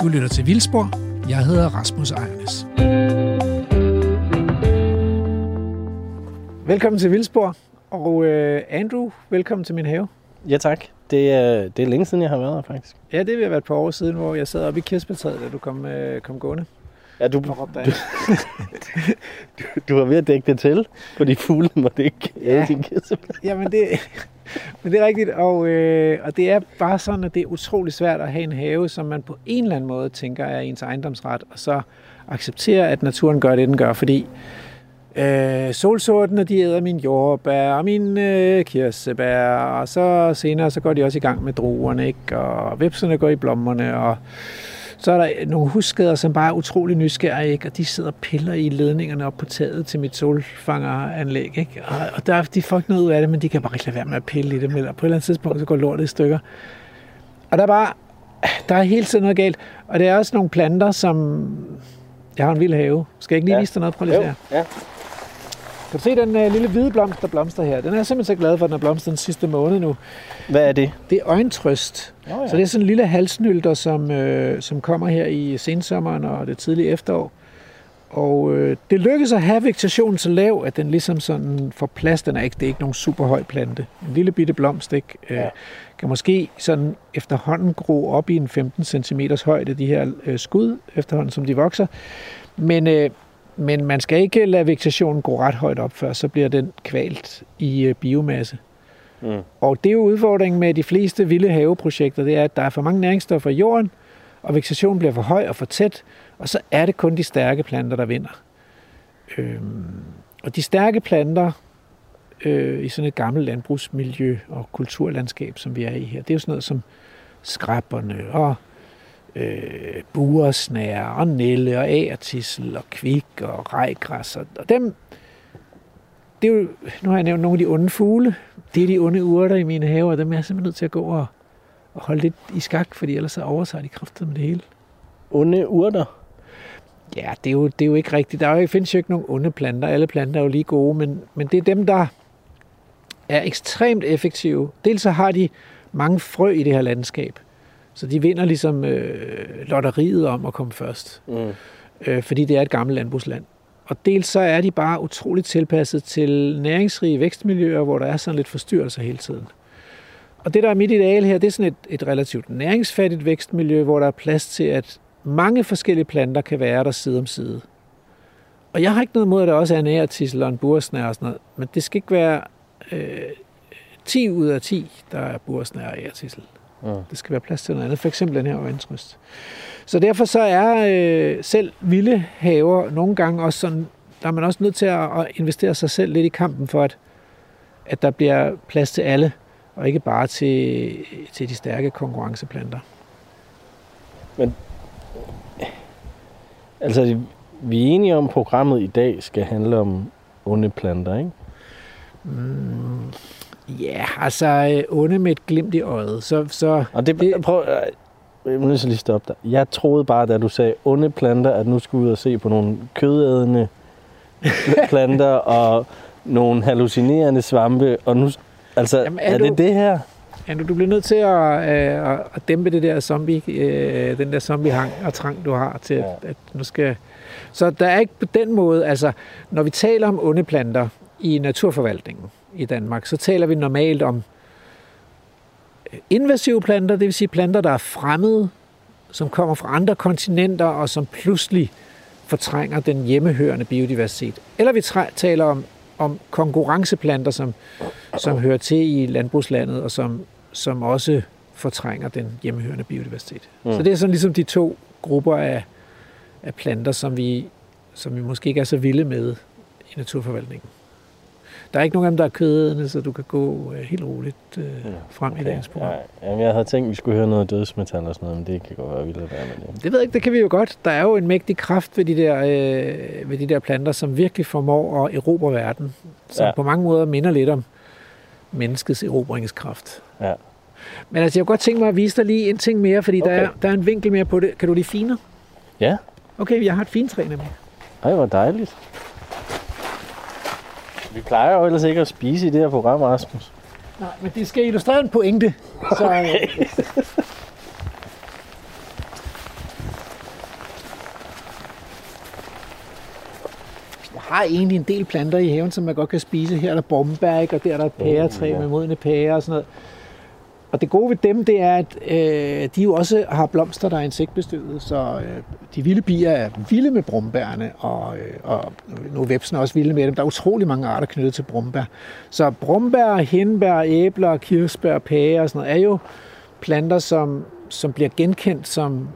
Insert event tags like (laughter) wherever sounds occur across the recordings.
Du lytter til Vildspor. Jeg hedder Rasmus Ejernes. Velkommen til Vildspor. Og øh, Andrew, velkommen til min have. Ja tak. Det er, det er længe siden, jeg har været her faktisk. Ja, det vil være et par år siden, hvor jeg sad oppe i kirsebærtræet, da du kom, øh, kom gående. Ja, du, du, (laughs) du, du var ved at dække det til, fordi fuglene måtte ikke Ja. æde din kirsebær. Jamen, det, men det er rigtigt. Og, øh, og det er bare sådan, at det er utrolig svært at have en have, som man på en eller anden måde tænker er ens ejendomsret, og så acceptere, at naturen gør det, den gør, fordi øh, solsortene, de æder min jordbær og min øh, kirsebær, og så senere, så går de også i gang med druerne, ikke? og vipserne går i blommerne, og så er der nogle husskader, som bare er utrolig nysgerrige, ikke? og de sidder og piller i ledningerne op på taget til mit solfangeranlæg. Ikke? Og, og der, de får ikke noget ud af det, men de kan bare ikke lade være med at pille i det. Eller på et eller andet tidspunkt, så går lortet i stykker. Og der er bare, der er hele tiden noget galt. Og det er også nogle planter, som... Jeg har en vild have. Skal jeg ikke lige Ja. vise dig noget? Prøv lige se her. ja. Kan du se den uh, lille hvide blomst, der blomster her? Den er jeg simpelthen så glad for, at den har blomstret den sidste måned nu. Hvad er det? Det er øjentrøst. Oh, ja. Så det er sådan en lille halsnylter, som, øh, som kommer her i sensommeren og det tidlige efterår. Og øh, det lykkes at have vegetationen så lav, at den ligesom sådan får plads. Den er ikke, det er ikke nogen super høj plante. En lille bitte blomst, ikke? Øh, Ja. kan måske sådan efterhånden gro op i en 15 cm højde, de her øh, skud, efterhånden som de vokser. Men, øh, men man skal ikke lade vegetationen gå ret højt op, før så bliver den kvalt i øh, biomasse. Mm. Og det er jo udfordringen med de fleste vilde haveprojekter, det er, at der er for mange næringsstoffer i jorden, og vegetationen bliver for høj og for tæt, og så er det kun de stærke planter, der vinder. Øhm, og de stærke planter øh, i sådan et gammelt landbrugsmiljø og kulturlandskab, som vi er i her, det er jo sådan noget som skrabberne og øh, buresnære og nelle og agertissel og kvik og rejgræs. Og, og dem, det er jo, nu har jeg nævnt nogle af de onde fugle, det er de onde urter i mine haver, og dem er jeg simpelthen nødt til at gå og, og holde lidt i skak, fordi ellers så overtager de kraftet med det hele. Onde urter. Ja, det er jo, det er jo ikke rigtigt. Der er jo, findes jo ikke nogen onde planter. Alle planter er jo lige gode, men, men det er dem, der er ekstremt effektive. Dels så har de mange frø i det her landskab, så de vinder ligesom øh, lotteriet om at komme først, Mm. øh, fordi det er et gammelt landbrugsland. Og dels så er de bare utroligt tilpasset til næringsrige vækstmiljøer, hvor der er sådan lidt forstyrrelser hele tiden. Og det, der er mit ideal her, det er sådan et, et relativt næringsfattigt vækstmiljø, hvor der er plads til, at mange forskellige planter kan være der side om side. Og jeg har ikke noget imod, at der også er en æretissel og en bursnær og sådan noget, men det skal ikke være øh, 10 ud af 10, der er bursnær og æretissel. Mm. Det skal være plads til noget andet, for eksempel den her øjentrøst. Så derfor så er øh, selv vilde haver nogle gange også sådan, der er man også nødt til at, investere sig selv lidt i kampen for, at, at der bliver plads til alle, og ikke bare til, til de stærke konkurrenceplanter. Altså, vi er enige om, at programmet i dag skal handle om onde planter, ikke? Mm, ja, altså øh, onde med et glimt i øjet. Så, så Og det, Det- prøv, øh, jeg må lige stoppe dig. Jeg troede bare, da du sagde onde planter, at nu skulle ud og se på nogle kødædende (laughs) planter og nogle hallucinerende svampe. Og nu, altså, Jamen, er er, du- det det her? Ja, du bliver nødt til at, øh, at, at dæmpe det der zombie, øh, den der zombie-hang og trang, du har til, at, Ja. at nu skal... Så der er ikke på den måde, altså, når vi taler om onde planter i naturforvaltningen i Danmark, så taler vi normalt om øh, invasive planter, det vil sige planter, der er fremmede, som kommer fra andre kontinenter, og som pludselig fortrænger den hjemmehørende biodiversitet. Eller vi taler om, om konkurrenceplanter, som, som hører til i landbrugslandet, og som, som også fortrænger den hjemmehørende biodiversitet. Mm. Så det er sådan ligesom de to grupper af, af planter, som vi, som vi måske ikke er så vilde med i naturforvaltningen. Der er ikke nogen af dem, der er kødædende, så du kan gå øh, helt roligt øh, frem okay. i dagens program. Ja, jamen, jeg havde tænkt, at vi skulle høre noget dødsmetal og sådan noget, men det kan godt være, at vi lader være med det. Det ved jeg ikke, det kan vi jo godt. Der er jo en mægtig kraft ved de der, øh, ved de der planter, som virkelig formår at erobre verden. Som ja. På mange måder minder lidt om menneskets erobringskraft. Ja. Men altså, jeg kunne godt tænke mig at vise dig lige en ting mere, fordi okay. der, er, der er en vinkel mere på det. Kan du lide finer? Ja, Okay, jeg har et fintræ nemlig. ej, hvor dejligt. Vi plejer jo ellers ikke at spise i det her program, Rasmus. Nej, men det skal illustrere en pointe. Så, okay. Øh, jeg har egentlig en del planter i haven, som man godt kan spise. Her er der bombærk, og der er der pæretræ med modne pærer og sådan noget. Og det gode ved dem, det er, at øh, de jo også har blomster, der er insektbestøvet, så øh, de vilde bier er vilde med brumbærne, og, øh, og nu er vepsene også vilde med dem. Der er utrolig mange arter knyttet til brumbær. Så brumbær, hindbær, æbler, kirsebær, pære og sådan noget, er jo planter, som, som bliver genkendt som,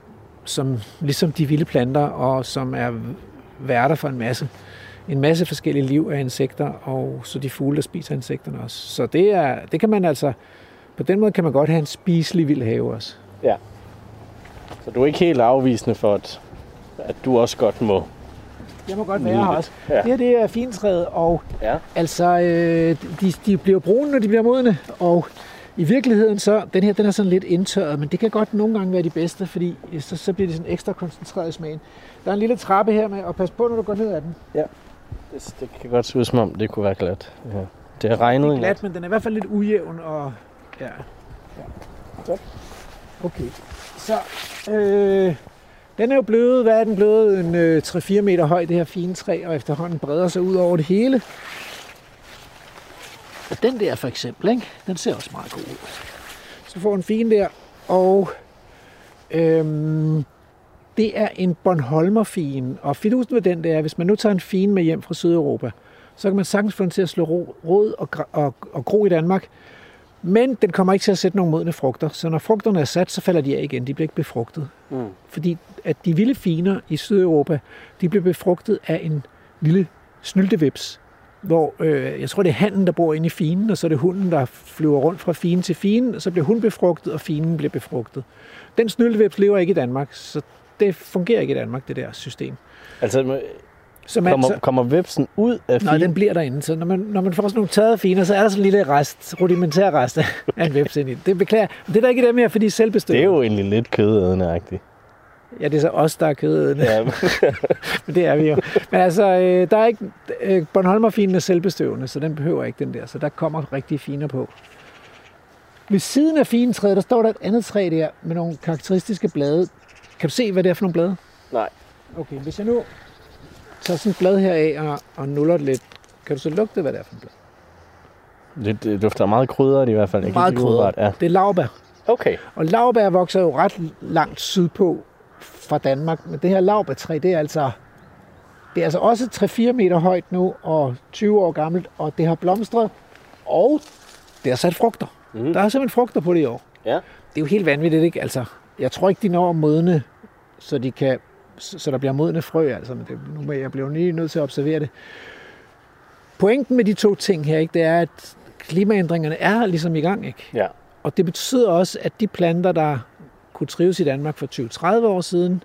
som ligesom de vilde planter, og som er værter for en masse en masse forskellige liv af insekter, og så de fugle, der spiser insekterne også. Så det, er, det kan man altså, på den måde kan man godt have en spiselig vild have også. Ja. Så du er ikke helt afvisende for, at, at du også godt må... Jeg må godt være her også. Ja. Det her det er fintræet, og Ja. altså, øh, de, de bliver brune, når de bliver modne, og i virkeligheden så, den her den er sådan lidt indtørret, men det kan godt nogle gange være de bedste, fordi så, så bliver det sådan ekstra koncentreret i smagen. Der er en lille trappe her med, og pas på, når du går ned ad den. Det, det kan godt se ud som om, det kunne være glat. Ja. Det har regnet Det er glat, men den er i hvert fald lidt ujævn, og ja. ja. Godt. Okay, så øh, den er jo blevet, hvad er den blevet, en øh, 3-4 meter høj, det her fine træ, og efterhånden breder sig ud over det hele. Og den der for eksempel, ikke? den ser også meget god ud. Så får en fin der, og øhm, det er en Bornholmerfin, og fidusen ved den der er, hvis man nu tager en fin med hjem fra Sydeuropa, så kan man sagtens få den til at slå ro- rod og, og, og gro i Danmark, men den kommer ikke til at sætte nogle modne frugter. Så når frugterne er sat, så falder de af igen. De bliver ikke befrugtet. Mm. Fordi at de vilde finer i Sydeuropa, de bliver befrugtet af en lille snyltevips, hvor øh, jeg tror, det er handen, der bor inde i finen, og så er det hunden, der flyver rundt fra finen til finen, og så bliver hun befrugtet, og finen bliver befrugtet. Den snyltevips lever ikke i Danmark, så det fungerer ikke i Danmark, det der system. Altså, Så man, kommer, så, kommer vepsen ud af nej, fin? den bliver derinde. Så når man, når man får sådan nogle tørrede finer, så er der sådan en lille rest, rudimentær rest af en vips ind i. Det beklager. Men det er der ikke dem her, fordi selvbestøvet. Det er jo egentlig lidt kødædende-agtigt. Ja, det er så os, der er kødædende. Ja, (laughs) Men det er vi jo. Men altså, øh, der er ikke... Øh, Bornholmerfinen er selvbestøvende, så den behøver ikke den der. Så der kommer rigtig finer på. Ved siden af finetræet, der står der et andet træ der med nogle karakteristiske blade. Kan du se, hvad det er for nogle blade? Nej. Okay, hvis jeg nu tager sådan et blad her af og, og nuller det lidt, kan du så lugte, hvad det er for en blad? det, det dufter meget krydret i hvert fald. Jeg Meget ikke umiddelbart- krydret. Det er lavbær. Ja. Okay. Og lavbær vokser jo ret langt sydpå fra Danmark. Men det her lavbærtræ, det er altså, det er altså også 3-4 meter højt nu, og 20 år gammelt, og det har blomstret, og det har sat frugter. Mm. Der er simpelthen frugter på det i år. Ja. Det er jo helt vanvittigt, ikke? Altså, jeg tror ikke, de når at modne, så, de kan, så der bliver modne frø. Altså, men det, nu må jeg blive lige nødt til at observere det. Pointen med de to ting her, ikke, det er, at klimaændringerne er ligesom i gang. Ikke? Ja. Og det betyder også, at de planter, der kunne trives i Danmark for 20-30 år siden,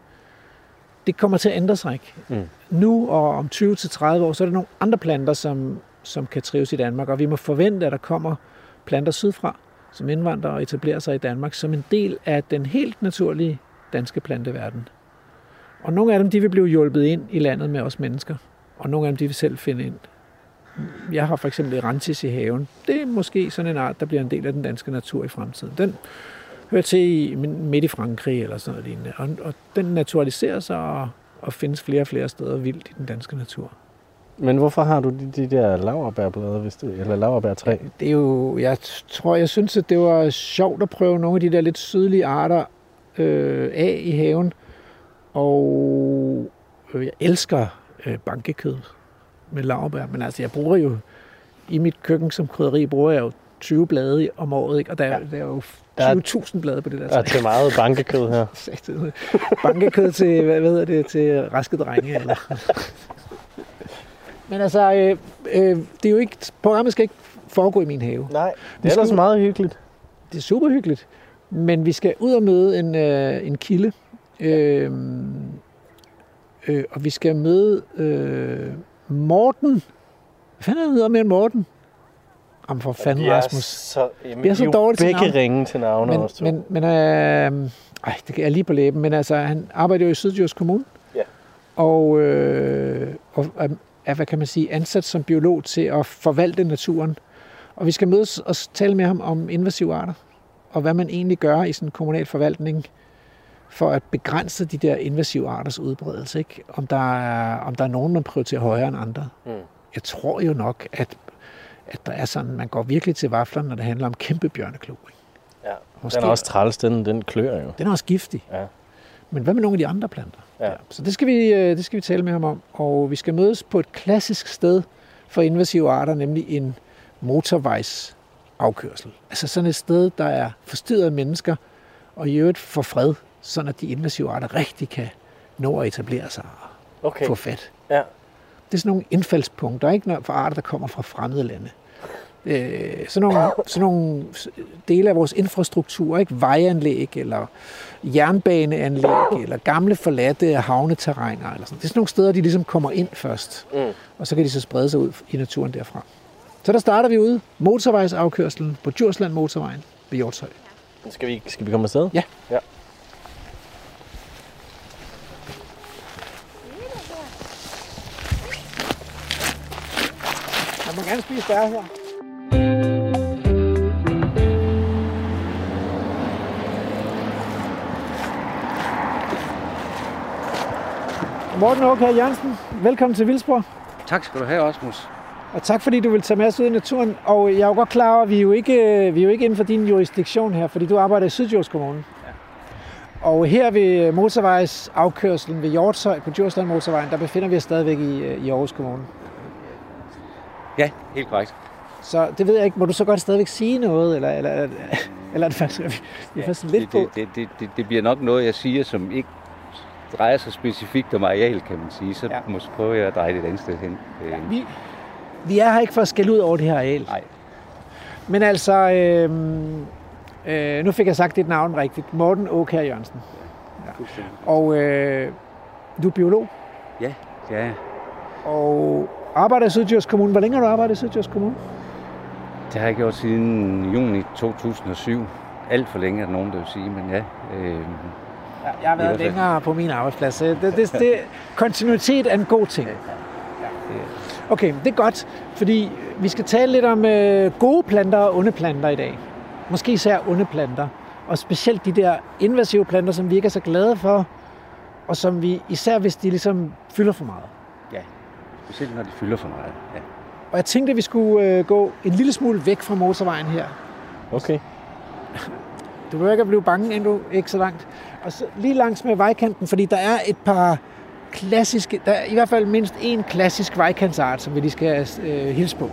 det kommer til at ændre sig. Ikke? Mm. Nu og om 20-30 år, så er der nogle andre planter, som, som kan trives i Danmark, og vi må forvente, at der kommer planter sydfra, som indvandrer og etablerer sig i Danmark, som en del af den helt naturlige danske planteverden. Og nogle af dem, de vil blive hjulpet ind i landet med os mennesker, og nogle af dem, de vil selv finde ind. Jeg har for eksempel erantis i haven. Det er måske sådan en art, der bliver en del af den danske natur i fremtiden. Den hører til i, midt i Frankrig eller sådan noget lignende. Og, og den naturaliserer sig og, og findes flere og flere steder vildt i den danske natur. Men hvorfor har du de, de der laverbærblade, hvis det, eller laverbærtræ? Det er jo, jeg tror, jeg synes, at det var sjovt at prøve nogle af de der lidt sydlige arter øh, af i haven. Og øh, jeg elsker øh, bankekød med laurbær. Men altså, jeg bruger jo i mit køkken som krydderi, bruger jeg jo 20 blade om året, ikke? og der, ja. der er jo Der er- 20.000 blade på det der Der er træ. til meget bankekød her. (laughs) Bankekød til, hvad hvad hedder det, til raske drenge. Eller? Men altså, øh, øh, det er jo ikke, programmet skal ikke foregå i min have. Nej, det er ellers meget hyggeligt. Det er super hyggeligt. Men vi skal ud og møde en, øh, en kilde. Øh, øh, og vi skal møde øh, Morten. Hvad fanden er hedder med Morten? Jamen for fanden, Rasmus. Så, jamen, Vi er så dårlige til begge ringe til navne Men, også. men, men øh, ej, det er lige på læben, men altså, han arbejder jo i Sydjysk Kommune. Ja. Og, øh, og er, er, hvad kan man sige, ansat som biolog til at forvalte naturen. Og vi skal mødes og tale med ham om invasive arter, og hvad man egentlig gør i sådan en kommunal forvaltning for at begrænse de der invasive arters udbredelse. Ikke? Om, der er, om der er nogen, man prioriterer højere end andre. Mm. Jeg tror jo nok, at, at der er sådan, man går virkelig til vaflerne, når det handler om kæmpe bjørneklo. Ikke? Ja. Måske- Den er også træls, den, den klør jo. Den er også giftig. Ja. Men hvad med nogle af de andre planter? Ja. Så det skal, vi, øh, det skal vi tale med ham om. Og vi skal mødes på et klassisk sted for invasive arter, nemlig en motorvejsafkørsel. Altså sådan et sted, der er forstyrret af mennesker, og i øvrigt for fred, sådan at de invasive arter rigtig kan nå at etablere sig og Okay. få fat. Ja. Det er sådan nogle indfaldspunkter, ikke for arter, der kommer fra fremmede lande. Øh, sådan, nogle, sådan nogle dele af vores infrastruktur, ikke vejanlæg eller jernbaneanlæg eller gamle forladte havneterræner. Eller sådan. Det er sådan nogle steder, de ligesom kommer ind først, Mm. og så kan de så sprede sig ud i naturen derfra. Så der starter vi ude, motorvejsafkørselen på Djursland Motorvejen ved Hjortshøj. Skal vi, skal vi komme afsted? Ja. ja. Man må gerne spise bær her. Morten Åkær Jørgensen, velkommen til Vildsborg. Tak skal du have, Osmus. Og tak fordi du vil tage med os ud i naturen. Og jeg er jo godt klar over, at vi er jo ikke, vi er jo ikke inden for din jurisdiktion her, fordi du arbejder i Sydjords Kommune. Ja. Og her ved motorvejsafkørselen ved Hjortshøj på Djursland Motorvejen, der befinder vi os stadigvæk i, øh, i Aarhus Kommune. Ja, helt korrekt. Så det ved jeg ikke, må du så godt stadigvæk sige noget, eller, eller, eller, eller er det faktisk, vi er faktisk lidt det, på? det, det, det, det, bliver nok noget, jeg siger, som ikke drejer sig specifikt om areal, kan man sige. Så Ja. ja. måske prøver jeg at dreje det et andet sted hen. Øh, Vi, vi er her ikke for at skælde ud over det her areal. Nej, Men altså, øh, øh, nu fik jeg sagt dit navn rigtigt. Morten Åkær Jørgensen. fuldstændig. Og øh, du er biolog, Ja, ja. og arbejder i Sydjords Kommune. Hvor længe har du arbejdet i Sydjords Kommune? Det har jeg gjort siden juni 2007. Alt for længe er der nogen, der vil sige, men ja. Øh, Ja, jeg har været længere på min arbejdsplads. så Det, det, det, kontinuitet er en god ting. Okay, det er godt, fordi vi skal tale lidt om øh, gode planter og onde planter i dag. Måske især onde planter. Og specielt de der invasive planter, som vi ikke er så glade for, og som vi, især hvis de ligesom fylder for meget. Specielt når de fylder for meget. Ja. Og jeg tænkte, at vi skulle øh, gå en lille smule væk fra motorvejen her. Okay. (laughs) Du behøver ikke at blive bange endnu, ikke så langt. Og så lige langs med vejkanten, fordi der er et par klassiske, der er i hvert fald mindst en klassisk vejkantsart, som vi lige skal øh, hilse på.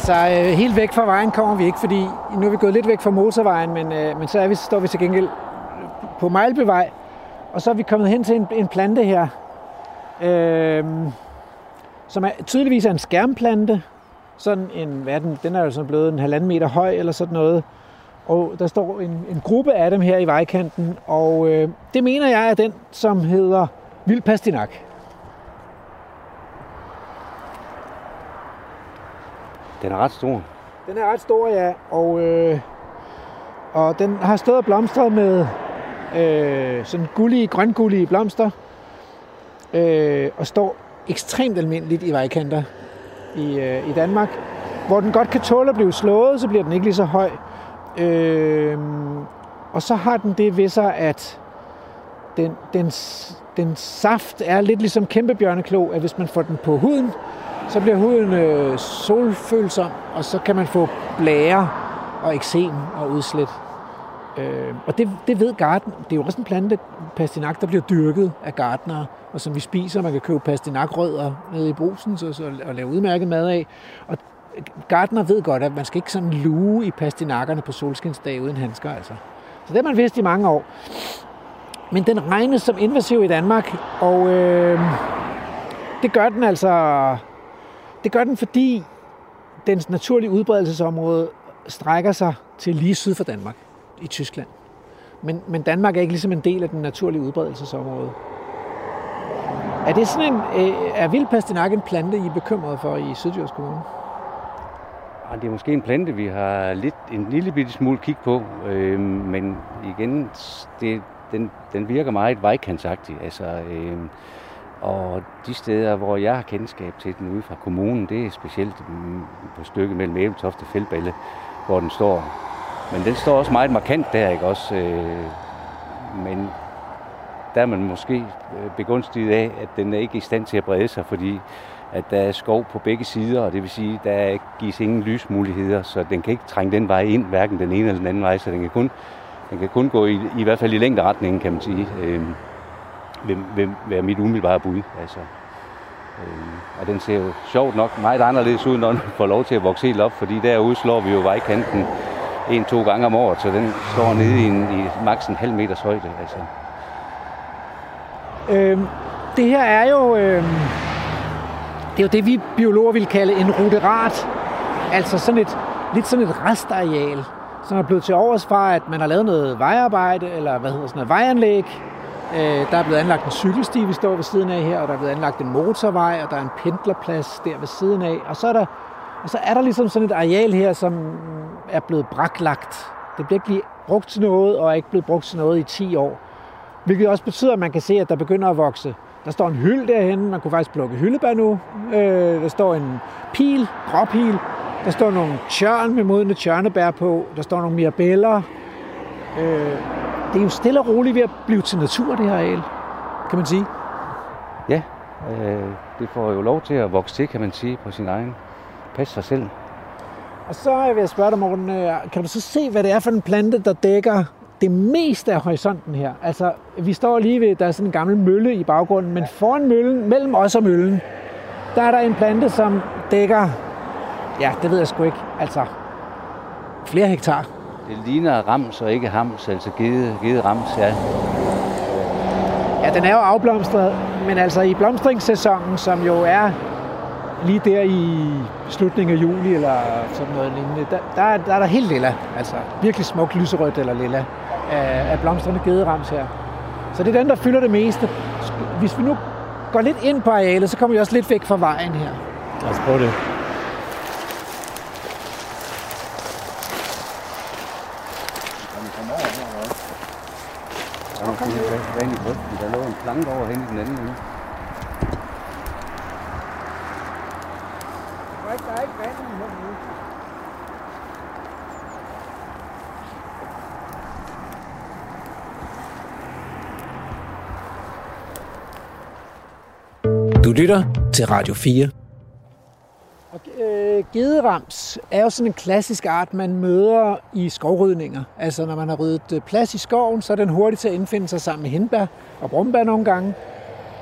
Altså øh, helt væk fra vejen kommer vi ikke, fordi nu er vi gået lidt væk fra motorvejen, men, øh, men så er vi, står vi til gengæld på Mejlbevej, og så er vi kommet hen til en, en plante her, øh, som er tydeligvis er en skærmplante. Sådan en, hvad er den, den er jo sådan blevet en halvanden meter høj eller sådan noget. Og der står en, en gruppe af dem her i vejkanten, og øh, det mener jeg er den, som hedder Vild Pastinak. Den er ret stor. Den er ret stor, ja, og, øh, og den har stået og blomstret med øh, sådan gullige, grøngullige blomster, øh, og står ekstremt almindeligt i vejkanter i, øh, i Danmark, hvor den godt kan tåle at blive slået, så bliver den ikke lige så høj. Øh, og så har den det ved sig, at den, den, den saft er lidt ligesom kæmpebjørneklo, at hvis man får den på huden, så bliver huden øh, solfølsom, og så kan man få blære og eksem og udslæt. Øh, og det, det ved garden. Det er jo også en plante, pastinak, der bliver dyrket af gardnere, og som vi spiser. Man kan købe pastinakrødder nede i brusen så, så, og lave udmærket mad af. Og gardner ved godt, at man skal ikke sådan luge i pastinakkerne på solskinsdag uden handsker. Altså. Så det har man vidst i mange år. Men den regnes som invasiv i Danmark, og øh, det gør den altså det gør den, fordi dens naturlige udbredelsesområde strækker sig til lige syd for Danmark, i Tyskland. Men, men Danmark er ikke ligesom en del af den naturlige udbredelsesområde. Er det sådan en, øh, er vild pastinak en plante, I er bekymret for i Sydjords Kommune? Ah, det er måske en plante, vi har lidt, en lille bitte smule kig på, øh, men igen, det, den, den virker meget vejkantsagtig. Altså, øh, og de steder, hvor jeg har kendskab til den ude fra kommunen, det er specielt på stykket mellem Æbeltoft og Fældballe, hvor den står. Men den står også meget markant der, ikke også? Øh, men der er man måske øh, begunstiget af, at den er ikke i stand til at brede sig, fordi at der er skov på begge sider, og det vil sige, at der gives ingen lysmuligheder, så den kan ikke trænge den vej ind, hverken den ene eller den anden vej, så den kan kun, den kan kun gå i, i hvert fald i længderetningen, kan man sige. Øh, vil, vil være mit umiddelbare bud. Altså, øh, og den ser jo sjovt nok meget anderledes ud, når den får lov til at vokse helt op, fordi derude slår vi jo vejkanten en-to gange om året, så den står nede i, en, i maks en halv meters højde. Altså. Øhm, det her er jo, øhm, det er jo det, vi biologer vil kalde en ruderat. Altså sådan et, lidt sådan et restareal, som er blevet til overs fra, at man har lavet noget vejarbejde, eller hvad hedder sådan noget, vejanlæg. Øh, der er blevet anlagt en cykelsti, vi står ved siden af her, og der er blevet anlagt en motorvej, og der er en pendlerplads der ved siden af. Og så er der, og så er der ligesom sådan et areal her, som er blevet braklagt. Det bliver ikke brugt til noget, og er ikke blevet brugt til noget i 10 år. Hvilket også betyder, at man kan se, at der begynder at vokse. Der står en hylde derhen, man kunne faktisk plukke hyldebær nu. Øh, der står en pil, gråpil. Der står nogle tjørn med modne tjørnebær på. Der står nogle mirabeller. Øh, det er jo stille og roligt ved at blive til natur, det her areal, kan man sige. Ja, øh, det får jo lov til at vokse til, kan man sige, på sin egen. Pas sig selv. Og så vil jeg spørge dig, Morten, øh, kan du så se, hvad det er for en plante, der dækker det meste af horisonten her? Altså, vi står lige ved, der er sådan en gammel mølle i baggrunden, men foran møllen, mellem os og møllen, der er der en plante, som dækker, ja, det ved jeg sgu ikke, altså flere hektar. Det ligner rams og ikke hams, altså givet, givet rams, ja. Ja, den er jo afblomstret, men altså i blomstringssæsonen, som jo er lige der i slutningen af juli eller sådan noget lignende, der, der, der er der helt lilla, altså virkelig smukt lyserødt eller lilla af, af blomstrende gederams her. Så det er den, der fylder det meste. Hvis vi nu går lidt ind på arealet, så kommer vi også lidt væk fra vejen her. Lad os prøve det. Der er måske vand i grøften. Planke over hen i den anden ende. Der er ikke vand i her Du lytter til Radio 4. Gederams er jo sådan en klassisk art, man møder i skovrydninger. Altså når man har ryddet øh, plads i skoven, så er den hurtig til at indfinde sig sammen med hindbær og brumbær nogle gange.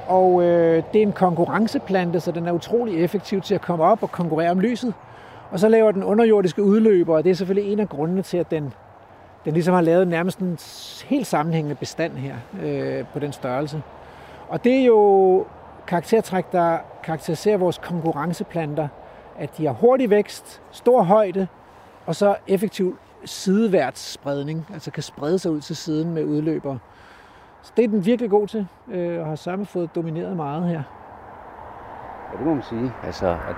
Og øh, det er en konkurrenceplante, så den er utrolig effektiv til at komme op og konkurrere om lyset. Og så laver den underjordiske udløber, og det er selvfølgelig en af grundene til, at den, den ligesom har lavet nærmest en helt sammenhængende bestand her øh, på den størrelse. Og det er jo karaktertræk, der karakteriserer vores konkurrenceplanter, at de har hurtig vækst, stor højde, og så effektiv sideværtsspredning, altså kan sprede sig ud til siden med udløber. Så det er den virkelig god til, øh, og har samme fået domineret meget her. Ja, det må man sige. Altså, at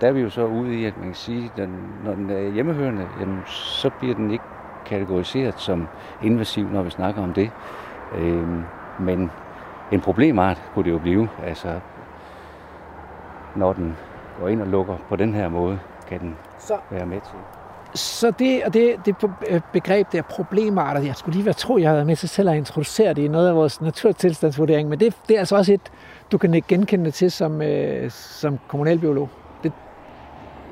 der er vi jo så ude i, at man kan sige, at når den er hjemmehørende, jamen, så bliver den ikke kategoriseret som invasiv, når vi snakker om det. Øh, men en problemart kunne det jo blive, altså når den går ind og lukker på den her måde, kan den Så, være med til. så det, og det, det begreb der problemarter, jeg skulle lige være tro, jeg havde været med til selv at introducere det i noget af vores naturtilstandsvurdering, men det, det er altså også et, du kan ikke genkende til som, øh, som kommunalbiolog. Det,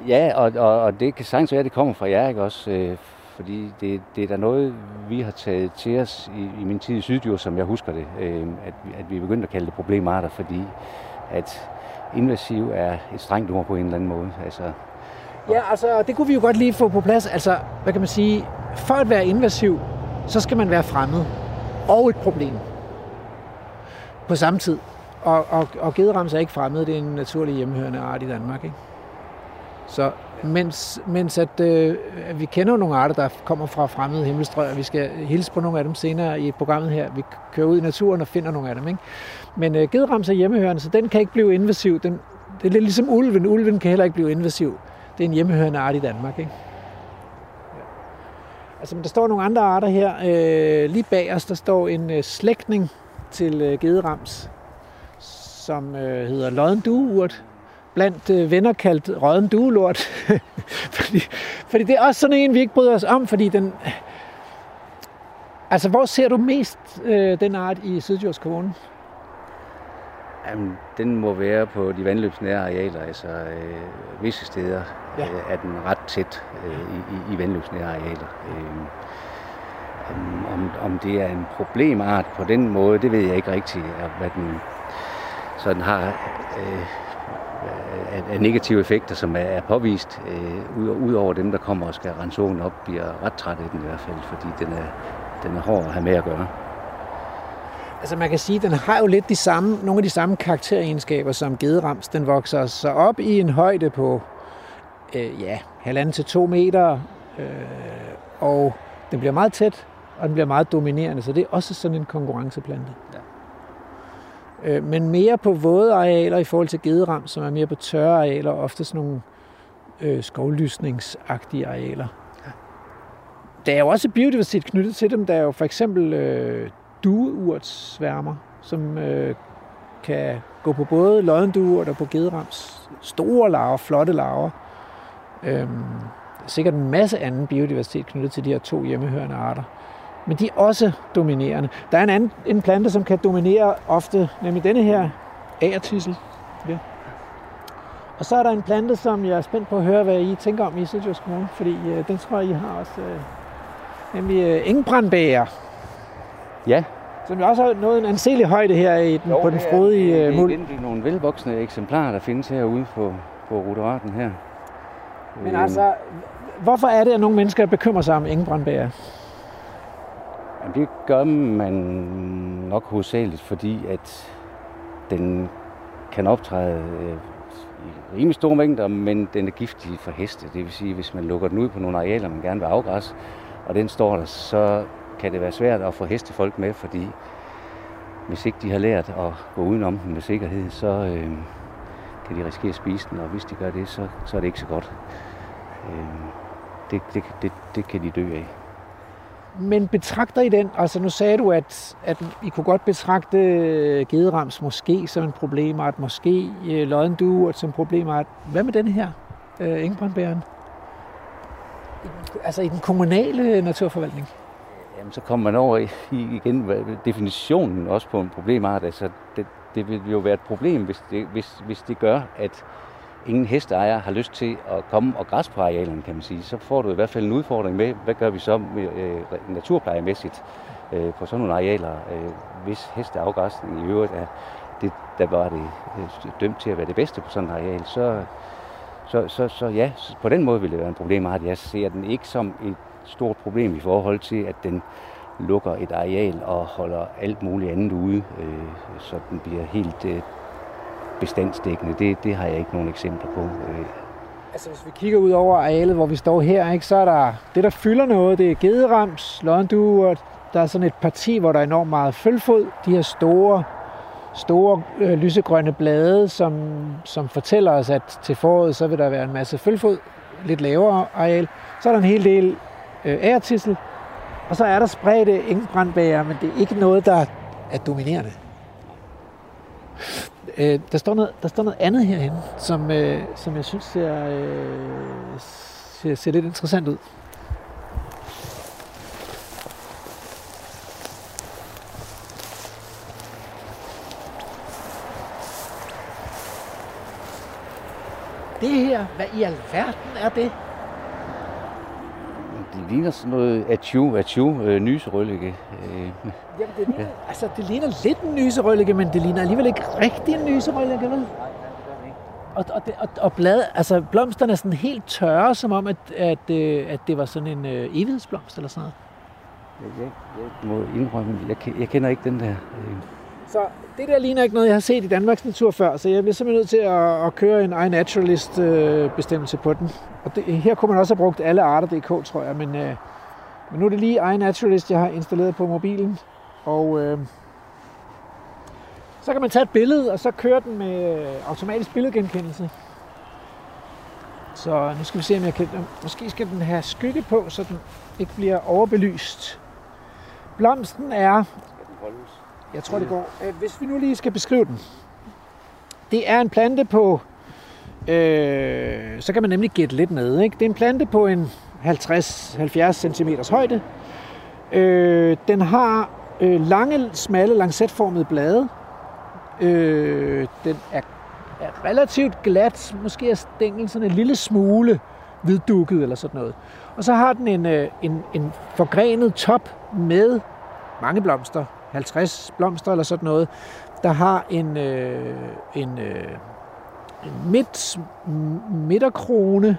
Ja, og, og, og det kan sagtens være, at det kommer fra jer, ikke også? Øh, fordi det, det er da noget, vi har taget til os i, i min tid i Syddjur, som jeg husker det, øh, at, at vi er begyndt at kalde det problemarter, fordi at invasiv er et strengt ord på en eller anden måde. Altså, ja, altså det kunne vi jo godt lige få på plads. Altså, hvad kan man sige, for at være invasiv, så skal man være fremmed og et problem på samme tid. Og, og, og gederams er ikke fremmed, det er en naturlig hjemmehørende art i Danmark. Ikke? Så mens, mens at, øh, vi kender nogle arter, der kommer fra fremmede himmelstrøg, og vi skal hilse på nogle af dem senere i programmet her. Vi kører ud i naturen og finder nogle af dem. Ikke? Men øh, gedrams er hjemmehørende, så den kan ikke blive invasiv. Den, det er lidt ligesom ulven. Ulven kan heller ikke blive invasiv. Det er en hjemmehørende art i Danmark, ikke? Ja. Altså, men der står nogle andre arter her. Øh, lige bag os, der står en øh, slægtning til øh, gederams, som øh, hedder lodden dueurt. Blandt øh, venner kaldt rødden duelort. (laughs) fordi, fordi det er også sådan en, vi ikke bryder os om, fordi den... Altså, hvor ser du mest øh, den art i Syddjurs Kommune? Jamen, den må være på de vandløbsnære arealer, altså øh, visse steder Ja. øh, er den ret tæt øh, i, i, i vandløbsnære arealer. Øh, om, om, om det er en problemart på den måde, det ved jeg ikke rigtigt, hvad den sådan har øh, af, af negative effekter, som er, er påvist, øh, ud, ud over dem, der kommer og skal rense åen op, bliver ret træt af den i hvert fald, fordi den er, den er hård at have med at gøre. Altså man kan sige, at den har jo lidt de samme, nogle af de samme karakteregenskaber som gederams. Den vokser så op i en højde på øh, ja, halvanden til to meter, øh, og den bliver meget tæt, og den bliver meget dominerende, så det er også sådan en konkurrenceplante. Ja. Øh, men mere på våde arealer i forhold til gederam, som er mere på tørre arealer, ofte sådan nogle øh, skovlysningsagtige arealer. Ja. Der er jo også biodiversitet knyttet til dem. Der er jo for eksempel øh, dueurtsværmer, som øh, kan gå på både loddenduert og på gederams. Store larver, flotte larver. Øhm, der er sikkert en masse anden biodiversitet knyttet til de her to hjemmehørende arter. Men de er også dominerende. Der er en anden en plante, som kan dominere ofte, nemlig denne her agertissel. Ja. Og så er der en plante, som jeg er spændt på at høre, hvad I tænker om i Syddjurs Kommune, fordi øh, den tror jeg, I har også, øh, nemlig øh, engbrandbæger, Ja, som jo også har nået en anselig højde her i den, på den frodige det, øh, er, muld. igen, det er nogle velvoksne eksemplarer, der findes herude på, på rotaraten her. Men Øhm, altså, hvorfor er det, at nogle mennesker bekymrer sig om engebrandbæger? Jamen, det gør man nok hovedsageligt, fordi at den kan optræde øh, i rimelig store mængder, men den er giftig for heste. Det vil sige, hvis man lukker den ud på nogle arealer, man gerne vil afgræsse, og den står der, så kan det være svært at få hestefolk med, fordi hvis ikke de har lært at gå udenom den med sikkerhed, så øh, kan de risikere at spise den, og hvis de gør det, så, så er det ikke så godt. Øh, det, det, det, det kan de dø af. Men betragter I den, altså nu sagde du, at, at I kunne godt betragte øh, gederams måske som en problemart, måske øh, loddenduert som problemart. Hvad med den her, øh, Altså i den kommunale øh, naturforvaltning? Jamen, så kommer man over i, igen definitionen også på en problemart. Altså, det, det vil jo være et problem, hvis det, hvis, hvis det gør, at ingen hesteejer har lyst til at komme og græs på arealerne, kan man sige. Så får du i hvert fald en udfordring med, hvad gør vi så med, øh, naturplejemæssigt øh, på sådan nogle arealer, øh, hvis hesteafgræsning i øvrigt er det, der var det øh, dømt til at være det bedste på sådan et areal, så, så, så, så ja, så på den måde vil det være en problemart. Jeg ser den ikke som et stort problem i forhold til, at den lukker et areal og holder alt muligt andet ude, øh, så den bliver helt øh, bestandsdækkende. Det, det har jeg ikke nogen eksempler på. Øh, Altså hvis vi kigger ud over arealet, hvor vi står her, ikke, så er der det, der fylder noget, det er gederams, loddenduert. Der er sådan et parti, hvor der er enormt meget følfod. De her store, store øh, lysegrønne blade, som, som fortæller os, at til foråret, så vil der være en masse følfod, lidt lavere areal. Så er der en hel del øh, ærtissel, og så er der spredte engbrandbæger, men det er ikke noget, der er dominerende. Øh, der, står noget, der står noget andet herhen, som, øh, som jeg synes ser, øh, ser, ser lidt interessant ud. Det her, hvad i alverden er det? Det ligner sådan noget achu, achu, øh, nyserøllike. Øh, Jamen, det ligner, altså, det ligner lidt en nyserøllike, men det ligner alligevel ikke rigtig en nyserøllike, vel? Og, og, det, og, og blad, altså blomsterne er sådan helt tørre, som om, at, at, øh, at det var sådan en øh, evighedsblomst eller sådan noget. jeg, jeg må indrømme, jeg, jeg kender ikke den der. Øh, så det der ligner ikke noget, jeg har set i Danmarks Natur før, så jeg bliver simpelthen nødt til at, at køre en iNaturalist øh, bestemmelse på den. Og det, her kunne man også have brugt alle arter.dk, tror jeg, men, øh, men nu er det lige iNaturalist, jeg har installeret på mobilen. Og øh, så kan man tage et billede, og så køre den med automatisk billedgenkendelse. Så nu skal vi se, om jeg kan... Måske skal den have skygge på, så den ikke bliver overbelyst. Blomsten er... Jeg tror, det går. Øh, hvis vi nu lige skal beskrive den. Det er en plante på... Øh, så kan man nemlig gætte lidt med. Ikke? Det er en plante på en 50-70 cm højde. Øh, den har øh, lange, smalle, lancetformede blade. Øh, den er, er relativt glat. Måske er stænglen sådan en lille smule hviddukket eller sådan noget. Og så har den en, øh, en, en forgrenet top med mange blomster. 50 blomster eller sådan noget. Der har en, øh, en, øh, en midt, midterkrone,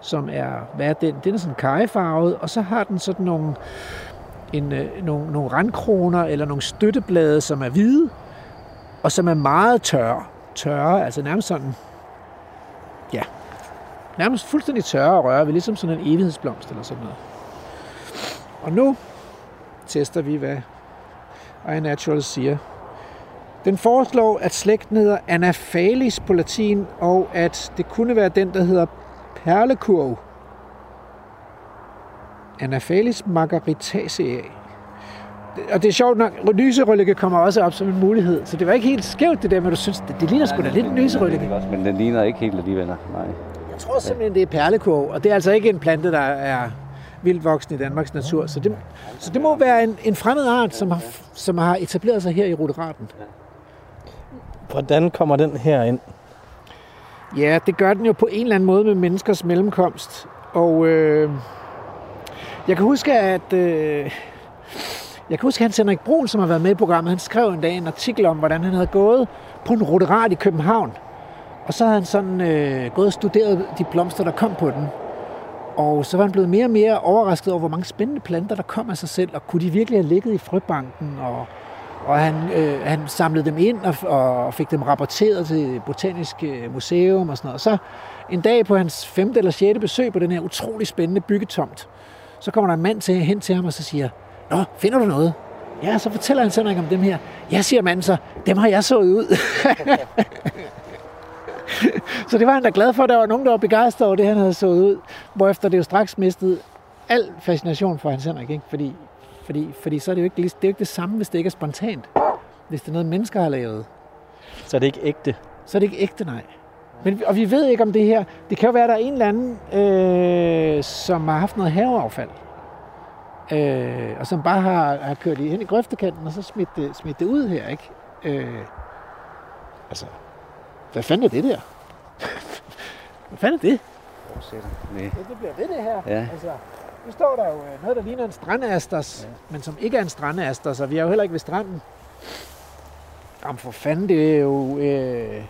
som er, hvad er den? Den er sådan kajefarvet, og så har den sådan nogle, en, øh, nogle, nogle randkroner eller nogle støtteblade, som er hvide, og som er meget tørre. Tørre, altså nærmest sådan, ja, nærmest fuldstændig tørre at røre ved, ligesom sådan en evighedsblomst eller sådan noget. Og nu tester vi, hvad iNatural siger. Den foreslår, at slægten hedder Anaphalis på latin, og at det kunne være den, der hedder perlekurv. Anaphalis margaritaceae. Og det er sjovt nok, lyserøllike kommer også op som en mulighed, så det var ikke helt skævt det der, men du synes, det, det ligner sgu da lidt en lyserøllike. Men den ligner ikke helt alligevel, nej. Jeg tror simpelthen, det er perlekurv, og det er altså ikke en plante, der er vildt i Danmarks natur. Så det, så det må være en, en fremmed art, som har, som har etableret sig her i ruderaten. Hvordan kommer den her ind? Ja, det gør den jo på en eller anden måde med menneskers mellemkomst. Og øh, jeg kan huske, at øh, jeg kan huske, at Hans Henrik Brun, som har været med i programmet, han skrev en dag en artikel om, hvordan han havde gået på en ruderat i København. Og så havde han sådan øh, gået og studeret de blomster, der kom på den. Og så var han blevet mere og mere overrasket over, hvor mange spændende planter, der kom af sig selv, og kunne de virkelig have ligget i frøbanken, og, og han, øh, han samlede dem ind og, og fik dem rapporteret til Botanisk øh, Museum og sådan noget. Og så en dag på hans femte eller sjette besøg på den her utrolig spændende byggetomt, så kommer der en mand til, hen til ham og så siger, Nå, finder du noget? Ja, så fortæller han sådan om dem her. Ja, siger manden så, dem har jeg sået ud. (laughs) (laughs) så det var han da glad for, at der var nogen, der var begejstret over det, han havde sået ud. Hvorefter det jo straks mistede al fascination for Hans Henrik, ikke? Fordi, fordi, fordi så er det jo ikke, det er jo ikke det samme, hvis det ikke er spontant. Hvis det er noget, mennesker har lavet. Så er det ikke ægte. Så er det ikke ægte, nej. Men, og vi ved ikke om det her. Det kan jo være, at der er en eller anden, øh, som har haft noget haveaffald. Øh, og som bare har, har kørt det hen i grøftekanten, og så smidt det, smidt det ud her, ikke? Øh, altså, hvad fanden er det der? (laughs) hvad fanden er det? Fortsætter med. Ja, det bliver ved det her. Ja. Altså, nu står der jo øh, noget, der ligner en strandasters, ja. men som ikke er en strandasters, og vi er jo heller ikke ved stranden. Jamen for fanden, det er jo... Øh,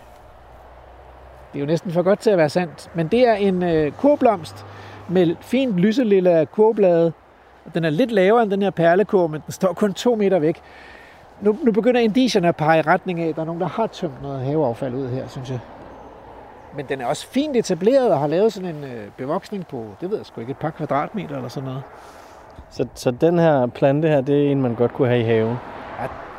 det er jo næsten for godt til at være sandt. Men det er en øh, kurblomst med fint lyselille kurblade. Den er lidt lavere end den her perlekur, men den står kun to meter væk. Nu, nu begynder indicierne at pege i retning af, at der er nogen, der har tømt noget haveaffald ud her, synes jeg. Men den er også fint etableret og har lavet sådan en øh, bevoksning på, det ved jeg sgu ikke, et par kvadratmeter eller sådan noget. Så, så den her plante her, det er en, man godt kunne have i haven.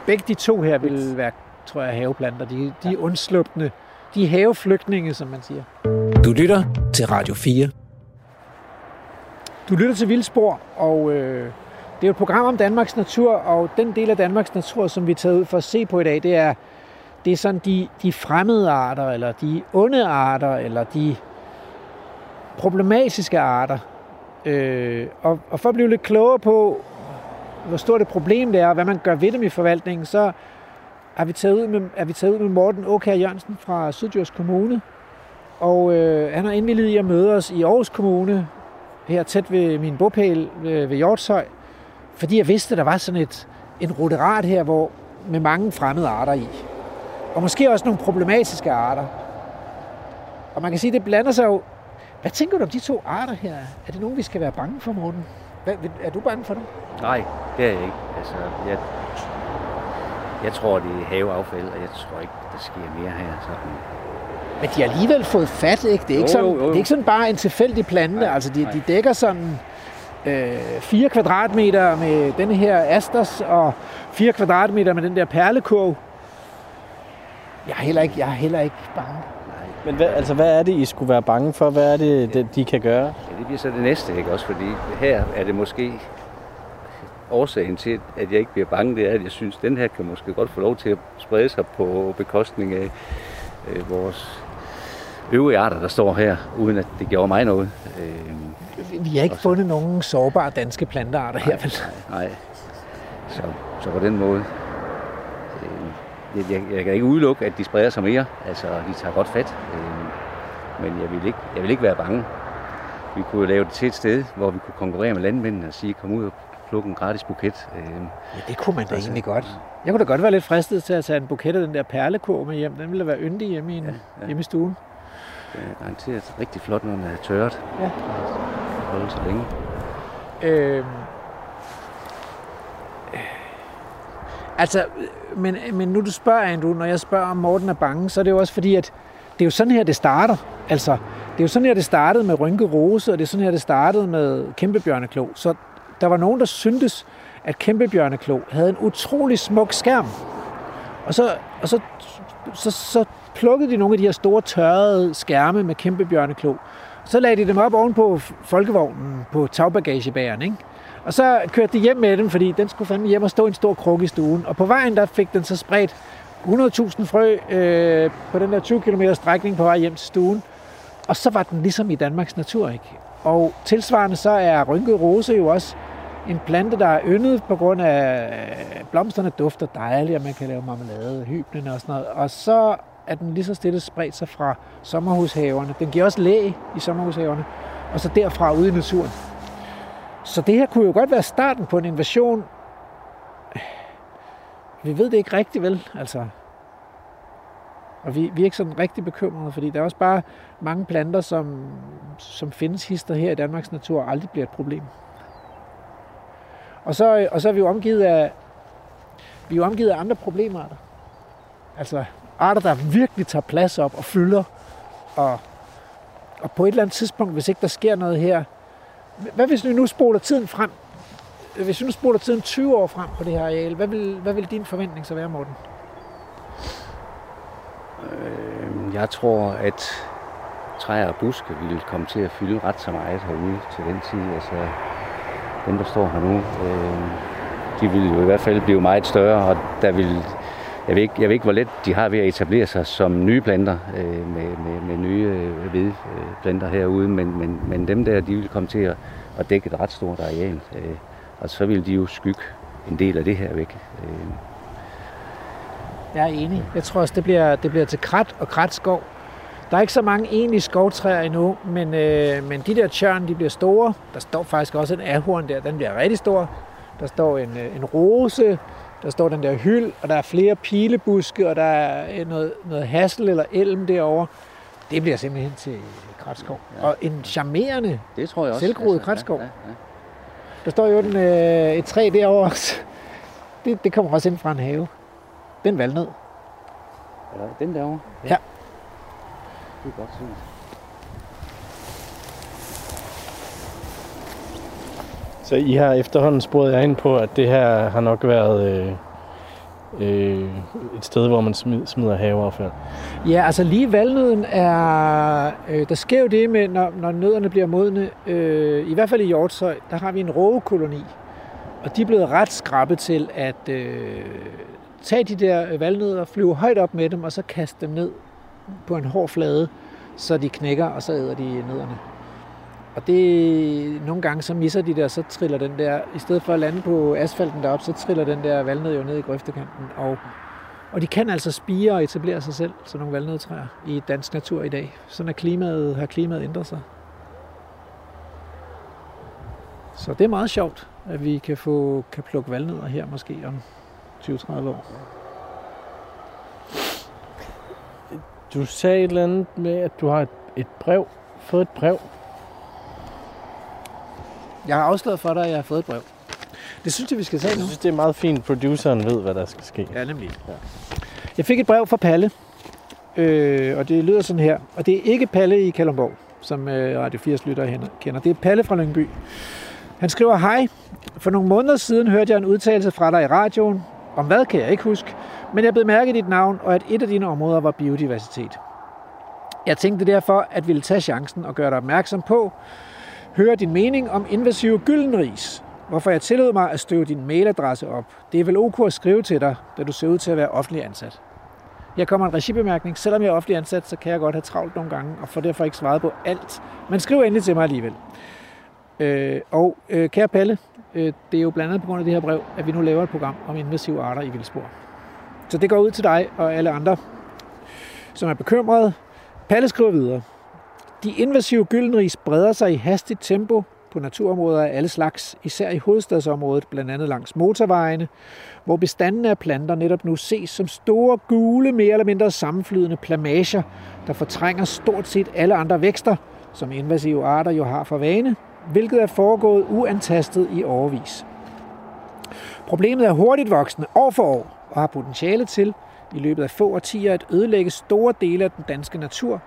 Begge de to her vil være, tror jeg, haveplanter. De, de er undslupne. De er haveflygtninge, som man siger. Du lytter til Radio 4. Du lytter til Vildspor, og øh, det er jo et program om Danmarks natur, og den del af Danmarks natur, som vi er taget ud for at se på i dag, det er, det er sådan de, de fremmede arter, eller de onde arter, eller de problematiske arter. Øh, og, og for at blive lidt klogere på, hvor stort et problem det er, og hvad man gør ved dem i forvaltningen, så er vi taget ud med, er vi taget ud med Morten Åkær Jørgensen fra Syddjurs Kommune. Og øh, han har indvilliget i at møde os i Aarhus Kommune, her tæt ved min bopæl ved, ved Hjortshøj, fordi jeg vidste, at der var sådan et, en ruderat her, hvor med mange fremmede arter i. Og måske også nogle problematiske arter. Og man kan sige, at det blander sig jo... Hvad tænker du om de to arter her? Er det nogen, vi skal være bange for, Morten? Hvad, er du bange for dem? Nej, det er jeg ikke. Altså, jeg, jeg tror, det er haveaffald, og jeg tror ikke, der sker mere her. Sådan. Men de har alligevel fået fat, ikke? Det er ikke, Jo, sådan, jo, jo. Det er ikke sådan bare en tilfældig plante. Nej, altså, de, nej. de dækker sådan øh, 4 kvadratmeter med denne her asters, og 4 kvadratmeter med den der perlekurv. Jeg er heller ikke, jeg er heller ikke bange. Men hvad, altså, hvad er det, I skulle være bange for? Hvad er det, det de kan gøre? Ja, det bliver så det næste, ikke også? Fordi her er det måske årsagen til, at jeg ikke bliver bange, det er, at jeg synes, at den her kan måske godt få lov til at sprede sig på bekostning af øh, vores øvrige arter, der står her, uden at det gjorde mig noget. Øh, Vi har ikke så- fundet nogen sårbare danske plantearter her, vel? nej. Så, så på den måde. Øh, jeg, jeg, kan ikke udelukke, at de spreder sig mere. Altså, de tager godt fat. Øh, men jeg vil, ikke, jeg vil ikke være bange. Vi kunne lave det til et sted, hvor vi kunne konkurrere med landmændene og sige, kom ud og pluk en gratis buket. Øh, Ja, det kunne man da Altså, egentlig godt. Jeg kunne da godt være lidt fristet til at tage en buket af den der perlekurv med hjem. Den ville da være yndig hjemme i, en, ja. ja. hjemme i stuen. det er garanteret rigtig flot, når den er tørret. Ja. Holde så længe. Øhm. Altså, men, men nu du spørger, Andrew, når jeg spørger om Morten er bange, så er det jo også fordi, at det er jo sådan her, det starter. Altså, det er jo sådan her, det startede med Rynke Rose, og det er sådan her, det startede med Kæmpebjørneklo. Så der var nogen, der syntes, at Kæmpebjørneklo havde en utrolig smuk skærm. Og så, og så, så, så plukkede de nogle af de her store tørrede skærme med Kæmpebjørneklo. Så lagde de dem op ovenpå folkevognen på tagbagagebæren, ikke? Og så kørte de hjem med dem, fordi den skulle fandme hjem og stå i en stor krukke i stuen. Og på vejen, der fik den så spredt 100.000 frø øh, på den der 20 km strækning på vej hjem til stuen. Og så var den ligesom i Danmarks natur, ikke? Og tilsvarende så er rynket rose jo også en plante, der er yndet på grund af øh, blomsterne dufter dejligt, og man kan lave marmelade, hyblene og sådan noget. Og så at den lige så stille spredt sig fra sommerhushaverne. Den giver også læ i sommerhushaverne, og så derfra ud i naturen. Så det her kunne jo godt være starten på en invasion. Vi ved det ikke rigtigt, vel? Altså, og vi, vi er ikke sådan rigtig bekymrede, fordi der er også bare mange planter, som, som findes hister her i Danmarks natur, og aldrig bliver et problem. Og så, og så er vi jo omgivet af, vi er jo omgivet af andre problemarter. Altså arter, der virkelig tager plads op og fylder. Og, og på et eller andet tidspunkt, hvis ikke der sker noget her, hvad hvis vi nu spoler tiden frem? Hvis vi nu spoler tiden 20 år frem på det her areal, hvad vil, hvad vil din forventning så være, Morten? Øhm, jeg tror, at træer og buske vil komme til at fylde ret så meget herude til den tid. Altså, dem, der står her nu, øh, de vil jo i hvert fald blive meget større, og der vil, jeg ved ikke, jeg ved ikke hvor let de har ved at etablere sig som nye planter, øh, med, med, med nye øh, hvedplanter øh, herude, men, men, men dem der, de vil komme til at, at dække et ret stort areal, øh, og så vil de jo skygge en del af det her væk. Øh, Jeg er enig. Jeg tror også, det bliver, det bliver til krat og kratskov. Der er ikke så mange egentlige skovtræer endnu, men, øh, men de der tjørn, de bliver store. Der står faktisk også en ahorn der, den bliver rigtig stor. Der står en, øh, en rose, der står den der hyld, og der er flere pilebuske, og der er øh, noget, noget hassel eller elm derovre. Det bliver simpelthen til kratskov. Ja. Og en charmerende, det tror jeg også. Selvgroet kratskov. Ja, ja, ja. der står jo en, øh, et træ derovre også. Det, det kommer også ind fra en have. Den valnød. Eller den derovre? Ja. Det er godt set. Så I har efterhånden sporet jer ind på, at det her har nok været øh, øh, et sted, hvor man smider haveaffald. Ja, altså lige valnøden er... Øh, der sker jo det med, når, når nødderne bliver modne. Øh, I hvert fald i Hjortshøj, der har vi en rågekoloni. Og de er blevet ret skrappe til at øh, tage de der valnødder, flyve højt op med dem, og så kaste dem ned på en hård flade, så de knækker, og så æder de nødderne. Og det, nogle gange så misser de der, så triller den der, i stedet for at lande på asfalten deroppe, så triller den der valnød jo ned i grøftekanten. Og og de kan altså spire og etablere sig selv, sådan nogle valnødtræer, i dansk natur i dag. Sådan er klimaet, har klimaet ændret sig. Så det er meget sjovt, at vi kan få kan plukke valnødder her måske om 20-30 år. Du sagde et eller andet med, at du har et, et brev, fået et brev. Jeg har afsløret for dig, at jeg har fået et brev. Det synes jeg, vi skal tage Jeg nu. synes, det er meget fint, produceren ved, hvad der skal ske. Ja, nemlig. Ja. Jeg fik et brev fra Palle, øh, og det lyder sådan her. Og det er ikke Palle i Kalundborg, som øh, Radio 80 lytter kender. Det er Palle fra Lyngby. Han skriver, Hej, for nogle måneder siden hørte jeg en udtalelse fra dig i radioen. Om hvad kan jeg ikke huske, men jeg blev mærke dit navn, og at et af dine områder var biodiversitet. Jeg tænkte derfor, at ville tage chancen og gøre dig opmærksom på, høre din mening om invasive gyldenris, hvorfor jeg tillod mig at støve din mailadresse op. Det er vel ok at skrive til dig, da du ser ud til at være offentlig ansat. Her kommer en regibemærkning. Selvom jeg er offentlig ansat, så kan jeg godt have travlt nogle gange, og får derfor ikke svaret på alt. Men skriv endelig til mig alligevel. Øh, og øh, kære Palle, øh, det er jo blandt andet på grund af det her brev, at vi nu laver et program om invasive arter i vildspor. Så det går ud til dig og alle andre, som er bekymrede. Palle skriver videre. De invasive gyldenris breder sig i hastigt tempo på naturområder af alle slags, især i hovedstadsområdet, blandt andet langs motorvejene, hvor bestanden af planter netop nu ses som store, gule, mere eller mindre sammenflydende plamager, der fortrænger stort set alle andre vækster, som invasive arter jo har for vane, hvilket er foregået uantastet i overvis. Problemet er hurtigt voksende år for år og har potentiale til i løbet af få årtier at ødelægge store dele af den danske natur.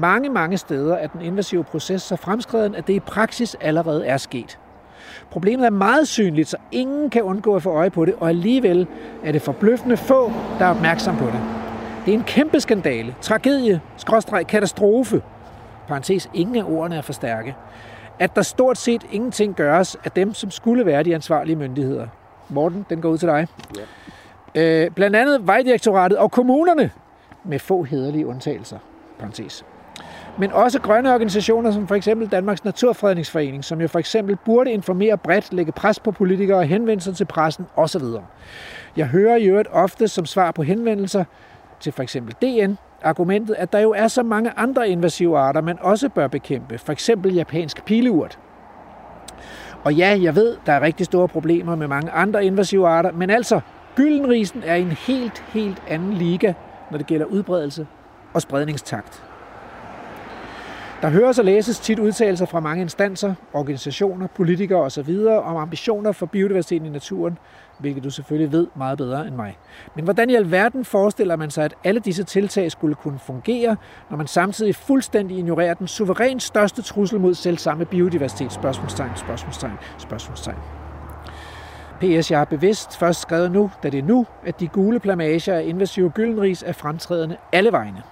Mange, mange steder er den invasive proces så fremskreden, at det i praksis allerede er sket. Problemet er meget synligt, så ingen kan undgå at få øje på det, og alligevel er det forbløffende få, der er opmærksom på det. Det er en kæmpe skandale, tragedie, skråstreg, katastrofe. Parenthes, ingen af ordene er for stærke. At der stort set ingenting gøres af dem, som skulle være de ansvarlige myndigheder. Morten, den går ud til dig. Ja. Øh, blandt andet Vejdirektoratet og kommunerne, med få hederlige undtagelser. Parenthes men også grønne organisationer som for eksempel Danmarks Naturfredningsforening, som jo for eksempel burde informere bredt, lægge pres på politikere og henvende sig til pressen osv. Jeg hører i øvrigt ofte som svar på henvendelser til for eksempel DN, argumentet, at der jo er så mange andre invasive arter, man også bør bekæmpe, for eksempel japansk pileurt. Og ja, jeg ved, der er rigtig store problemer med mange andre invasive arter, men altså, gyldenrisen er en helt, helt anden liga, når det gælder udbredelse og spredningstakt. Der høres og læses tit udtalelser fra mange instanser, organisationer, politikere osv. om ambitioner for biodiversiteten i naturen, hvilket du selvfølgelig ved meget bedre end mig. Men hvordan i alverden forestiller man sig, at alle disse tiltag skulle kunne fungere, når man samtidig fuldstændig ignorerer den suverænt største trussel mod selv samme biodiversitet? Spørgsmålstegn, spørgsmålstegn, spørgsmålstegn. PS, jeg har bevidst først skrevet nu, da det er nu, at de gule plamager af invasive gyldenris er fremtrædende alle vegne.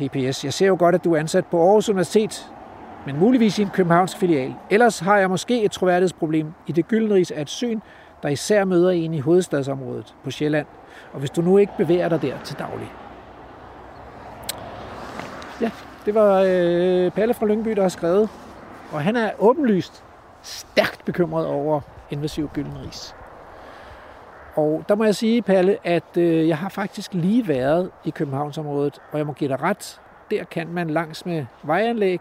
PPS. Jeg ser jo godt, at du er ansat på Aarhus Universitet, men muligvis i en københavnsk filial. Ellers har jeg måske et troværdighedsproblem i det gyldenris af et syn, der især møder en i hovedstadsområdet på Sjælland. Og hvis du nu ikke bevæger dig der til daglig. Ja, det var øh, Palle fra Lyngby, der har skrevet. Og han er åbenlyst stærkt bekymret over invasiv gyldenris. Og der må jeg sige, Palle, at øh, jeg har faktisk lige været i Københavnsområdet, og jeg må give dig ret. Der kan man langs med vejanlæg,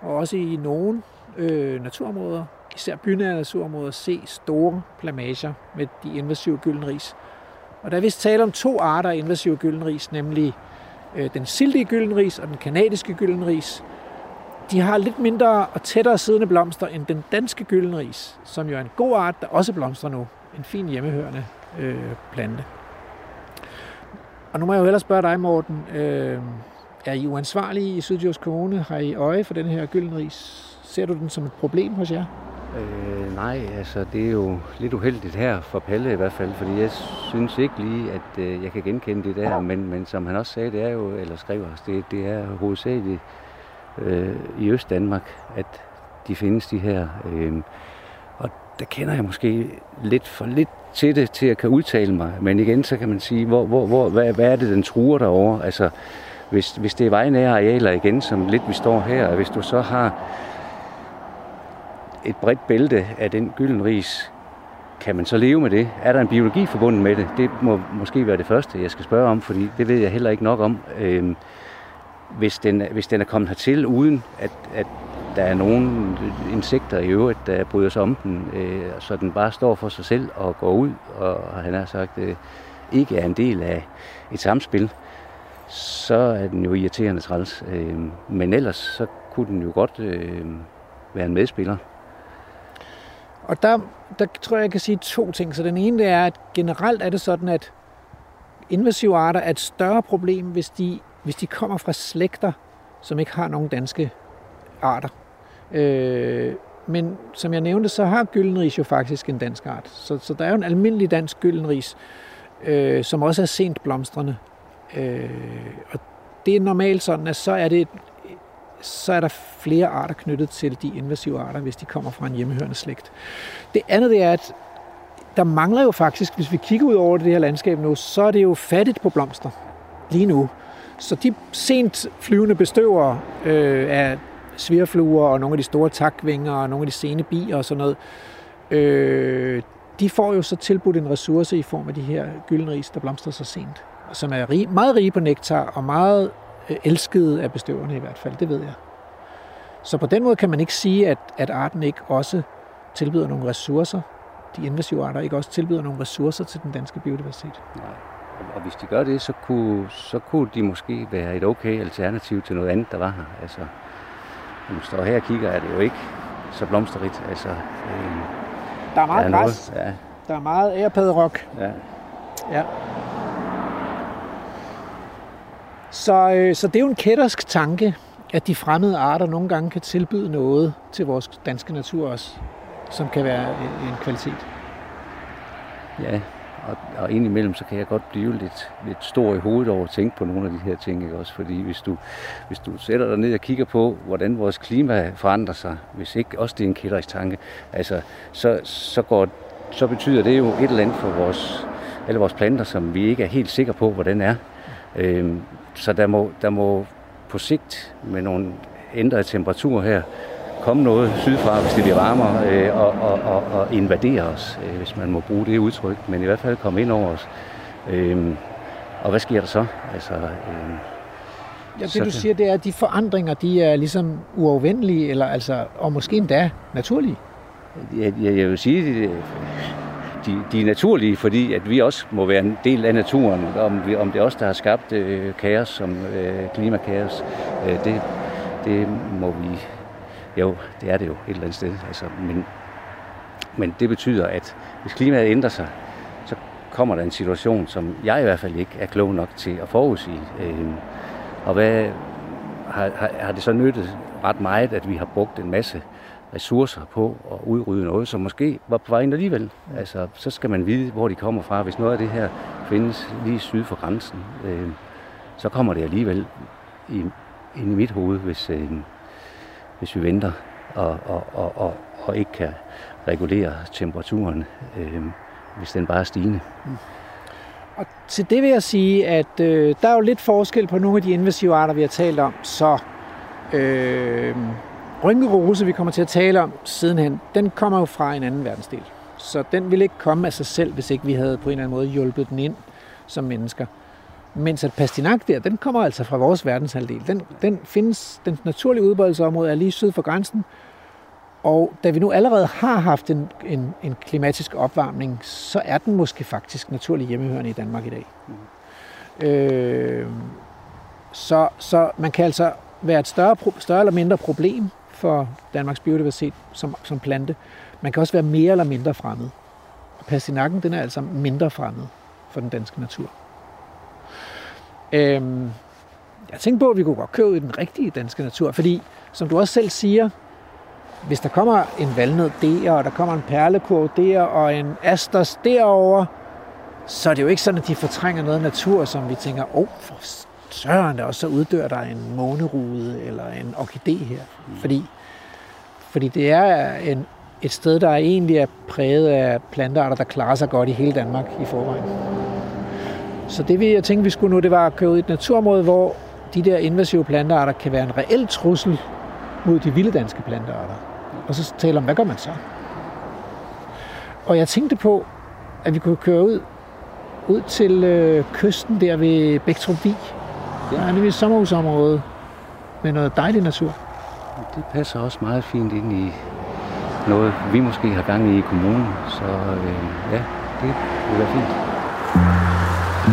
og også i nogle øh, naturområder, især bynære naturområder, se store plamager med de invasive gyldenris. Og der er vist tale om to arter af invasive gyldenris, nemlig øh, den sildige gyldenris og den kanadiske gyldenris. De har lidt mindre og tættere siddende blomster end den danske gyldenris, som jo er en god art, der også blomstrer nu. En fin hjemmehørende øh, plante. Og nu må jeg jo ellers spørge dig, Morten. Øh, er I uansvarlige i Sydjysk Kommune? Har I øje for den her gyldenris? Ser du den som et problem hos jer? Øh, nej, altså det er jo lidt uheldigt her for Palle i hvert fald, fordi jeg synes ikke lige, at øh, jeg kan genkende det der, men, men som han også sagde, det er jo, eller skriver os, det, det er hovedsageligt øh, i Øst-Danmark, at de findes de her. Øh, og der kender jeg måske lidt for lidt til det, til at kan udtale mig. Men igen, så kan man sige, hvor, hvor, hvor, hvad, hvad er det, den truer derovre? Altså, hvis, hvis det er vejnære arealer igen, som lidt vi står her, og hvis du så har et bredt bælte af den gyldenris, kan man så leve med det? Er der en biologi forbundet med det? Det må måske være det første, jeg skal spørge om, fordi det ved jeg heller ikke nok om. Øhm, hvis, den, hvis den er kommet hertil, uden at, at der er nogle insekter i øvrigt, der bryder sig om den, øh, så den bare står for sig selv og går ud, og han har sagt, øh, ikke er en del af et samspil, så er den jo irriterende træls. Øh, men ellers så kunne den jo godt øh, være en medspiller. Og der, der tror jeg, jeg kan sige to ting. Så den ene det er, at generelt er det sådan, at invasive arter er et større problem, hvis de, hvis de kommer fra slægter, som ikke har nogen danske arter. Øh, men som jeg nævnte, så har gyldenris jo faktisk en dansk art. Så, så der er jo en almindelig dansk gyldenris, øh, som også er sent blomstrende. Øh, og det er normalt sådan, at så er det så er der flere arter knyttet til de invasive arter, hvis de kommer fra en hjemmehørende slægt. Det andet det er, at der mangler jo faktisk, hvis vi kigger ud over det her landskab nu, så er det jo fattigt på blomster lige nu. Så de sent flyvende bestøvere øh, af svirfluer og nogle af de store takvinger og nogle af de sene bier og sådan noget, øh, de får jo så tilbudt en ressource i form af de her gyldenris, der blomstrer så sent, som er rig, meget rige på nektar og meget øh, elskede af bestøverne i hvert fald, det ved jeg. Så på den måde kan man ikke sige, at, at arten ikke også tilbyder nogle ressourcer, de invasive arter ikke også tilbyder nogle ressourcer til den danske biodiversitet. Nej. Og hvis de gør det, så kunne, så kunne de måske være et okay alternativ til noget andet, der var her. Altså, når man står her og kigger, er det jo ikke så blomsterigt. Altså, øh, Der er meget der er græs, noget, ja, der er meget ærpadderok. ja. Ja. Så, øh, så det er jo en kættersk tanke, at de fremmede arter nogle gange kan tilbyde noget til vores danske natur også, som kan være en, en kvalitet. Ja, og, og indimellem så kan jeg godt blive lidt, lidt stor i hovedet over at tænke på nogle af de her ting, ikke også? Fordi hvis du, hvis du sætter dig ned og kigger på, hvordan vores klima forandrer sig, hvis ikke også det er en kælderisk tanke, altså, så, så, går, så betyder det jo et eller andet for vores, alle vores planter, som vi ikke er helt sikre på, hvordan er. Øhm, så der må, der må på sigt med nogle ændrede temperaturer her, komme noget sydfra, hvis det bliver varmere, øh, og, og, og, og invadere os, øh, hvis man må bruge det udtryk, men i hvert fald komme ind over os. Øh, og hvad sker der så? Altså, øh, Ja, Så det du kan- siger, det er, at de forandringer, de er ligesom uafvendelige, eller altså, og måske endda naturlige. jeg, jeg, jeg vil sige, at de, de er naturlige, fordi at vi også må være en del af naturen. Om, vi, om det er os, der har skabt øh, kaos, som øh, klimakaos, øh, det, det må vi... Jo, det er det jo et eller andet sted. Altså, men, men det betyder, at hvis klimaet ændrer sig, så kommer der en situation, som jeg i hvert fald ikke er klog nok til at forudsige. Øh, og hvad har, har, har det så nyttet ret meget, at vi har brugt en masse ressourcer på at udrydde noget, som måske var på vej ind alligevel. Altså, så skal man vide, hvor de kommer fra. Hvis noget af det her findes lige syd for grænsen, øh, så kommer det alligevel i, ind i mit hoved, hvis, øh, hvis vi venter og, og, og, og, og ikke kan regulere temperaturen, øh, hvis den bare er stigende. Og til det vil jeg sige, at øh, der er jo lidt forskel på nogle af de invasive arter, vi har talt om. Så øh, rynkerose, vi kommer til at tale om sidenhen, den kommer jo fra en anden verdensdel. Så den ville ikke komme af sig selv, hvis ikke vi havde på en eller anden måde hjulpet den ind som mennesker. Mens at pastinak der, den kommer altså fra vores verdenshalvdel. Den, den findes, den naturlige udbredelsesområde er lige syd for grænsen. Og da vi nu allerede har haft en, en, en klimatisk opvarmning, så er den måske faktisk naturlig hjemmehørende i Danmark i dag. Øh, så, så man kan altså være et større, større eller mindre problem for Danmarks biodiversitet som, som plante. Man kan også være mere eller mindre fremmed. Og pastinakken, den er altså mindre fremmed for den danske natur. Øhm, jeg tænkte på, at vi kunne godt køre ud i den rigtige danske natur, fordi som du også selv siger, hvis der kommer en valnød der, og der kommer en perlekurv der, og en asters derover, så er det jo ikke sådan, at de fortrænger noget natur, som vi tænker, åh, oh, for søren, og så uddør der en månerude eller en orkidé her. Fordi, fordi det er en, et sted, der egentlig er præget af plantearter, der klarer sig godt i hele Danmark i forvejen. Så det vi jeg tænkte, vi skulle nu, det var at køre ud i et naturområde, hvor de der invasive plantearter kan være en reel trussel mod de vilde danske plantearter. Og så tale om, hvad gør man så? Og jeg tænkte på, at vi kunne køre ud, ud til øh, kysten der ved Bæktrup Vig. Der er nemlig et sommerhusområde med noget dejlig natur. Det passer også meget fint ind i noget, vi måske har gang i i kommunen. Så øh, ja, det vil være fint. Du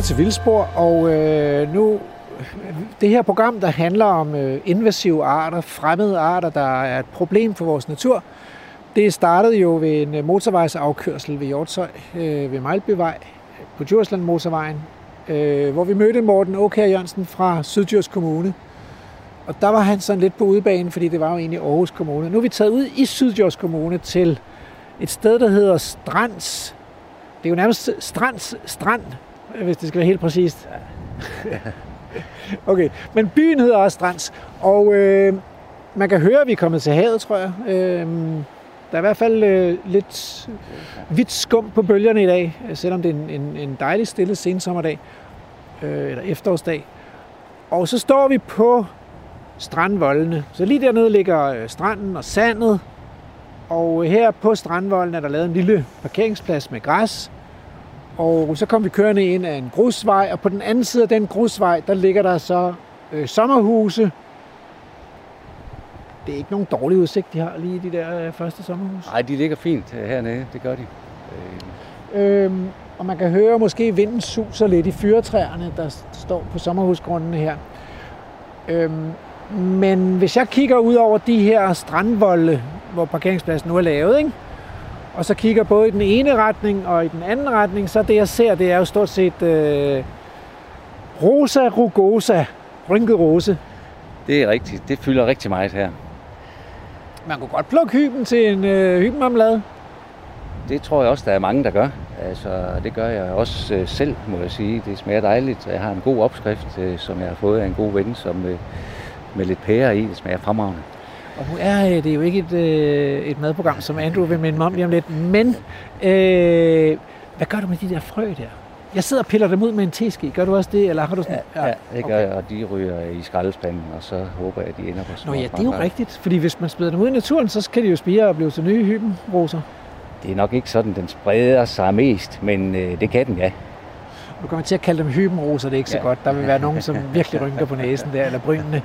til Vildspor, og øh, nu det her program, der handler om øh, invasive arter, fremmede arter, der er et problem for vores natur, det startede jo ved en øh, motorvejsafkørsel ved Hjortshøj, øh, ved Mejlbyvej, på Djursland Motorvejen, øh, hvor vi mødte Morten Åkær Jørgensen fra Syddjurs Kommune. Og der var han sådan lidt på udebane, fordi det var jo egentlig Aarhus Kommune. Nu er vi taget ud i Syddjurs Kommune til et sted, der hedder Strands. Det er jo nærmest Strands Strand, hvis det skal være helt præcist. (laughs) Okay, men byen hedder også Strands, og øh, man kan høre, at vi er kommet til havet, tror jeg. Øh, der er i hvert fald øh, lidt hvidt skum på bølgerne i dag, øh, selvom det er en, en, en dejlig stille sensommerdag, øh, eller efterårsdag. Og så står vi på strandvoldene. Så lige dernede ligger øh, stranden og sandet, og her på strandvolden er der lavet en lille parkeringsplads med græs, og så kom vi kørende ind af en grusvej, og på den anden side af den grusvej, der ligger der så øh, sommerhuse. Det er ikke nogen dårlig udsigt, de har lige de der øh, første sommerhuse. Nej, de ligger fint øh, hernede, det gør de. Øh, Øhm, og man kan høre måske vinden suser lidt i fyretræerne, der står på sommerhusgrundene her. Øhm, men hvis jeg kigger ud over de her strandvolde, hvor parkeringspladsen nu er lavet, ikke? Og så kigger både i den ene retning og i den anden retning, så det jeg ser, det er jo stort set øh, rosa rugosa, rynket rose. det er rigtigt, det fylder rigtig meget her. Man kunne godt plukke hyben til en øh, hybenmarmelade. Det tror jeg også, der er mange, der gør. Altså, det gør jeg også øh, selv, må jeg sige. Det smager dejligt. Jeg har en god opskrift, øh, som jeg har fået af en god ven, som øh, med lidt pære i. Det smager fremragende. Og nu er øh, det jo ikke et, øh, et madprogram, som Andrew vil minde mig om lige om lidt, men øh, hvad gør du med de der frø der? Jeg sidder og piller dem ud med en teske. Gør du også det, eller har du sådan... Ja, ja det gør jeg, og de ryger i skraldespanden, og så håber jeg, at de ender på Nå små ja, det er jo rigtigt, fordi hvis man smider dem ud i naturen, så kan de jo spire og blive til nye hybenroser. Det er nok ikke sådan, den spreder sig mest, men øh, det kan den, ja. Du kommer til at kalde dem hybenroser, det er ikke så Ja. godt. Der vil være nogen, som (laughs) virkelig rynker på næsen der, eller brynene.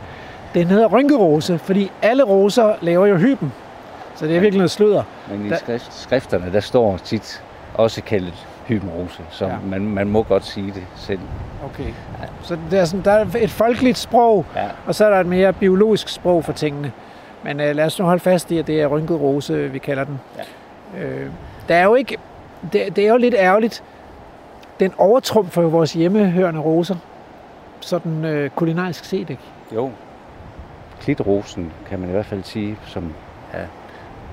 Den hedder rynkerose, fordi alle roser laver jo hyben. Så det er virkelig noget sludder. Men i Der- skrift, skrifterne, der står tit også kaldet hybenrose, så Ja. ja. man, man må godt sige det selv. Okay. Så det er sådan, der er et folkeligt sprog, Ja. og så er der et mere biologisk sprog for tingene. Men øh, lad os nu holde fast i, at det er rynket rose, vi kalder den. Ja. Øh, der er jo ikke... Det, det er jo lidt ærgerligt. Den overtrumfer jo vores hjemmehørende roser. Sådan øh, kulinarisk set, ikke? Jo, klitrosen kan man i hvert fald sige, som er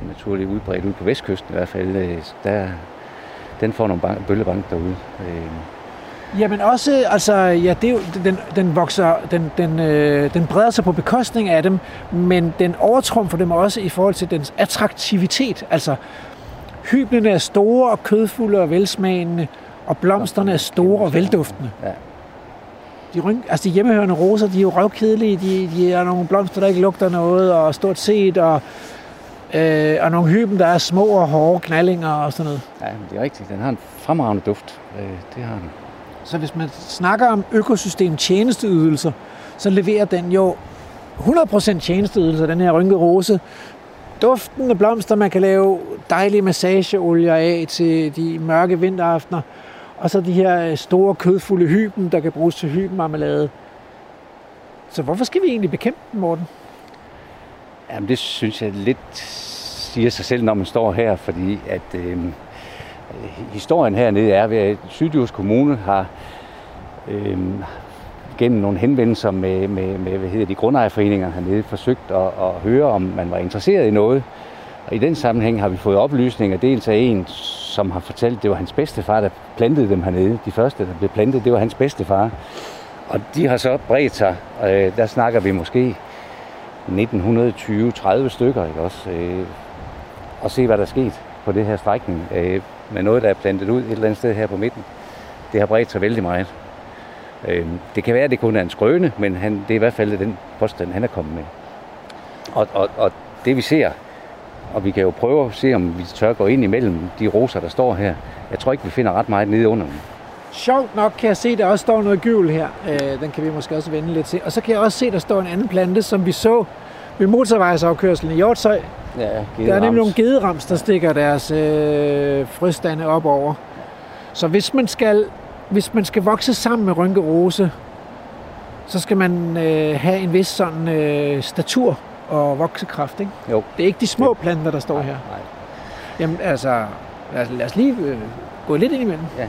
naturligt udbredt ude på vestkysten i hvert fald, øh, der, den får nogle bank, bøllebank derude. Øh, Jamen også, altså, ja, det er jo, den, den vokser, den, den, øh, den breder sig på bekostning af dem, men den overtrumfer dem også i forhold til dens attraktivitet. Altså, hyblene er store og kødfulde og velsmagende, og blomsterne er store og velduftende. Ja. De, rynk, altså, de hjemmehørende roser, de er jo røvkedelige, de, de er nogle blomster, der ikke lugter noget, og stort set, og, øh, og nogle hyben, der er små og hårde knallinger og sådan noget. ja, men det er rigtigt. Den har en fremragende duft. Øh, det har den. Så hvis man snakker om økosystem tjenesteydelser, så leverer den jo 100% tjenesteydelser, den her rynket rose. Duftende blomster, man kan lave dejlige massageolier af til de mørke vinteraftener. Og så de her øh, store kødfulde hyben, der kan bruges til hybenmarmelade. Så hvorfor skal vi egentlig bekæmpe dem, Morten? Jamen, det synes jeg lidt siger sig selv, når man står her, fordi at øh, historien hernede er, ved at Sydjurs Kommune har øh, gennem nogle henvendelser med, med, med hvad hedder de, grundejerforeninger hernede forsøgt at, at høre, om man var interesseret i noget. Og i den sammenhæng har vi fået oplysninger, dels af en, som har fortalt, at det var hans bedstefar, der plantede dem hernede. De første, der blev plantet, det var hans bedstefar. Og de har så bredt sig. Øh, der snakker vi måske 1920-30 stykker, ikke også? Øh, og se, hvad der er sket på det her strækning øh, med noget, der er plantet ud et eller andet sted her på midten. Det har bredt sig vældig meget. Øh, det kan være, at det kun er en skrøne, men han, det er i hvert fald den påstand, han er kommet med. Og, og, og det vi ser, og vi kan jo prøve at se, om vi tør gå ind imellem de roser, der står her. Jeg tror ikke, vi finder ret meget nede under dem. Sjovt nok kan jeg se, at der også står noget gyvel her. Øh, den kan vi måske også vende lidt til. Og så kan jeg også se, der står en anden plante, som vi så ved motorvejsafkørselen i Hjortshøj. Ja, Der er nemlig nogle gederams, der stikker deres øh, frøstande op over. Så hvis man skal, hvis man skal vokse sammen med rynkerose, så skal man øh, have en vis sådan øh, statur og voksekraft, ikke? Jo. Det er ikke de små planter, der står her. Nej. Jamen altså, lad os, lad os lige øh, gå lidt ind imellem. Ja.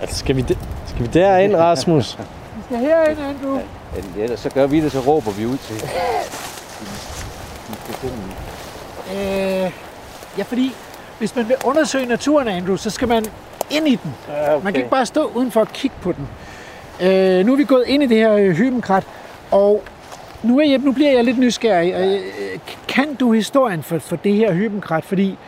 Altså, skal vi, de, skal vi derind, Rasmus? Vi skal herind, Andrew. Ja, ellers så gør vi det, så råber vi ud til. Øh, ja, fordi hvis man vil undersøge naturen, Andrew, så skal man ind i den. Ja, okay. Man kan ikke bare stå udenfor og kigge på den. Øh, nu er vi gået ind i det her øh, hybenkrat, og nu, er jeg, nu bliver jeg lidt nysgerrig. Ja. Øh, kan du historien for, for det her hybenkrat? Fordi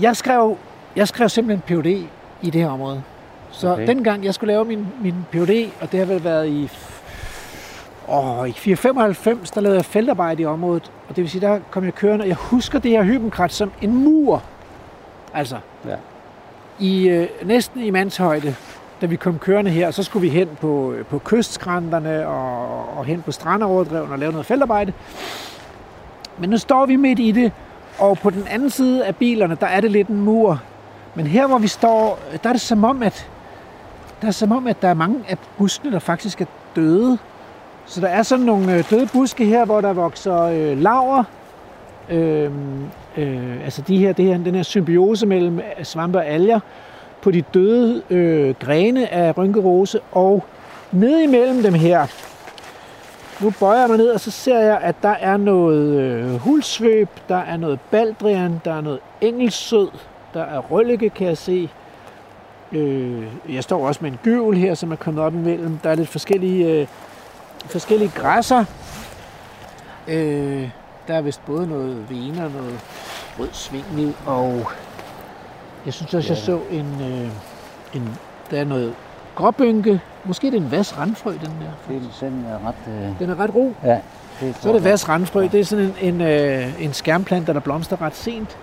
jeg skrev, jeg skrev simpelthen PhD i det her område. Så okay. Dengang jeg skulle lave min, min PhD, og det har vel været i, åh, i 495, der lavede jeg feltarbejde i området. Og det vil sige, der kom jeg kørende, og jeg husker det her hybenkrat som en mur. Altså, Ja. i øh, næsten i mandshøjde, da vi kom kørende her, så skulle vi hen på, øh, på kystskrænterne og, og hen på strandoverdreven og lave noget feltarbejde. Men nu står vi midt i det, og på den anden side af bilerne, der er det lidt en mur. Men her, hvor vi står, der er det som om, at der er som om, at der er mange af buskene, der faktisk er døde. Så der er sådan nogle øh, døde buske her, hvor der vokser øh, laver. Øh, øh, altså de her, det her, den her symbiose mellem øh, svampe og alger på de døde øh, grene af rynkerose. Og ned imellem dem her, nu bøjer jeg mig ned, og så ser jeg, at der er noget øh, hulsvøb, der er noget baldrian, der er noget engelsød, der er røllike, kan jeg se. Øh, jeg står også med en gyvel her, som er kommet op imellem. Der er lidt forskellige, øh, forskellige græsser. Øh, der er vist både noget vener, noget rød svingel, og jeg synes også, jeg så en, øh, en der er noget gråbynke. Måske er det en vas randfrø, den der. Det er den er ret... Øh, Den er ret ro. ja. Det Så er det vas randfrø. Det er sådan en, en, øh, en skærmplante, der blomster ret sent.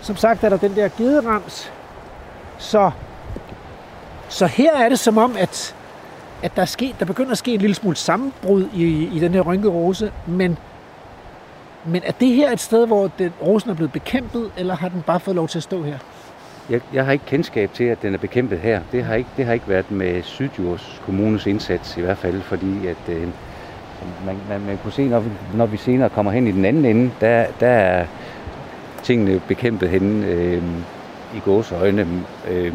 Som sagt er der den der gederams. Så, så her er det som om, at, at der, er sket, der begynder at ske en lille smule sammenbrud i, i den her rynkede rose, Men, men er det her et sted, hvor den, rosen er blevet bekæmpet, eller har den bare fået lov til at stå her? Jeg, jeg har ikke kendskab til, at den er bekæmpet her. Det har ikke, det har ikke været med Sydjurs Kommunes indsats i hvert fald, fordi at øh, man, man, man kunne se, når vi, når vi senere kommer hen i den anden ende, der, der er tingene bekæmpet henne øh, i gåseøjne, øh,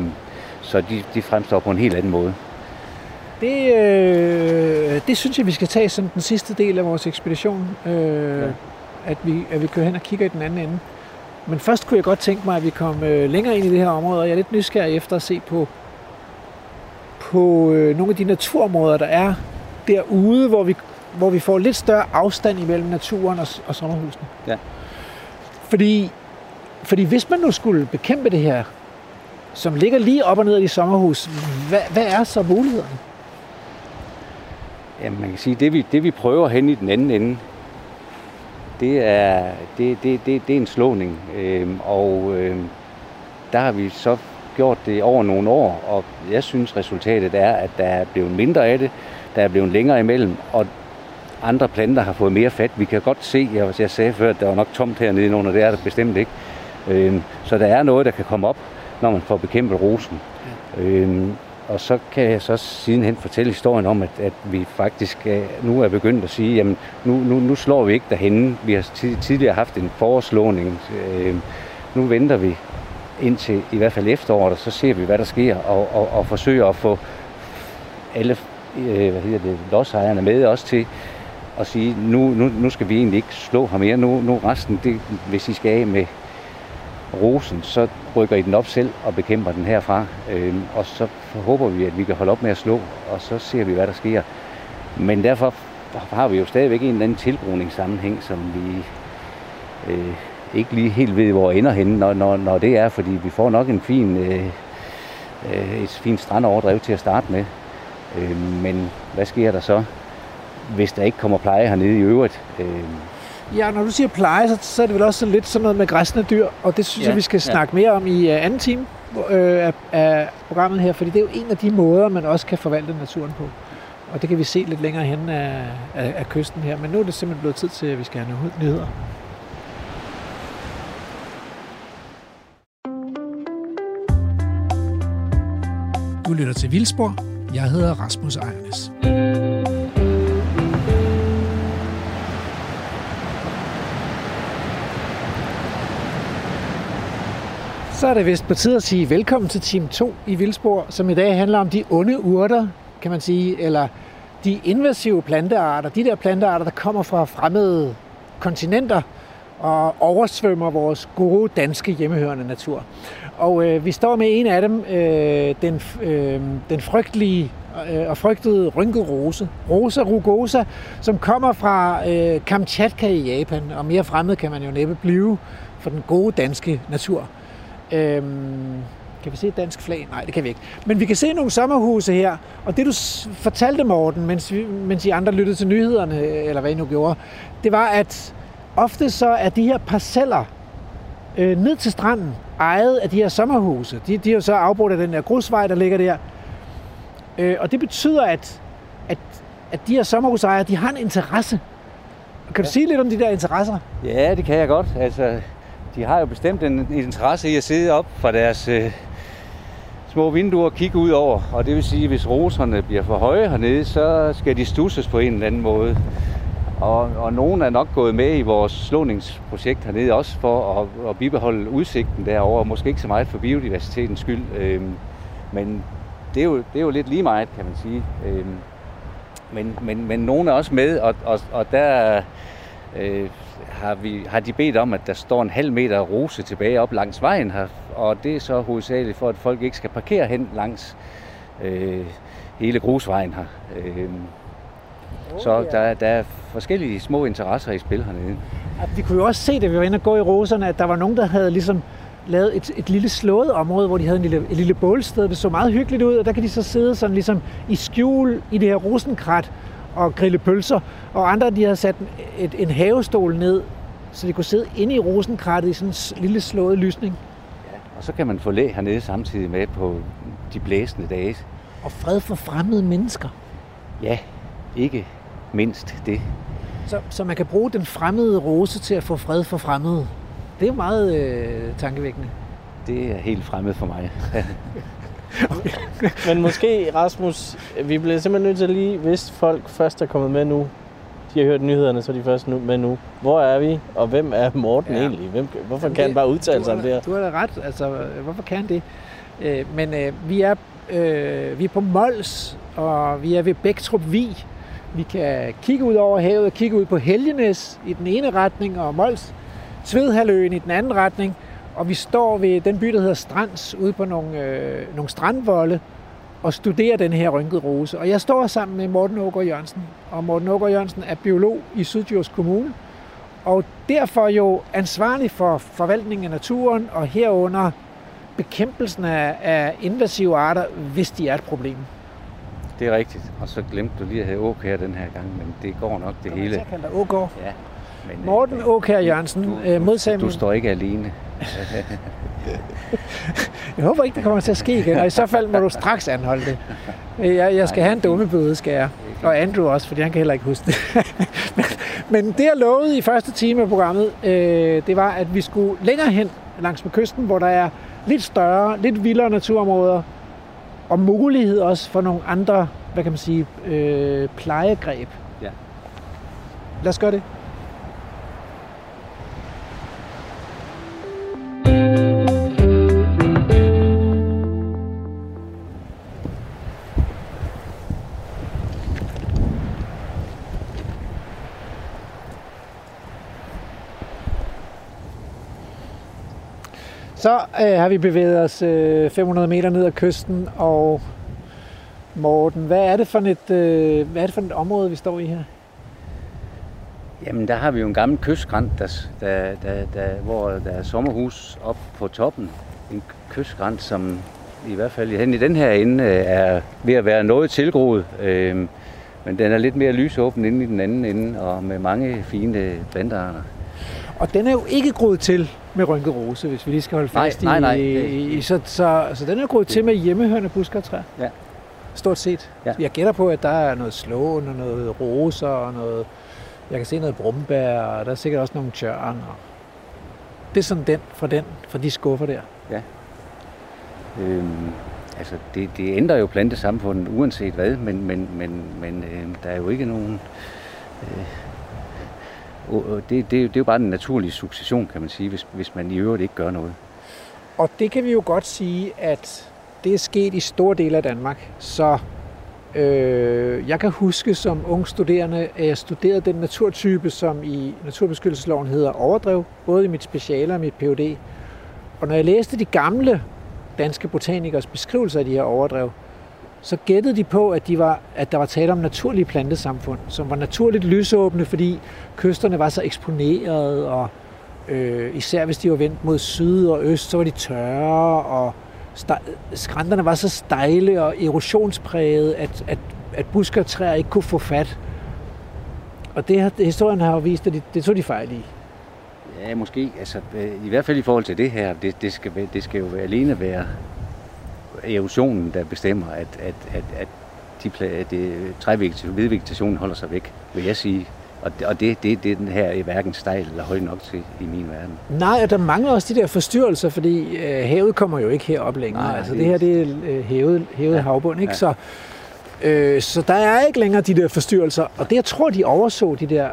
så de, de fremstår på en helt anden måde. Det, øh, det synes jeg, vi skal tage som den sidste del af vores ekspedition. Øh, ja. at, vi, at vi kører hen og kigger i den anden ende. Men først kunne jeg godt tænke mig, at vi kom øh, længere ind i det her område, og jeg er lidt nysgerrig efter at se på, på øh, nogle af de naturområder, der er derude, hvor vi, hvor vi får lidt større afstand imellem naturen og, og sommerhusene. Ja. Fordi, fordi hvis man nu skulle bekæmpe det her, som ligger lige op og ned af de sommerhus, hvad, hvad er så mulighederne? Jamen, man kan sige, det vi, det vi prøver hen i den anden ende, det er, det, det, det, det er en slåning. Øhm, og øhm, der har vi så gjort det over nogle år, og jeg synes resultatet er, at der er blevet mindre af det, der er blevet længere imellem, og andre planter har fået mere fat. Vi kan godt se, jeg, jeg sagde før, at der var nok tomt hernede under, det er der bestemt ikke. Øhm, så der er noget, der kan komme op, når man får bekæmpet rosen. Øhm, og så kan jeg så sidenhen fortælle historien om, at, at vi faktisk øh, nu er begyndt at sige, jamen nu, nu, nu slår vi ikke derhenne. Vi har tidligere haft en foreslåning. Øh, nu venter vi indtil i hvert fald efteråret, og så ser vi, hvad der sker, og, og, og forsøger at få alle øh, hvad hedder det, lodsejerne med også til at sige, nu, nu, nu skal vi egentlig ikke slå ham mere. Nu, nu resten, det, hvis I skal af med rosen, så rykker I den op selv og bekæmper den herfra. Øh, og så håber vi, at vi kan holde op med at slå, og så ser vi, hvad der sker. Men derfor har vi jo stadigvæk en eller anden tilbrugningssammenhæng, som vi øh, ikke lige helt ved, hvor ender henne, når, når, når det er, fordi vi får nok en fin, øh, øh, et fint strandoverdrev til at starte med. Øh, men hvad sker der så, hvis der ikke kommer pleje hernede i øvrigt? Øh, Ja, når du siger pleje, så, så er det vel også sådan lidt sådan noget med græsne dyr, og det synes ja, jeg, vi skal ja. snakke mere om i uh, anden time øh, af, af programmet her, fordi det er jo en af de måder, man også kan forvalte naturen på. Og det kan vi se lidt længere hen af, af, af kysten her. Men nu er det simpelthen blevet tid til, at vi skal have nogle nyheder. Du lytter til Vildspor. Jeg hedder Rasmus Ejernes. Så er det vist på tide at sige velkommen til Team 2 i Vildspor, som i dag handler om de onde urter, kan man sige, eller de invasive plantearter, de der plantearter, der kommer fra fremmede kontinenter og oversvømmer vores gode danske hjemmehørende natur. Og øh, vi står med en af dem, øh, den, øh, den frygtelige øh, og frygtede rynkerose, Rosa rugosa, som kommer fra øh, Kamchatka i Japan, og mere fremmed kan man jo næppe blive for den gode danske natur. Øhm, kan vi se et dansk flag? Nej, det kan vi ikke. Men vi kan se nogle sommerhuse her, og det du fortalte, Morten, mens, vi, mens I andre lyttede til nyhederne, eller hvad I nu gjorde, det var, at ofte så er de her parceller øh, ned til stranden ejet af de her sommerhuse. De, de er jo så afbrudt af den der grusvej, der ligger der. Øh, og det betyder, at, at, at de her sommerhusejere, de har en interesse. Kan du ja. sige lidt om de der interesser? Ja, det kan jeg godt. Altså, de har jo bestemt en, en interesse i at sidde op fra deres øh, små vinduer og kigge ud over. Og det vil sige, at hvis roserne bliver for høje hernede, så skal de stusses på en eller anden måde. Og, og nogen er nok gået med i vores slåningsprojekt hernede også for at, at bibeholde udsigten derover. Måske ikke så meget for biodiversitetens skyld, øh, men det er, jo, det er jo lidt lige meget, kan man sige. Øh, men, men, men nogen er også med, og, og, og der øh, har, vi, har de bedt om, at der står en halv meter rose tilbage op langs vejen her, og det er så hovedsageligt for, at folk ikke skal parkere hen langs øh, hele grusvejen her. Øh, Oh, så der, der er forskellige små interesser i spil hernede. At Vi kunne jo også se, da vi var inde og gå i roserne, at der var nogen, der havde ligesom lavet et, et lille slået område, hvor de havde en lille, et lille bålsted. Det så meget hyggeligt ud, og der kan de så sidde sådan ligesom i skjul i det her rosenkrat og grille pølser. Og andre, de havde sat et, en havestol ned, så de kunne sidde inde i rosenkrattet i sådan en lille slået lysning. Og så kan man få læ hernede samtidig med på de blæsende dage. Og fred for fremmede mennesker. Ja, ikke mindst det. Så, så man kan bruge den fremmede rose til at få fred for fremmede. Det er jo meget øh, tankevækkende. Det er helt fremmed for mig. (laughs) Men måske, Rasmus, vi bliver simpelthen nødt til lige, hvis folk først er kommet med nu, de har hørt nyhederne, så er de først nu, med nu. Hvor er vi, og hvem er Morten Ja. egentlig? Hvem, hvorfor Jamen, kan han det- bare udtale sig om det her? Du har da ret. Altså, hvorfor kan han det? Øh, men øh, vi, er, øh, vi er på Mols, og vi er ved Bæktrup Vig. Vi kan kigge ud over havet, kigge ud på Helgenes i den ene retning, og Mols Svedhaløen i den anden retning. Og vi står ved den by, der hedder Strands, ude på nogle, øh, nogle strandvolde, og studerer den her rynkede rose. Og jeg står sammen med Morten Ågaard Jørgensen, og Morten Ågaard Jørgensen er biolog i Syddjurs Kommune, og derfor jo ansvarlig for forvaltningen af naturen, og herunder bekæmpelsen af, af invasive arter, hvis de er et problem. Det er rigtigt. Og så glemte du lige at have her den her gang, men det går nok det jeg hele. til at kalde dig Ågaard. Ja. Men, øh, Morten Åkær Jørgensen, du, øh, du, min- du står ikke alene. (laughs) Jeg håber ikke, det kommer til at ske igen, og i så fald må du straks anholde det. Jeg, jeg skal have en dumme bøde, skal jeg. Og Andrew også, fordi han kan heller ikke huske det. (laughs) men, men det, jeg lovede i første time af programmet, øh, det var, at vi skulle længere hen langs med kysten, hvor der er lidt større, lidt vildere naturområder, og mulighed også for nogle andre, hvad kan man sige, øh, plejegreb. Ja. Lad os gøre det. Så øh, har vi bevæget os øh, 500 meter ned ad kysten, og Morten, hvad er det for et, øh, hvad er det for et område, vi står i her? Jamen, der har vi jo en gammel kystskrænt, der, der, der, der, hvor der er sommerhus op på toppen. En kystskrænt, som i hvert fald hen i den her ende øh, er ved at være noget tilgroet. Øh, Men den er lidt mere lysåben inde i den anden ende, og med mange fine plantearter. Og den er jo ikke groet til med rynket rose, hvis vi lige skal holde Nej, fast nej, nej. i, i så, så, så den er groet til med hjemmehørende buskertræer. Ja. Stort set. Ja. Jeg gætter på, at der er noget slåen og noget roser og noget... Jeg kan se noget brumbær, og der er sikkert også nogle tjørn. Og det er sådan den fra den, fra de skuffer der. Øhm, altså, det, det ændrer jo plantesamfundet uanset hvad, men, men, men, men øh, der er jo ikke nogen... Øh, det, det, det er jo bare den naturlige succession, kan man sige, hvis, hvis man i øvrigt ikke gør noget. Og det kan vi jo godt sige, at det er sket i store dele af Danmark. Så øh, jeg kan huske som ung studerende, at jeg studerede den naturtype, som i naturbeskyttelsesloven hedder overdrev, både i mit speciale og mit Ph.D. Og når jeg læste de gamle danske botanikers beskrivelser af de her overdrev, så gættede de på, at, de var, at der var tale om naturlige plantesamfund, som var naturligt lysåbne, fordi kysterne var så eksponerede, og øh, især hvis de var vendt mod syd og øst, så var de tørre, og skrænterne var så stejle og erosionsprægede, at, at, at busker og træer ikke kunne få fat. Og det, det historien har jo vist, at de, det tog de fejl i. Ja, måske. Altså, øh, I hvert fald i forhold til det her, det, det, skal, det skal jo alene være erosionen, der bestemmer, at, at, at, at de at det, trævegetation, hvidvegetationen holder sig væk, vil jeg sige. Og, det- og det, det, det den her er hverken stejl eller høj nok til i min verden. Nej, og der mangler også de der forstyrrelser, fordi øh, havet kommer jo ikke herop længere. Nej, altså det- det her det er øh, hævet, hævet Ja, havbund, ikke? ja. Så, øh, så der er ikke længere de der forstyrrelser. Og det, jeg tror, de overså de der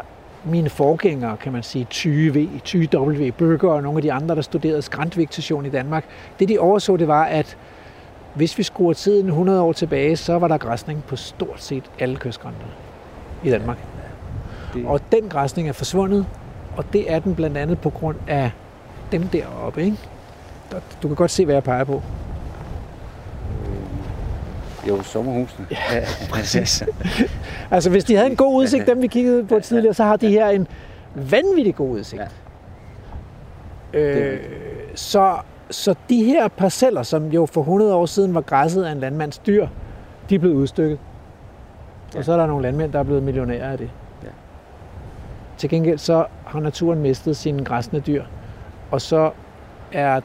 mine forgængere, kan man sige, Tyge V, Tyge W, Bøger og nogle af de andre, der studerede skræntvegetation i Danmark. Det, de overså, det var, at hvis vi skruer tiden 100 år tilbage, så var der græsning på stort set alle kystskrænterne i Danmark. Det, Og den græsning er forsvundet, og det er den blandt andet på grund af dem deroppe. Ikke? Du kan godt se, hvad jeg peger på. jo, sommerhusene. Ja, Præcis. (laughs) altså, hvis de havde en god udsigt, dem vi kiggede på tidligere, så har de her en vanvittig god udsigt. Ja. Øh, så, så de her parceller, som jo for 100 år siden var græsset af en landmands dyr, de er blevet udstykket. Ja. Og så er der nogle landmænd, der er blevet millionærer af det. Ja. Til gengæld så har naturen mistet sine græsne dyr, og så er,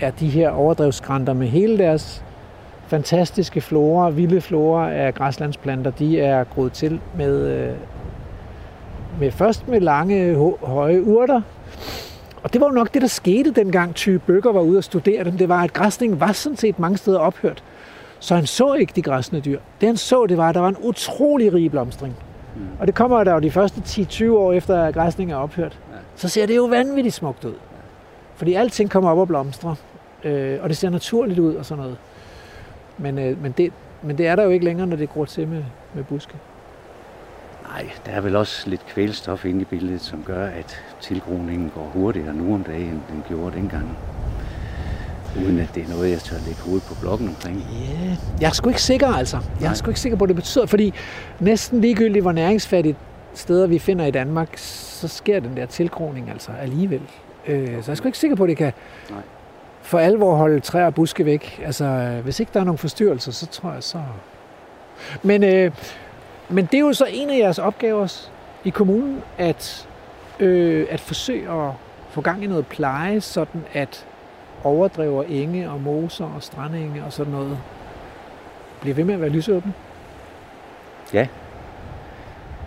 er de her overdrevskrænter med hele deres fantastiske flora, vilde flora af græslandsplanter, de er groet til med, øh, med først med lange, høje urter, og det var jo nok det, der skete dengang Tyge Bøger var ude og studere dem. Det var, at græsningen var sådan set mange steder ophørt. Så han så ikke de græsne dyr. Det han så, det var, at der var en utrolig rig blomstring. Mm. Og det kommer der jo de første 10-20 år efter, at græsningen er ophørt. Ja. Så ser det jo vanvittigt smukt ud. Fordi alting kommer op og blomstrer. Øh, og det ser naturligt ud og sådan noget. Men, øh, men, det, men det er der jo ikke længere, når det gror til med, med buske. Nej, der er vel også lidt kvælstof inde i billedet, som gør, at tilgroningen går hurtigere nu om dagen, end den gjorde dengang. Uden at det er noget, jeg tør lægge hovedet på blokken omkring. Ja, yeah. jeg er sgu ikke sikker altså. Jeg er sgu ikke sikker på, hvad det betyder, fordi næsten ligegyldigt, hvor næringsfattigt steder vi finder i Danmark, så sker den der tilgroning altså alligevel. Øh, så jeg er sgu ikke sikker på, at det kan Nej. for alvor holde træer og buske væk. Altså, hvis ikke der er nogen forstyrrelser, så tror jeg så... Men, øh, men det er jo så en af jeres opgaver i kommunen, at, øh, at forsøge at få gang i noget pleje, sådan at overdrever enge og moser og strandenge og sådan noget bliver ved med at være lysåbne.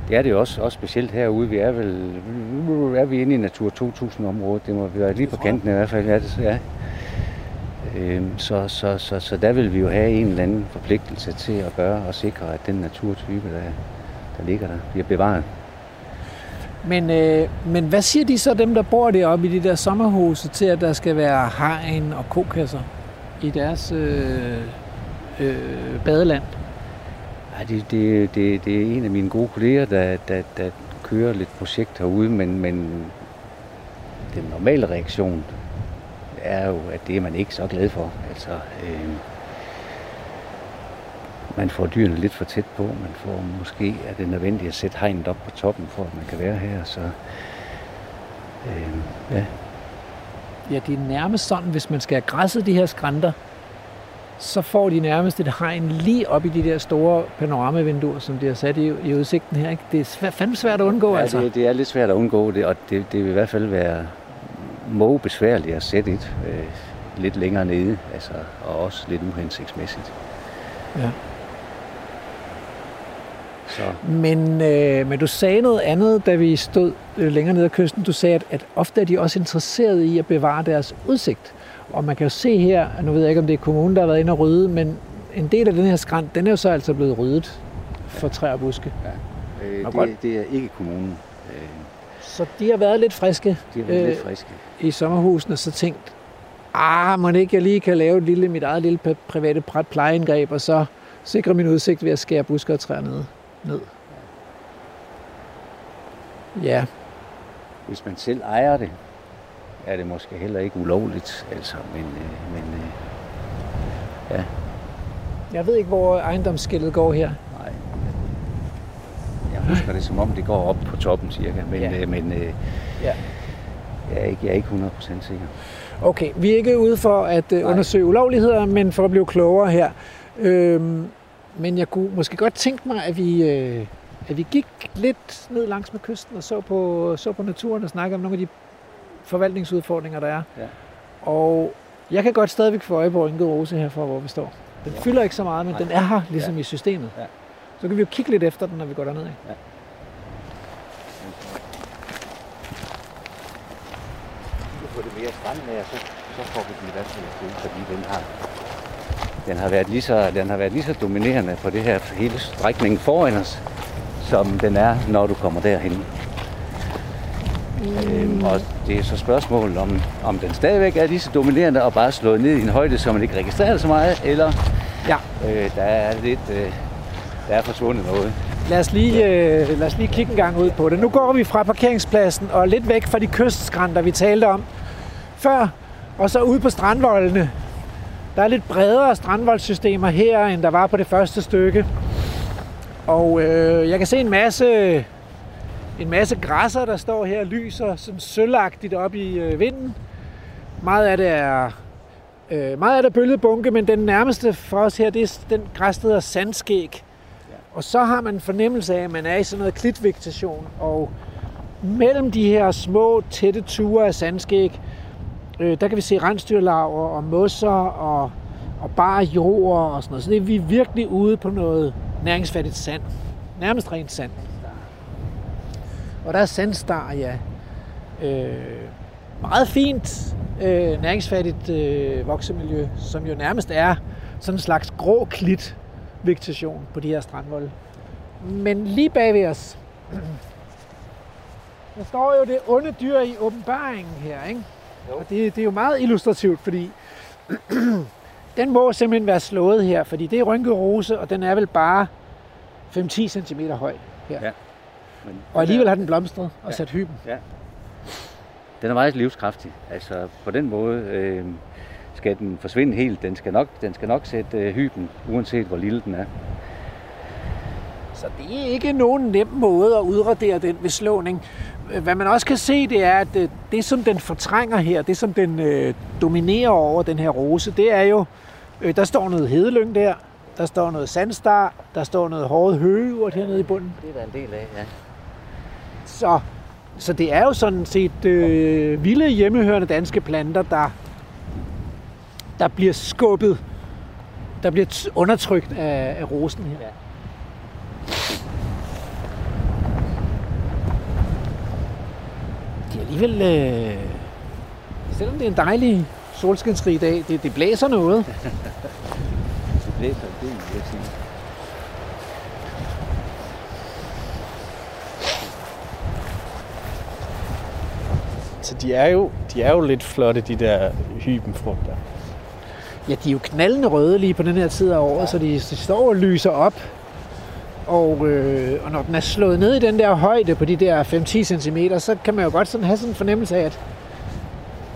Det er det jo også, også specielt herude. Vi er vel er vi inde i Natur 2000-området. Det må vi være lige på kanten i hvert fald. Ja, det, ja. Øhm, så, så, så, så der vil vi jo have en eller anden forpligtelse til at gøre og sikre, at den naturtype, der, der ligger der, bliver bevaret. Men, øh, men hvad siger de så, dem der bor deroppe i de der sommerhuse, til at der skal være hegn og kokasser i deres øh, øh, badeland? Ja, det, det, det, det er en af mine gode kolleger, der, der, der kører lidt projekt herude, men, men den normale reaktion er jo, at det er man ikke så glad for. Altså, øh, man får dyrene lidt for tæt på. Man får måske, er det nødvendigt at sætte hegnet op på toppen, for at man kan være her. Så, øh, ja. Ja, det er nærmest sådan, hvis man skal have græsset de her skrænter, så får de nærmest et hegn lige op i de der store panoramavinduer, som de har sat i, i udsigten her. Ikke? Det er svært, fandme svært at undgå, ja, altså. det, det er lidt svært at undgå det, og det, det vil i hvert fald være må besværligt at sætte et øh, lidt længere nede, altså, og også lidt uhensigtsmæssigt. Ja. Så Men, øh, men du sagde noget andet, da vi stod øh, længere nede ad kysten. Du sagde, at, at ofte er de også interesserede i at bevare deres udsigt. Og man kan jo se her, nu ved jeg ikke, om det er kommunen, der har været inde og rydde, men en del af den her skrant, den er jo så altså blevet ryddet for træer og buske. øh, Nå, godt. det, det er ikke kommunen. Så de har været lidt friske de er øh, Øh, lidt friske. i sommerhusene, så tænkt, ah, må ikke jeg lige kan lave et lille, mit eget lille private plejeindgreb, og så sikre min udsigt ved at skære busker og træer ned. ned. Ja, Hvis man selv ejer det, er det måske heller ikke ulovligt, altså, men, øh, men øh, jeg ved ikke, hvor ejendomsskillet går her. Husker det som om, det går op på toppen cirka, men, Ja. ja. øh, men øh, Ja. jeg, er ikke, jeg er ikke 100% sikker. Okay, vi er ikke ude for at Nej. undersøge ulovligheder, men for at blive klogere her. Øhm, men jeg kunne måske godt tænke mig, at vi, øh, at vi gik lidt ned langs med kysten og så på, så på naturen og snakke om nogle af de forvaltningsudfordringer, der er. Ja. Og jeg kan godt stadigvæk få øje på Rynket Rose her for, hvor vi står. Den Ja. fylder ikke så meget, men Nej. den er her ligesom i systemet. Ja. Så kan vi jo kigge lidt efter den, når vi går derned. Ikke? På det mere strandnære, så, så får vi den i hvert fald til, fordi den har, den har været lige så, den har været lige så dominerende på det her hele strækningen foran os, som den er, når du kommer derhen. Øhm, og det er så spørgsmålet, om, om den stadigvæk er lige så dominerende og bare slået ned i en højde, så man ikke registrerer det så meget, eller Ja. øh, der er lidt, øh, der er forsvundet noget. Lad os, lige, øh, lad os lige kigge en gang ud på det. Nu går vi fra parkeringspladsen og lidt væk fra de kystskrænter, vi talte om før, og så ud på strandvoldene. Der er lidt bredere strandvoldsystemer her, end der var på det første stykke. Og øh, jeg kan se en masse, en masse græsser, der står her og lyser sådan sølvagtigt op i øh, vinden. Meget af det er øh, meget af det bølgebunke, bunke, men den nærmeste for os her, det er den græs, der hedder sandskæg. Og så har man en fornemmelse af, at man er i sådan noget klitvegetation. Og mellem de her små, tætte ture af sandskæg, øh, der kan vi se rensdyrlarver og mosser og, og bare jord og sådan noget. Så det er vi virkelig ude på noget næringsfattigt sand. Nærmest rent sand. Og der er sandstar, ja. Øh, meget fint øh, næringsfattigt øh, voksemiljø, som jo nærmest er sådan en slags grå klit vegetation på de her strandvolde. Men lige bag ved os, der står jo det onde dyr i åbenbaringen her, ikke? Jo. Og det, det er jo meget illustrativt, fordi (clears throat) den må simpelthen være slået her, fordi det er rynket rose, og den er vel bare 5-10 cm høj her. Ja. Men Og alligevel har den blomstret og Ja. sat hyben. Den er meget livskraftig. Altså på den måde øh, skal den forsvinde helt. Den skal nok, den skal nok sætte øh, hyben, uanset hvor lille den er. Så det er ikke nogen nem måde at udradere den ved slåning. Hvad man også kan se, det er, at øh, det, som den fortrænger her, det som den øh, dominerer over den her rose, det er jo, øh, der står noget hedelyng der, der står noget sandstar, der står noget hårdt høgeurt hernede i bunden. Det er der en del af, ja. Så, så det er jo sådan set øh, vilde hjemmehørende danske planter, der, der bliver skubbet, der bliver undertrykt af, af rosen her. Ja. Det er alligevel, øh, selvom det er en dejlig solskinsrig dag, det, det blæser noget. (laughs) Det blæser del, vil jeg sige. Så de er jo, de er jo lidt flotte, de der hybenfrugter. Ja, de er jo knaldende røde lige på den her tid af året, så de, de står og lyser op. Og, øh, og når den er slået ned i den der højde på de der 5-10 cm, så kan man jo godt sådan have sådan en fornemmelse af, at,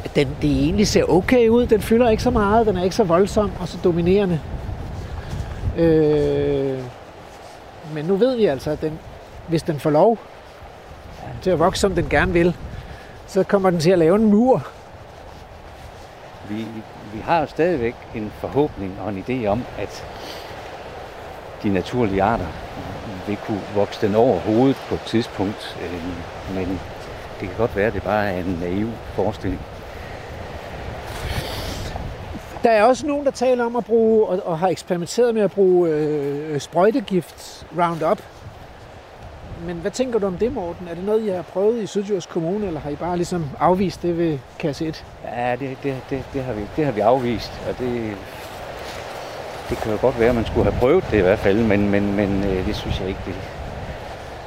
at den, det egentlig ser okay ud. Den fylder ikke så meget, den er ikke så voldsom og så dominerende. Øh, men nu ved vi altså, at den, hvis den får lov til at vokse, som den gerne vil, så kommer den til at lave en mur. Vi, vi har jo stadigvæk en forhåbning og en idé om, at de naturlige arter vil kunne vokse den over hovedet på et tidspunkt. Øhm, men det kan godt være, at det bare er en naiv forestilling. Der er også nogen, der taler om at bruge, og, og har eksperimenteret med at bruge øh, sprøjtegift Roundup. Men hvad tænker du om det, Morten? Er det noget, I har prøvet i Sydjysk Kommune, eller har I bare ligesom afvist det ved kasse 1? Ja, det, det, det, det, har vi, det har vi afvist, og det, det kan jo godt være, at man skulle have prøvet det i hvert fald, men, men, men øh, det synes jeg ikke. Det,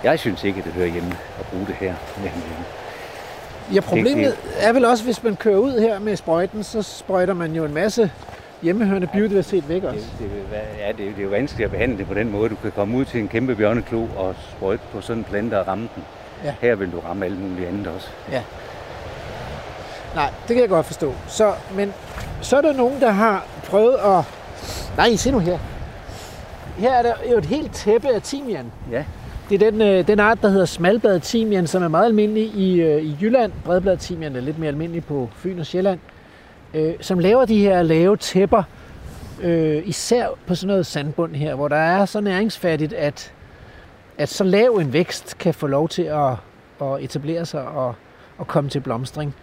jeg synes ikke, at det hører hjemme at bruge det her. Men, øh, Ja, problemet er vel også, hvis man kører ud her med sprøjten, så sprøjter man jo en masse hjemmehørende biodiversitet væk også. det, det, ja, det, det er jo vanskeligt at behandle det på den måde. Du kan komme ud til en kæmpe bjørneklo og sprøjte på sådan en plante og ramme den. Ja. Her vil du ramme alt muligt andet også. Nej, det kan jeg godt forstå. Så, men så er der nogen, der har prøvet at... Nej, se nu her. Her er der jo et helt tæppe af timian. Ja. Det er den, øh, den art, der hedder smalbladet timian, som er meget almindelig i, øh, i Jylland. Bredbladet timian er lidt mere almindelig på Fyn og Sjælland. Øh, som laver de her lave tæpper, øh, især på sådan noget sandbund her, hvor der er så næringsfattigt, at, at så lav en vækst kan få lov til at, at etablere sig og, og komme til blomstring.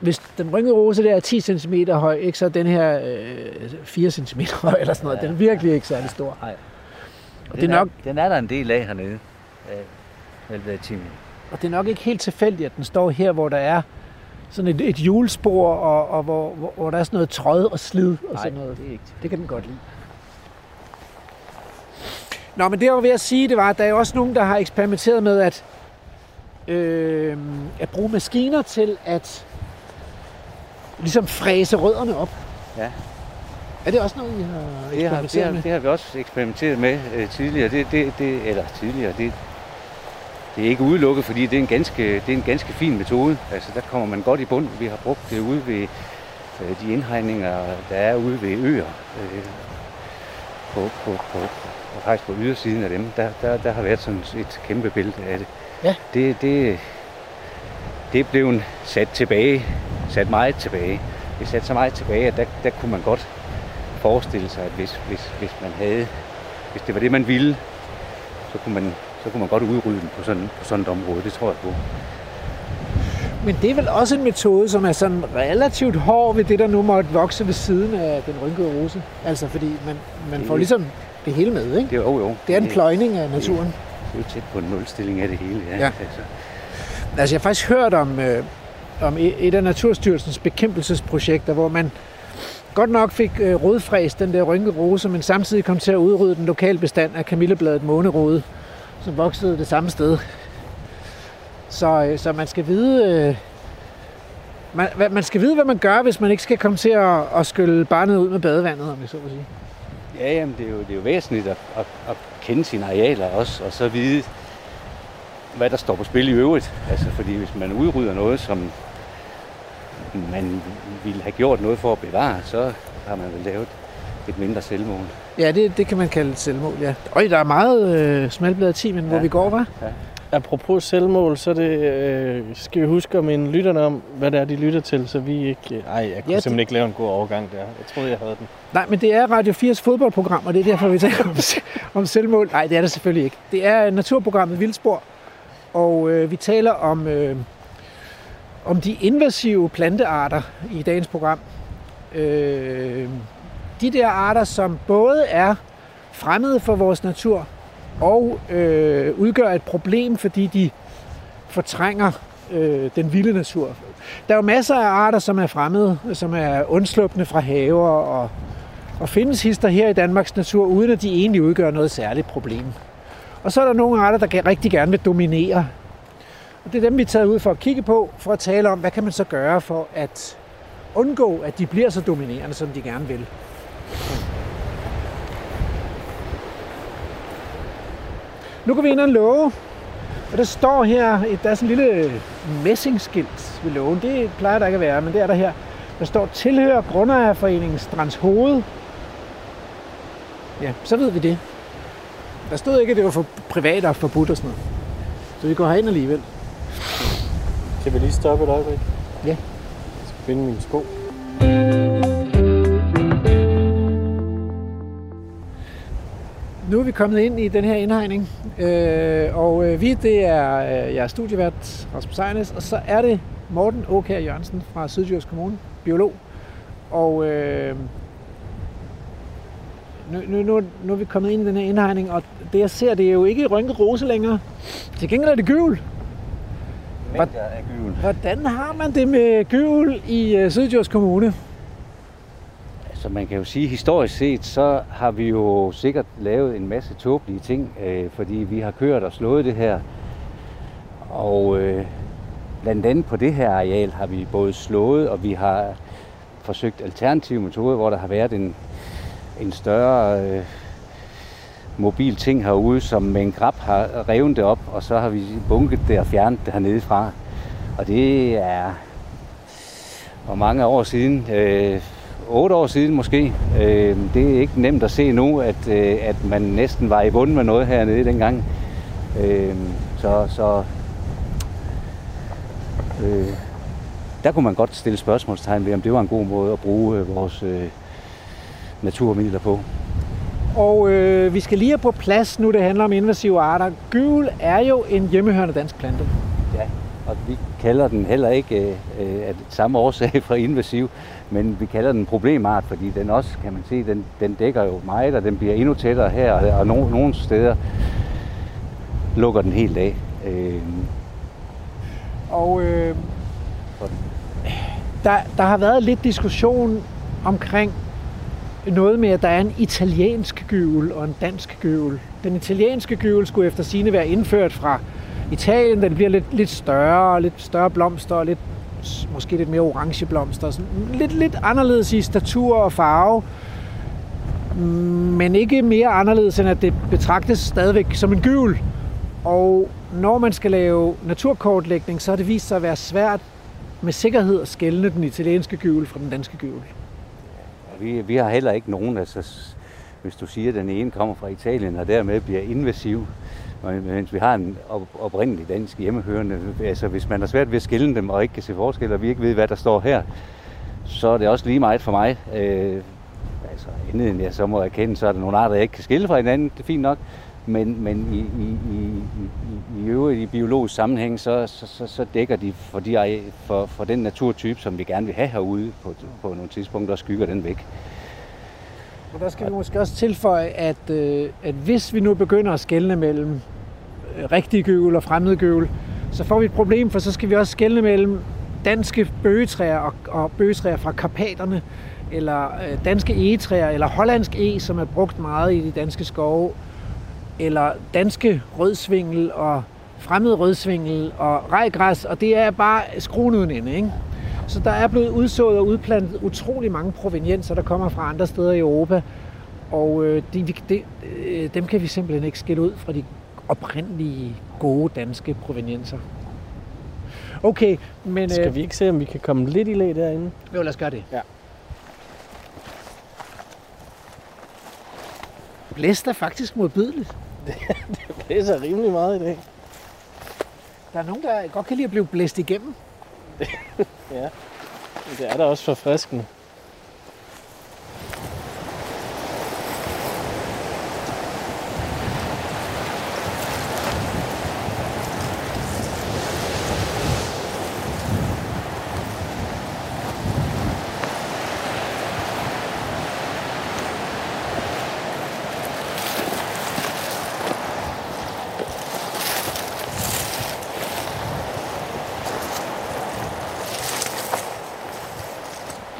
Hvis den rynkede rose der er 10 cm høj, ikke, så er den her øh, 4 cm høj eller sådan noget. Ja. Den er virkelig ikke særlig stor. Nej. Og det er nok den er der en del af hernede. Ja, vel, Timmy. Og det er nok ikke helt tilfældigt, at den står her, hvor der er sådan et, et hjulspor, og, og hvor, hvor, hvor der er sådan noget tråd og slid og sådan noget. det er ikke Det kan den godt lide. Nå, men det jeg var ved at sige, det var, at der er også nogen, der har eksperimenteret med at, øh, at bruge maskiner til at ligesom fræse rødderne op. Ja. Er det også noget, I har Det har, det, eksperimenteret har, med? det har vi også eksperimenteret med øh, tidligere. Det, det, det, eller tidligere, det, det er ikke udelukket, fordi det er, en ganske, det er en ganske fin metode. Altså, der kommer man godt i bund. Vi har brugt det ude ved øh, de indhegninger, der er ude ved øer. Øh, på, på, på, og faktisk på ydersiden af dem, der, der, der har været sådan et kæmpe bælte af det. Ja. Det, det, det blev sat tilbage, sat meget tilbage. Det sat så meget tilbage, at der, der kunne man godt forestille sig, at hvis, hvis, hvis man havde, hvis det var det, man ville, så kunne man, så kunne man godt udrydde den på sådan, på sådan et område. Det tror jeg på. Men det er vel også en metode, som er sådan relativt hård ved det, der nu måtte vokse ved siden af den rynkede rose. Altså fordi man, man får Det- ligesom det hele med, ikke? Det er jo, jo. Det er en pløjning af naturen. Det er jo tæt på en nulstilling af det hele, ja. Ja. Altså, Altså jeg har faktisk hørt om, øh, om et et af Naturstyrelsens bekæmpelsesprojekter, hvor man godt nok fik øh, rodfræst den der rynkede rose, men samtidig kom til at udrydde den lokale bestand af kamillebladet månerode, som voksede det samme sted. Så, øh, så man skal vide... Øh, man, hvad- man skal vide, hvad man gør, hvis man ikke skal komme til at, at skylle barnet ud med badevandet, om jeg så må sige. ja, jamen, det er jo, det er jo væsentligt at, at, at kende sine arealer også, og så vide, hvad der står på spil i øvrigt. Altså, fordi hvis man udrydder noget, som man ville have gjort noget for at bevare, så har man vel lavet et mindre selvmål. Ja, det, det kan man kalde et selvmål, ja. Øj, der er meget øh, smalbladet timen, hvor Ja. vi går, var. Apropos selvmål, så det, øh, skal vi huske at minde lytterne om, hvad det er, de lytter til, så vi ikke... Ej, jeg kunne Ja, ja, det- simpelthen ikke lave en god overgang der. Jeg troede, jeg havde den. Nej, men det er Radio 4's fodboldprogram, og det er derfor, vi taler om, om selvmål. Nej, det er det selvfølgelig ikke. Det er naturprogrammet Vildspor, og øh, vi taler om, øh, om de invasive plantearter i dagens program. Øh, de der arter, som både er fremmede for vores natur og øh, udgør et problem, fordi de fortrænger øh, den vilde natur. Der er jo masser af arter, som er fremmede, som er undslupne fra haver og, og findes hister her i Danmarks natur, uden at de egentlig udgør noget særligt problem. Og så er der nogle arter, der rigtig gerne vil dominere. Og det er dem, vi er taget ud for at kigge på, for at tale om, hvad kan man så gøre for at undgå, at de bliver så dominerende, som de gerne vil. Nu går vi ind og låge, og der står her, et- der er sådan en lille messingskilt ved lågen. Det plejer der ikke at være, men det er der her. Der står tilhører Grundejerforeningen Strands Hoved. Ja, så ved vi det. Der stod ikke, at det var for privat og forbudt og sådan noget. Så vi går herind alligevel. Kan vi lige stoppe et øjeblik? Ja. Jeg skal finde mine sko. Nu er vi kommet ind i den her indhegning, øh, og øh, vi, det er øh, jeg er studievært Rasmus Ejnes, og så er det Morten Åkær Jørgensen fra Sydjysk Kommune, biolog. Og øh, nu, nu, nu, nu er vi kommet ind i den her indhegning, og det jeg ser, det er jo ikke rynket rose længere. Til gengæld er det gyvel. Mængder af gyvel. Hvordan har man det med gyvel i øh, Sydjysk Kommune? Så man kan jo sige, historisk set, så har vi jo sikkert lavet en masse tåbelige ting, øh, fordi vi har kørt og slået det her. Og øh, blandt andet på det her areal har vi både slået, og vi har forsøgt alternative metoder, hvor der har været en, en større øh, mobil ting herude, som med en grab har revet det op, og så har vi bunket det og fjernet det hernede fra. Og det er hvor mange år siden, øh, otte år siden måske. Øh, det er ikke nemt at se nu, at, øh, at man næsten var i bunden med noget hernede dengang. Øh, så så øh, der kunne man godt stille spørgsmålstegn ved, om det var en god måde at bruge øh, vores øh, naturmidler på. Og øh, vi skal lige have på plads nu, det handler om invasive arter. Gyvel er jo en hjemmehørende dansk plante. Og vi kalder den heller ikke øh, af samme årsag for invasiv, men vi kalder den problemart, fordi den også, kan man se, den, den dækker jo meget, og den bliver endnu tættere her, og, og no, nogle steder lukker den helt af. Øh, Og øh, der, der har været lidt diskussion omkring noget med, at der er en italiensk gyvel og en dansk gyvel. Den italienske gyvel skulle efter sine være indført fra Italien. Den bliver lidt, lidt større, lidt større blomster og lidt, måske lidt mere orange blomster. Sådan lidt, lidt anderledes i statur og farve. Men ikke mere anderledes, end at det betragtes stadigvæk som en gyvel. Og når man skal lave naturkortlægning, så har det vist sig at være svært med sikkerhed at skelne den italienske gyvel fra den danske gyvel. vi, vi har heller ikke nogen, altså hvis du siger, at den ene kommer fra Italien og dermed bliver invasiv, mens vi har en op, oprindelig dansk hjemmehørende, altså hvis man har svært ved at skille dem og ikke kan se forskel, og vi ikke ved, hvad der står her, så er det også lige meget for mig. Øh, altså andet end jeg så må erkende, så er der nogle arter, jeg ikke kan skille fra hinanden, det er fint nok, men, men i, i, i, i, i øvrigt i biologisk sammenhæng, så, så, så, så dækker de for, de, for, for den naturtype, som vi gerne vil have herude på, på nogle tidspunkter, og skygger den væk. Og der skal vi måske også tilføje, at, øh, at hvis vi nu begynder at skelne mellem øh, rigtig gøvel og fremmed gøvel, så får vi et problem, for så skal vi også skelne mellem danske bøgetræer og, og bøgetræer fra Karpaterne, eller øh, danske egetræer, eller hollandsk e, som er brugt meget i de danske skove, eller danske rødsvingel og fremmed rødsvingel og rejgræs, og det er bare skruen uden ende, ikke? Så der er blevet udsået og udplantet utrolig mange provenienser, der kommer fra andre steder i Europa. Og øh, de, det, øh, dem kan vi simpelthen ikke skille ud fra de oprindelige gode danske provenienser. Okay, men... øh, Skal vi ikke se, om vi kan komme lidt i læ derinde? Jo, lad os gøre det. Ja. Blæst er faktisk modbydeligt. (laughs) Det blæser rimelig meget i dag. Der er nogen, der godt kan lide at blive blæst igennem. (laughs) Ja. Det er da også forfriskende.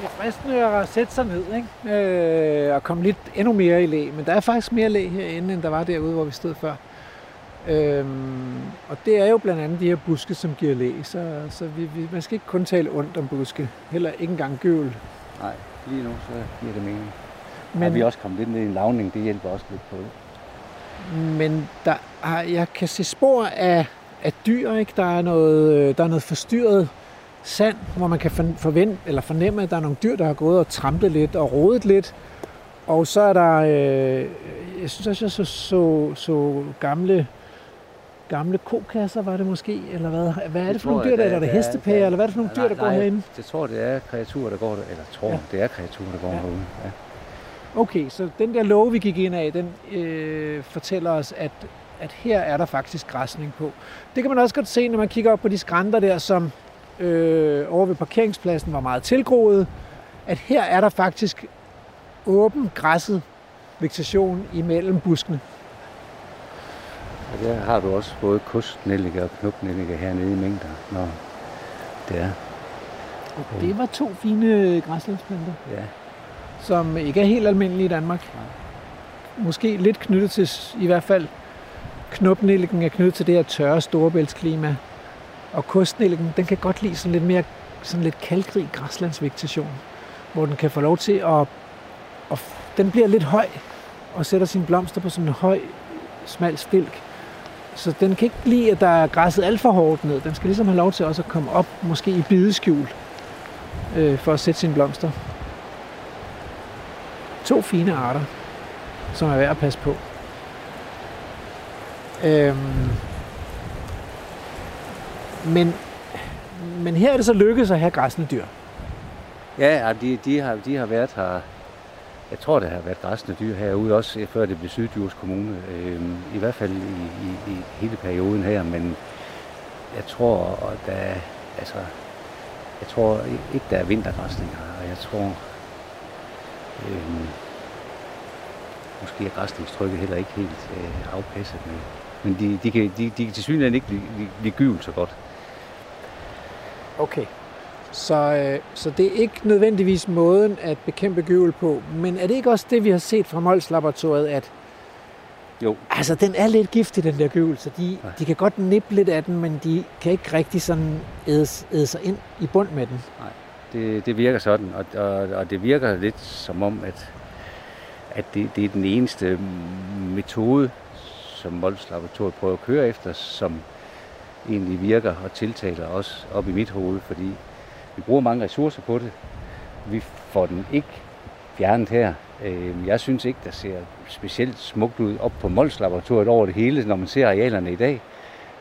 Det er fristende at sætte sig ned ikke? Øh, og komme lidt endnu mere i læ. Men der er faktisk mere læ herinde, end der var derude, hvor vi stod før. Øhm, og det er jo blandt andet de her buske, som giver læ. Så, så vi, vi, man skal ikke kun tale ondt om buske. Heller ikke engang gøvel. Nej, lige nu så giver det mening. Men Men, vi er også kommet lidt ned i en lavning, det hjælper også lidt på det. men der er, jeg kan se spor af, af dyr. Ikke? Der, er noget, øh, der er noget forstyrret sand, hvor man kan for- forvente, eller fornemme, at der er nogle dyr, der har gået og trampet lidt og rodet lidt. Og så er der, øh, jeg synes også, jeg så, så, så gamle, gamle kokasser, var det måske, eller hvad? Hvad er det for nogle dyr, der, der- eller er det der- hestepærer, der- eller hvad er det for nogle dyr, Nej, der går nej, herinde? Jeg tror, det er kreaturer, der går der. Eller tror, Ja. det er kreaturer, der går ja. herude. Ja. Okay, så den der lov, vi gik ind af, den øh, fortæller os, at, at her er der faktisk græsning på. Det kan man også godt se, når man kigger op på de skrænter der, som øh, over ved parkeringspladsen var meget tilgroet, at her er der faktisk åben græsset vegetation imellem buskene. Og der har du også både kustnellike og knopnellike hernede i mængder, når det er. Og det var to fine græslandsplanter, Ja, som ikke er helt almindelige i Danmark. Måske lidt knyttet til, i hvert fald, knopnelliken er knyttet til det her tørre storebæltsklima. Og kustnelliken, den kan godt lide sådan lidt mere sådan lidt kalkrig græslandsvegetation, hvor den kan få lov til at, at den bliver lidt høj og sætter sine blomster på sådan en høj, smal stilk. Så den kan ikke lide, at der er græsset alt for hårdt ned. Den skal ligesom have lov til også at komme op, måske i bideskjul, øh, for at sætte sine blomster. To fine arter, som er værd at passe på. Øhm, men, men her er det så lykkedes at have græsne dyr. ja de, de, har, de har været her, jeg tror, der har været græsne dyr herude, også eh, før det blev Syddjurs Kommune. Øhm, I hvert fald i, i, i hele perioden her, men jeg tror, at der, altså, jeg tror ikke, der er vintergræsning her, og jeg tror, øhm, måske er græsningstrykket heller ikke helt øh, afpasset, men, men de, de, kan, de, de kan til synligheden ikke blive, lide, gyvel så godt. Okay. Så, øh, så det er ikke nødvendigvis måden at bekæmpe gyvel på, men er det ikke også det, vi har set fra Mols Laboratoriet, at Jo, altså, den er lidt giftig, den der gyvel, så de, Nej. de kan godt nippe lidt af den, men de kan ikke rigtig sådan æde, æde sig ind i bund med den. det, det virker sådan, og, og, og det virker lidt som om, at, at det, det er den eneste metode, som Mols Laboratoriet prøver at køre efter, som egentlig virker og tiltaler os op i mit hoved, fordi vi bruger mange ressourcer på det. Vi får den ikke fjernet her. Øhm, jeg synes ikke, der ser specielt smukt ud op på Mols Laboratoriet over det hele, når man ser arealerne i dag.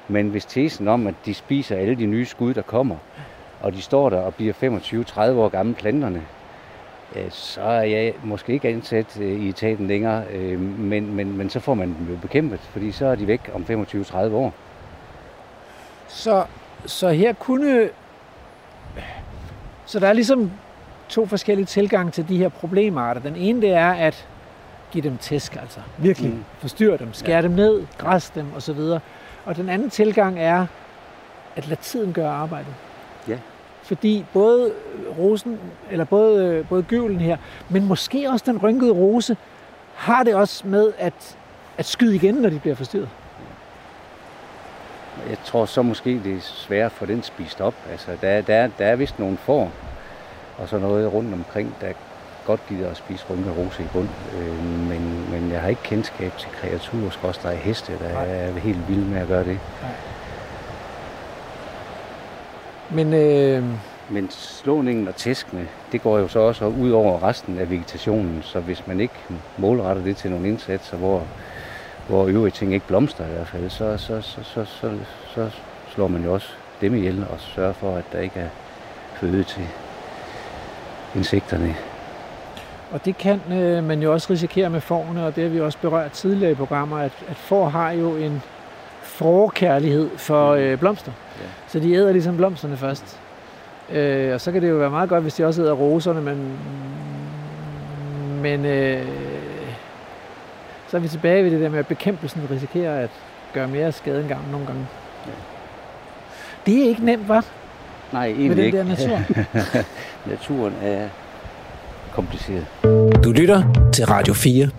Men hvis tesen om, at de spiser alle de nye skud, der kommer, og de står der og bliver 25-30 år gamle planterne, øh, så er jeg måske ikke ansat øh, i etaten længere, øhm, men, men, men så får man dem jo bekæmpet, fordi så er de væk om 25-30 år. Så, så her kunne... Så der er ligesom to forskellige tilgange til de her problemarter. Den ene, det er at give dem tæsk, altså virkelig Mm. forstyrre dem, skære ja. dem ned, græs dem osv. Og den anden tilgang er at lade tiden gøre arbejdet. Ja. Fordi både rosen, eller både, både gyvlen her, men måske også den rynkede rose, har det også med at, at skyde igen, når de bliver forstyrret. Jeg tror så måske, det er svært at få den spist op. Altså, der, der, er- der er vist nogle får, og så noget rundt omkring, der godt gider at spise rynke rose i bund. Øh, men, men jeg har ikke kendskab til kreaturer, skorstræk heste, der Nej. er helt vilde med at gøre det. Men øh, Men slåningen og tæskene, det går jo så også ud over resten af vegetationen, så hvis man ikke målretter det til nogle indsatser, hvor, hvor øvrige ting ikke blomstrer i hvert fald, så, så, så, så, så, så slår man jo også dem ihjel og sørger for, at der ikke er føde til insekterne. Og det kan øh, man jo også risikere med fårene, og det har vi også berørt tidligere i programmer, at, at får har jo en forkærlighed for Mm. øh, blomster. Ja. Så de æder ligesom blomsterne først. Øh, og så kan det jo være meget godt, hvis de også æder roserne, men, men øh, så er vi tilbage ved det der med, at bekæmpelsen risikerer at gøre mere skade end gavn nogle gange. Ja. Det er ikke nemt, var Nej, med egentlig den ikke. der natur. (laughs) Naturen er kompliceret. Du lytter til Radio 4.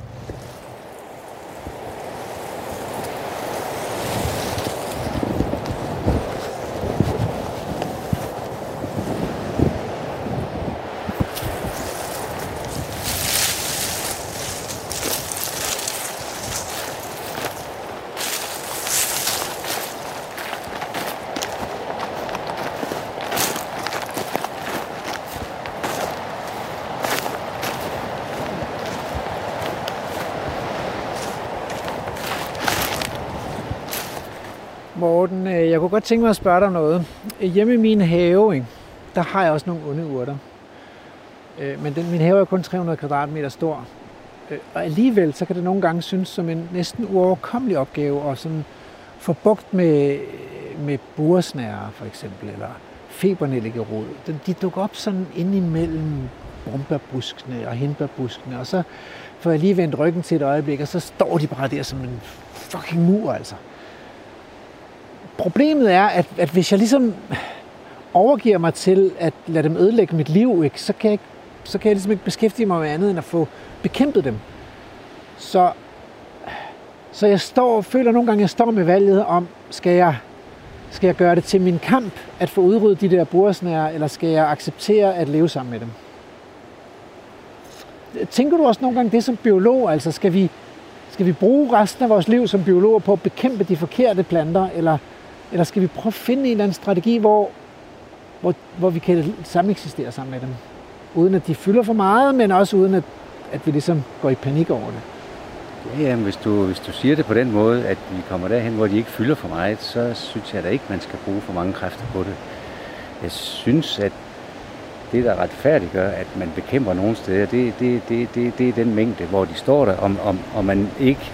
Morten, øh, jeg kunne godt tænke mig at spørge dig noget. Hjemme i min have, ikke, der har jeg også nogle onde urter. Øh, Men den, min have er kun 300 kvadratmeter stor. Øh, Og alligevel, så kan det nogle gange synes som en næsten uoverkommelig opgave at sådan få bugt med, med buresnærer for eksempel, eller febernellikerod. De dukker op sådan ind imellem brumbærbuskene og hindbærbuskene, og så får jeg lige vendt ryggen til et øjeblik, og så står de bare der som en fucking mur, altså. Problemet er, at, at hvis jeg ligesom overgiver mig til at lade dem ødelægge mit liv, ikke, så, kan jeg ikke, så kan jeg ligesom ikke beskæftige mig med andet end at få bekæmpet dem. Så, så jeg står, føler nogle gange, jeg står med valget om, skal jeg, skal jeg gøre det til min kamp at få udryddet de der buresnærer, eller skal jeg acceptere at leve sammen med dem? Tænker du også nogle gange det som biolog? Altså skal vi, skal vi bruge resten af vores liv som biologer på at bekæmpe de forkerte planter, eller, eller skal vi prøve at finde en eller anden strategi, hvor, hvor, hvor vi kan sameksistere sammen med dem? Uden at de fylder for meget, men også uden at, at vi ligesom går i panik over det. Ja, jamen, hvis du, hvis du siger det på den måde, at vi kommer derhen, hvor de ikke fylder for meget, så synes jeg da ikke, man skal bruge for mange kræfter på det. Jeg synes, at det, der retfærdiggør, at man bekæmper nogle steder, det, det, det, det, det er den mængde, hvor de står der, om, om, og man ikke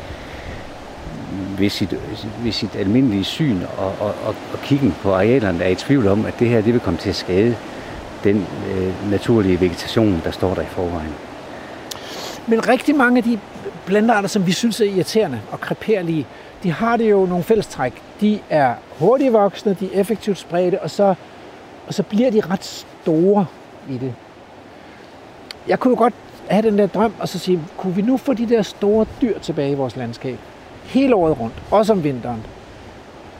ved sit, ved sit almindelige syn og, og, og, og kiggen på arealerne er i tvivl om, at det her det vil komme til at skade den øh, naturlige vegetation, der står der i forvejen. Men rigtig mange af de plantearter, som vi synes er irriterende og kreperlige, de har det jo nogle fællestræk. De er hurtigt voksne, de er effektivt spredte, og så, og så bliver de ret store i det. Jeg kunne jo godt have den der drøm, og så sige, kunne vi nu få de der store dyr tilbage i vores landskab? Hele året rundt, også om vinteren.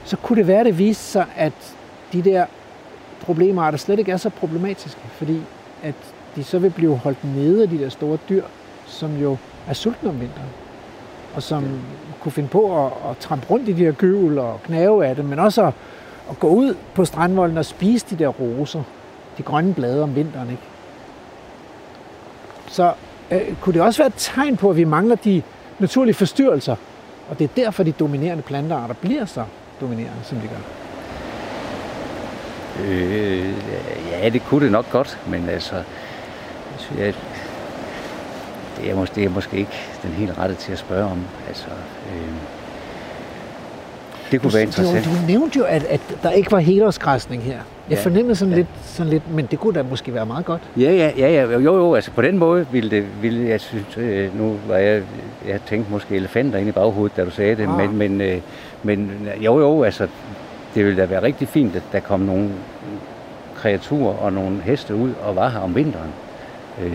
Så kunne det være, det viste sig, at de der problemarter slet ikke er så problematiske, fordi at de så vil blive holdt nede af de der store dyr, som jo er sultne om vinteren, og som kunne finde på at, at trampe rundt i de her gøvel og knave af det, men også at, at gå ud på strandvolden og spise de der roser, de grønne blade om vinteren. Ikke? Så øh, kunne det også være et tegn på, at vi mangler de naturlige forstyrrelser, og det er derfor, de dominerende plantearter bliver så dominerende, som de gør. Øh, ja, det kunne det nok godt, men altså, jeg, det, er måske, det er måske ikke den helt rette til at spørge om. Altså, øh, det kunne være interessant. Du, du nævnte jo, at, at der ikke var helårsgræsning her. Jeg fornemmede sådan, Ja. lidt, sådan lidt, men det kunne da måske være meget godt. Ja, ja, ja, ja, jo, jo, altså på den måde ville det, ville jeg synes, øh, nu var jeg, jeg tænkte måske elefanter ind i baghovedet, da du sagde det, Ah. men, men, øh, men jo, jo, altså det ville da være rigtig fint, at der kom nogle kreaturer og nogle heste ud og var her om vinteren. Øh,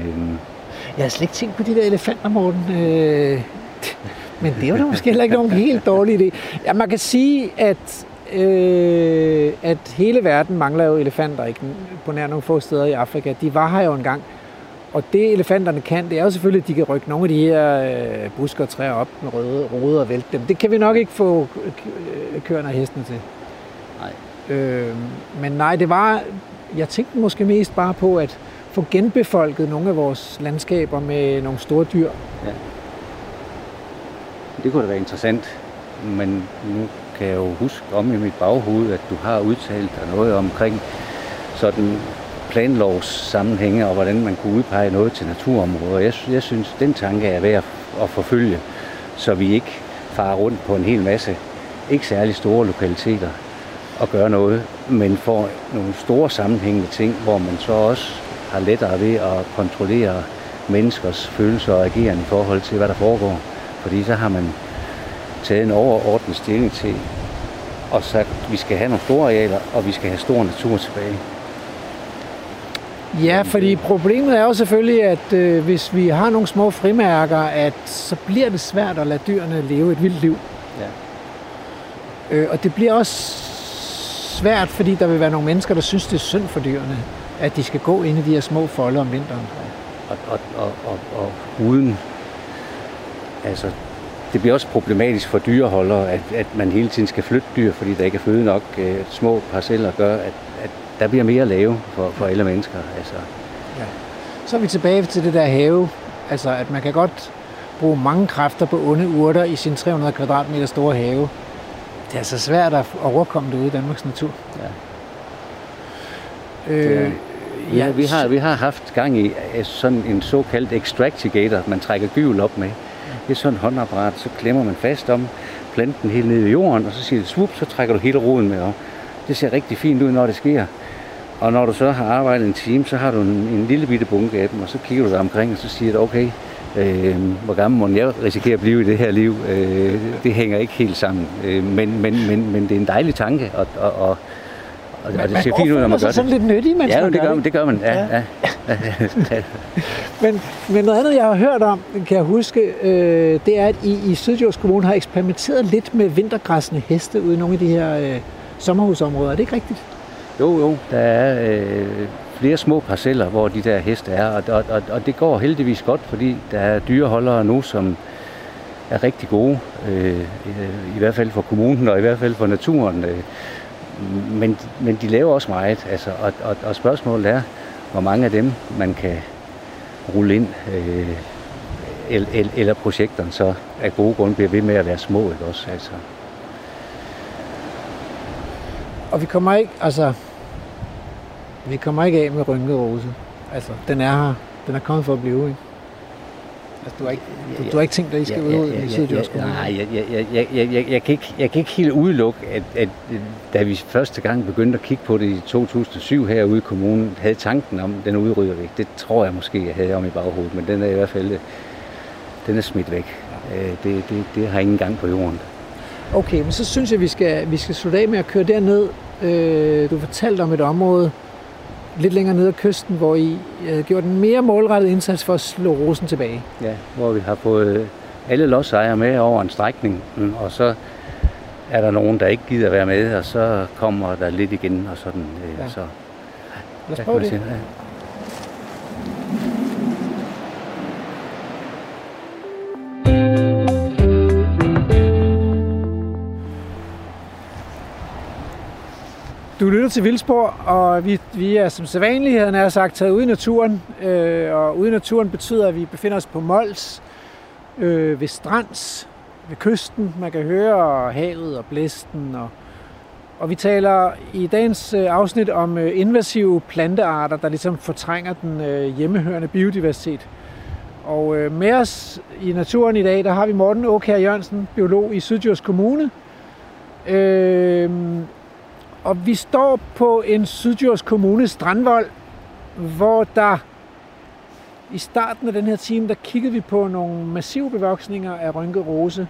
Jeg har slet ikke tænkt på de der elefanter, Morten. Øh, (laughs) men det er jo da måske heller ikke nogen helt dårlig idé. Ja, man kan sige, at, øh, at hele verden mangler jo elefanter, ikke? på nær nogle få steder i Afrika. De var her jo engang. Og det elefanterne kan, det er jo selvfølgelig, at de kan rykke nogle af de her øh, busker og træer op med røde roder og vælte dem. Det kan vi nok ikke få øh, køerne og hestene til. nej. Øh, men nej, det var, jeg tænkte måske mest bare på at få genbefolket nogle af vores landskaber med nogle store dyr. Det kunne da være interessant, men nu kan jeg jo huske om i mit baghoved, at du har udtalt dig noget omkring sådan planlovs sammenhænge og hvordan man kunne udpege noget til naturområder. Jeg, jeg synes, den tanke er værd at, at forfølge, så vi ikke farer rundt på en hel masse ikke særlig store lokaliteter og gør noget, men får nogle store sammenhængende ting, hvor man så også har lettere ved at kontrollere menneskers følelser og ageren i forhold til, hvad der foregår. Fordi så har man taget en overordnet stilling til, og sagt, at vi skal have nogle store arealer, og vi skal have stor natur tilbage. Ja, fordi problemet er jo selvfølgelig, at øh, hvis vi har nogle små frimærker, at så bliver det svært at lade dyrene leve et vildt liv. Ja. Øh, og det bliver også svært, fordi der vil være nogle mennesker, der synes, det er synd for dyrene, at de skal gå ind i de her små folder om vinteren. Og, og, og, og, og uden, altså, det bliver også problematisk for dyreholdere, at, at man hele tiden skal flytte dyr, fordi der ikke er føde nok. Øh, små parceller gør, at, at der bliver mere at lave for, for alle mennesker. Altså, Så er vi tilbage til det der have. Altså, at man kan godt bruge mange kræfter på onde urter i sin 300 kvadratmeter store have. Det er altså svært at overkomme det ude i Danmarks natur. Ja. Øh, Ja, vi har, vi har haft gang i øh, sådan en såkaldt extractigator, man trækker gyvel op med. Det er sådan et håndapparat, så klemmer man fast om planten helt ned i jorden, og så siger det svup, så trækker du hele roden med op. Det ser rigtig fint ud, når det sker. Og når du så har arbejdet en time, så har du en, en lille bitte bunke af dem, og så kigger du dig omkring, og så siger du, okay, øh, hvor gammel må jeg risikere at blive i det her liv? Øh, det hænger ikke helt sammen. Øh, men, men, men, men det er en dejlig tanke, og, og, og, og, og det ser fint ud, når man gør det. sådan lidt nyttig, mens Ja, man det gør det. man, det gør man. Ja, ja. ja. (laughs) Men, men noget andet, jeg har hørt om, kan jeg huske, øh, det er, at I i Sydjords Kommune har eksperimenteret lidt med vintergræssende heste ude i nogle af de her øh, sommerhusområder. Er det ikke rigtigt? Jo, jo, der er øh, flere små parceller, hvor de der heste er, og, og, og, og det går heldigvis godt, fordi der er dyreholdere nu, som er rigtig gode, øh, i hvert fald for kommunen og i hvert fald for naturen. Øh, men, men de laver også meget, altså, og, og, og spørgsmålet er, hvor mange af dem man kan rulle ind, øh, el, el, eller projekterne så af gode grunde bliver ved med at være små, ikke også? Altså, Og vi kommer ikke, altså, vi kommer ikke af med rynket rose. Altså, den er her. Den er kommet for at blive, ikke? Altså, du har ikke, du, du har ikke tænkt dig, at I skal ud i Sydjords Kommune? Nej, jeg, jeg, jeg, jeg, jeg, kan ikke, jeg kan ikke helt udelukke, at, at da vi første gang begyndte at kigge på det i 2007 herude i kommunen, havde tanken om, den udrydder vi. Det tror jeg måske, jeg havde om i baghovedet, men den er i hvert fald den er smidt væk. Øh, Det, det, det har ingen gang på jorden. Okay, men så synes jeg, vi skal, vi skal slutte af med at køre derned. Øh, du fortalte om et område lidt længere nede ad kysten, hvor I havde gjort en mere målrettet indsats for at slå rosen tilbage. Ja, hvor vi har fået alle lodsejere med over en strækning, mm, og så er der nogen, der ikke gider være med, og så kommer der lidt igen, og sådan. øh, Ja. Så, Lad os prøve det. sige, ja. Du lytter til Vildspor, og vi, vi er som sædvanligt, havde jeg sagt, taget ud i naturen. Øh, og ude i naturen betyder, at vi befinder os på Mols, øh, ved Strands, ved kysten. Man kan høre havet og blæsten. Og, og vi taler i dagens øh, afsnit om øh, invasive plantearter, der ligesom fortrænger den øh, hjemmehørende biodiversitet. Og øh, med os i naturen i dag, der har vi Morten Åkær Jørgensen, biolog i Sydjurs Kommune. Øh, og vi står på en Sydjords Kommune strandvold, hvor der i starten af den her time, der kiggede vi på nogle massive bevoksninger af rynket rose.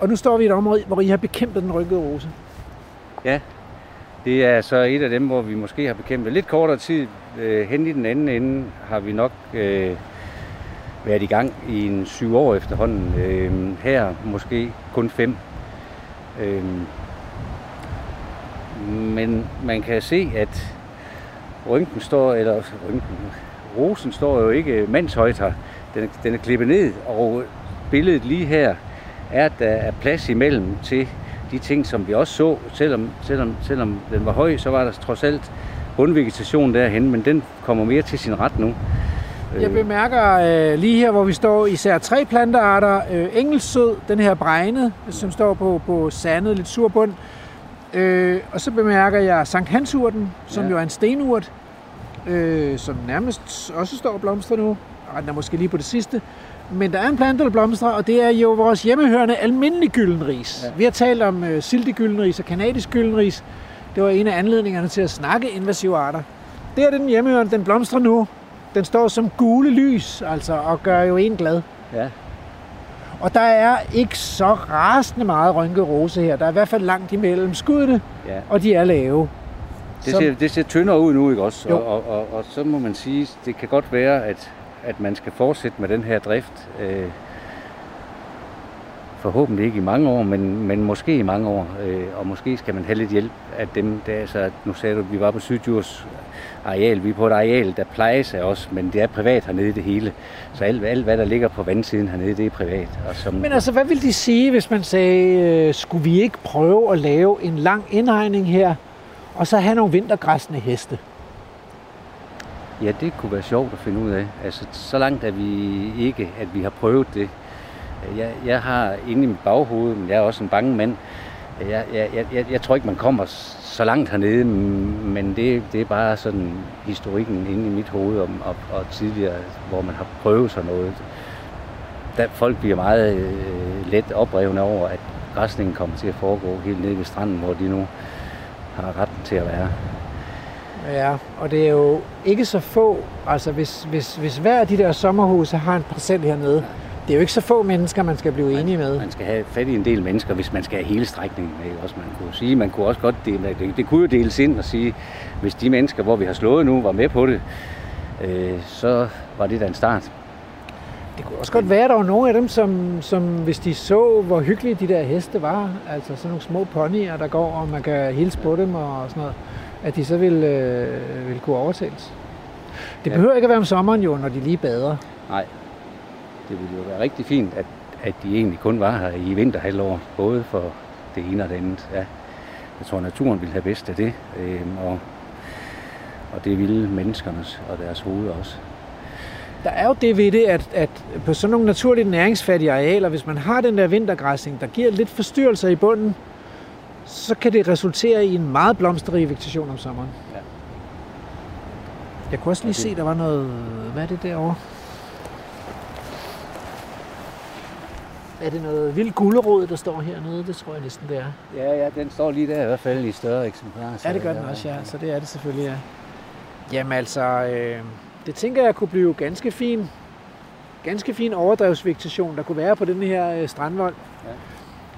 Og nu står vi i et område, hvor I har bekæmpet den rynkede rose. Ja, det er så et af dem, hvor vi måske har bekæmpet lidt kortere tid. Øh, hen i den anden ende har vi nok øh, været i gang i en syv år efterhånden. Øh, her måske kun fem. Øh, men man kan se, at rynken står, eller rynken, rosen står jo ikke mandshøjt her. Den den er klippet ned, og billedet lige her er, at der er plads imellem til de ting, som vi også så, selvom, selvom, selvom den var høj, så var der trods alt bundvegetation derhen, men den kommer mere til sin ret nu. Jeg bemærker øh, lige her, hvor vi står, især tre plantearter. Øh, engelsød, den her bregne, som står på, på sandet, lidt sur bund. Øh, og så bemærker jeg Sankt Hansurten, som ja. Jo er en stenurt, øh, som nærmest også står og blomstrer nu. Og den er måske lige på det sidste. Men der er en plante, der blomstrer, og det er jo vores hjemmehørende almindelig gyldenris. Ja. Ja. Vi har talt om øh, siltegyldenris og kanadisk gyldenris. Det var en af anledningerne til at snakke invasive arter. Det er den hjemmehørende, den blomstrer nu. Den står som gule lys, altså, og gør jo en glad. Ja, Og der er ikke så rasende meget rynket rose her. Der er i hvert fald langt imellem skuddene, ja. og de er lave. Det ser, det ser tyndere ud nu, ikke også? Jo. Og, og, og, og så må man sige, det kan godt være, at, at man skal fortsætte med den her drift. Øh, forhåbentlig ikke i mange år, men, men måske i mange år. Øh, og måske skal man have lidt hjælp af dem. Der, altså, nu sagde du, at vi var på Sydjurs areal. Vi er på et areal, der plejes af os, men det er privat hernede det hele. Så alt, alt hvad der ligger på vandsiden hernede, det er privat. Og som, Men altså, hvad vil de sige, hvis man sagde, øh, skulle vi ikke prøve at lave en lang indhegning her, og så have nogle vintergræsne heste? Ja, det kunne være sjovt at finde ud af. Altså, så langt er vi ikke, at vi har prøvet det. Jeg, jeg har inde i mit baghoved, men jeg er også en bange mand, Jeg, jeg, jeg, jeg, tror ikke, man kommer så langt hernede, men det, det er bare sådan historikken inde i mit hoved om, og, og tidligere, hvor man har prøvet sådan noget. Der, folk bliver meget øh, let oprevne over, at græsningen kommer til at foregå helt nede ved stranden, hvor de nu har retten til at være. Ja, og det er jo ikke så få, altså hvis, hvis, hvis hver af de der sommerhuse har en procent hernede, det er jo ikke så få mennesker, man skal blive enige med. Man skal have fat i en del mennesker, hvis man skal have hele strækningen med. Også man kunne sige, man kunne også godt dele, det, det kunne jo deles ind og sige, hvis de mennesker, hvor vi har slået nu, var med på det, øh, så var det da en start. Det kunne også godt være, at der var nogle af dem, som, som hvis de så, hvor hyggelige de der heste var, altså sådan nogle små ponyer, der går, og man kan hilse på dem og sådan noget, at de så ville, øh, ville kunne overtales. Det behøver ja. ikke at være om sommeren jo, når de lige bader. Nej, det ville jo være rigtig fint, at, at de egentlig kun var her i vinterhalvår, både for det ene og det andet. Ja. Jeg tror, naturen ville have bedst af det, øh, og, og det ville menneskernes og deres hoveder også. Der er jo det ved det, at, at på sådan nogle naturligt næringsfattige arealer, hvis man har den der vintergræsning, der giver lidt forstyrrelser i bunden, så kan det resultere i en meget blomsterrig vegetation om sommeren. Ja. Jeg kunne også lige se, der var noget... Hvad er det derovre? Er det noget vildt gulderod, der står hernede? Det tror jeg næsten, det er. Ja, ja, den står lige der i hvert fald i større eksemplarer. Ja, det gør den også, ja. Så det er det selvfølgelig, ja. Jamen altså, øh, det tænker jeg kunne blive ganske fin, ganske fin overdrevsvegetation, der kunne være på den her øh, strandvold. Ja.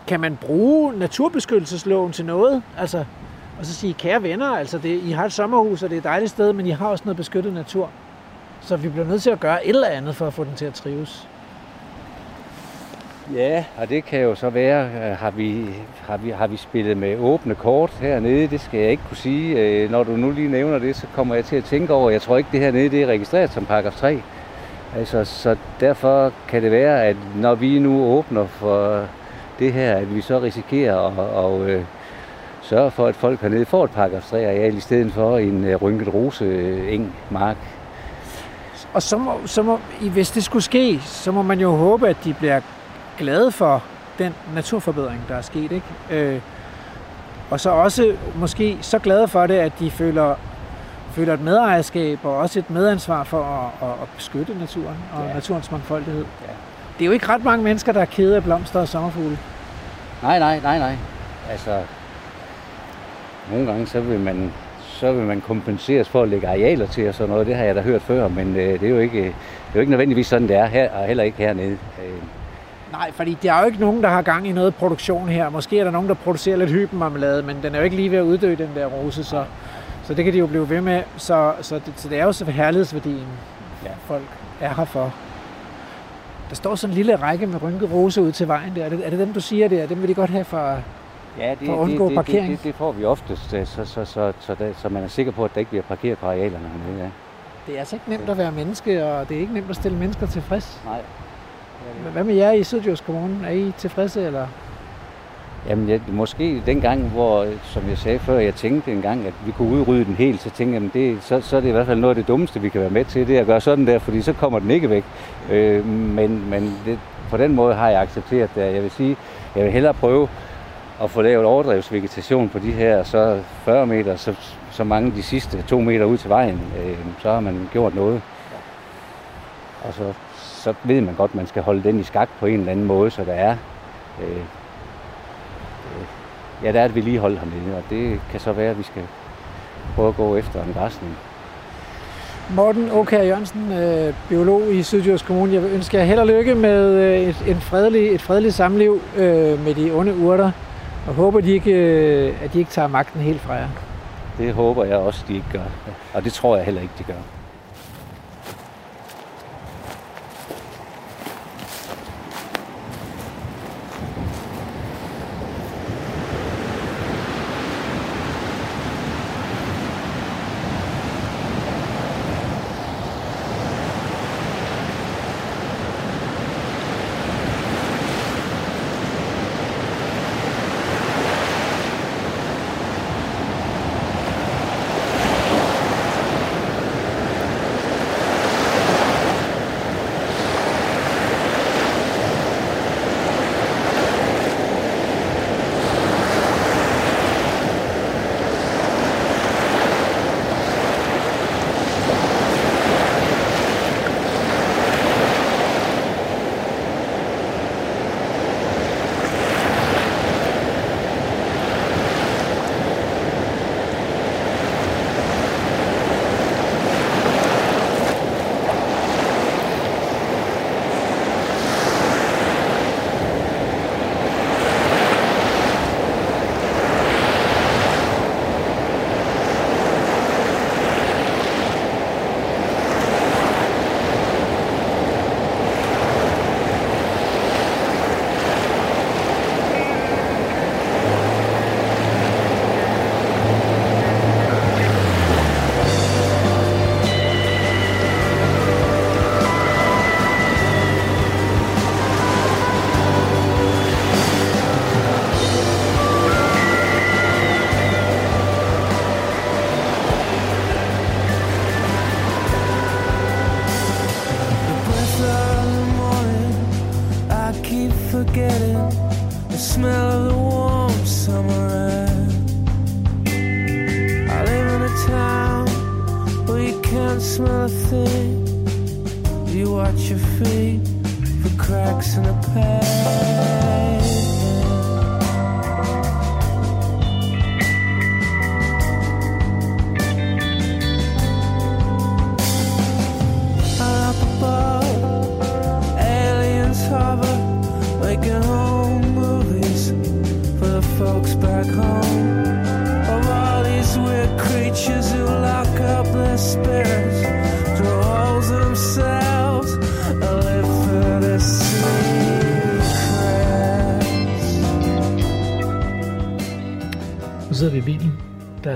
Kan man bruge naturbeskyttelsesloven til noget? Altså, og så sige, kære venner, altså det, I har et sommerhus, og det er et dejligt sted, men I har også noget beskyttet natur. Så vi bliver nødt til at gøre et eller andet for at få den til at trives. Ja, og det kan jo så være, øh, har vi, har vi, har vi spillet med åbne kort hernede, det skal jeg ikke kunne sige. Øh, når du nu lige nævner det, så kommer jeg til at tænke over, jeg tror ikke det hernede det er registreret som paragraf 3. Altså, så derfor kan det være, at når vi nu åbner for det her, at vi så risikerer at, og, at øh, sørge for, at folk hernede får et paragraf 3 areal i stedet for en rynket rose eng mark. Og så må, så må, hvis det skulle ske, så må man jo håbe, at de bliver glade for den naturforbedring, der er sket. Ikke? Øh, og så også måske så glade for det, at de føler, føler et medejerskab og også et medansvar for at, at, beskytte naturen og ja. naturens mangfoldighed. Ja. Det er jo ikke ret mange mennesker, der er kede af blomster og sommerfugle. Nej, nej, nej, nej. Altså, nogle gange så vil man så vil man kompenseres for at lægge arealer til og sådan noget. Det har jeg da hørt før, men øh, det er jo ikke, det er jo ikke nødvendigvis sådan, det er her, og heller ikke hernede. Øh, Nej, fordi der er jo ikke nogen, der har gang i noget produktion her. Måske er der nogen, der producerer lidt hybenmarmelade, men den er jo ikke lige ved at uddø, den der rose, så, så det kan de jo blive ved med. Så, så, det, så det er jo så herlighedsværdien, ja. folk er her for. Der står sådan en lille række med rynket rose ud til vejen der. Er det, er det dem, du siger det? Dem vil de godt have for, ja, det, for at undgå det, parkering? Det, det, det, får vi oftest, så, så, så, så, så, det, så man er sikker på, at der ikke bliver parkeret på arealerne. Ja. Det er altså ikke nemt at være menneske, og det er ikke nemt at stille mennesker tilfreds. Nej, hvad med jer i Sydjysk Kommune? Er I tilfredse, eller? Jamen, jeg, måske dengang, hvor, som jeg sagde før, jeg tænkte engang, at vi kunne udrydde den helt, så tænkte jeg, det, så, så er det i hvert fald noget af det dummeste, vi kan være med til, det er at gøre sådan der, fordi så kommer den ikke væk. Øh, men men det, på den måde har jeg accepteret det. Jeg vil sige, jeg vil hellere prøve at få lavet overdrevsvegetation på de her så 40 meter, så, så mange de sidste to meter ud til vejen, øh, så har man gjort noget. Og så så ved man godt, at man skal holde den i skak på en eller anden måde, så der er, øh, øh, ja, der er et vedligehold hernede, og det kan så være, at vi skal prøve at gå efter en græsning. Morten Åkær Jørgensen, øh, biolog i Sydjysk Kommune. Jeg vil ønske jer held og lykke med øh, et, en fredelig, et fredeligt samliv øh, med de onde urter, og håber, de ikke, øh, at de ikke tager magten helt fra jer. Det håber jeg også, de ikke gør. Og det tror jeg heller ikke, de gør.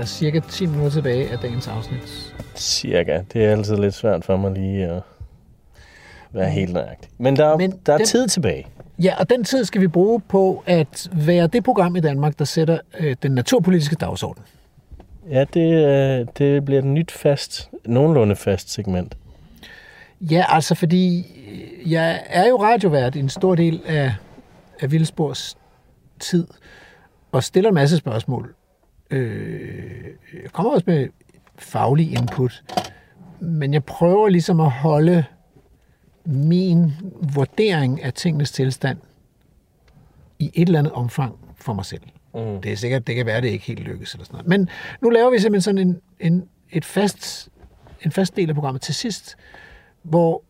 Er cirka 10 minutter tilbage af dagens afsnit. Cirka. Det er altid lidt svært for mig lige at være helt nøjagtig. Men der, Men der er den- tid tilbage. Ja, og den tid skal vi bruge på at være det program i Danmark, der sætter øh, den naturpolitiske dagsorden. Ja, det, øh, det bliver et nyt fast, nogenlunde fast segment. Ja, altså fordi øh, jeg er jo radiovært i en stor del af, af Vildsborgs tid, og stiller en masse spørgsmål. Øh, jeg kommer også med faglig input, men jeg prøver ligesom at holde min vurdering af tingenes tilstand i et eller andet omfang for mig selv. Mm. Det er sikkert, det kan være, det ikke helt lykkes eller sådan noget. Men nu laver vi simpelthen sådan en, en, et fast, en fast del af programmet til sidst, hvor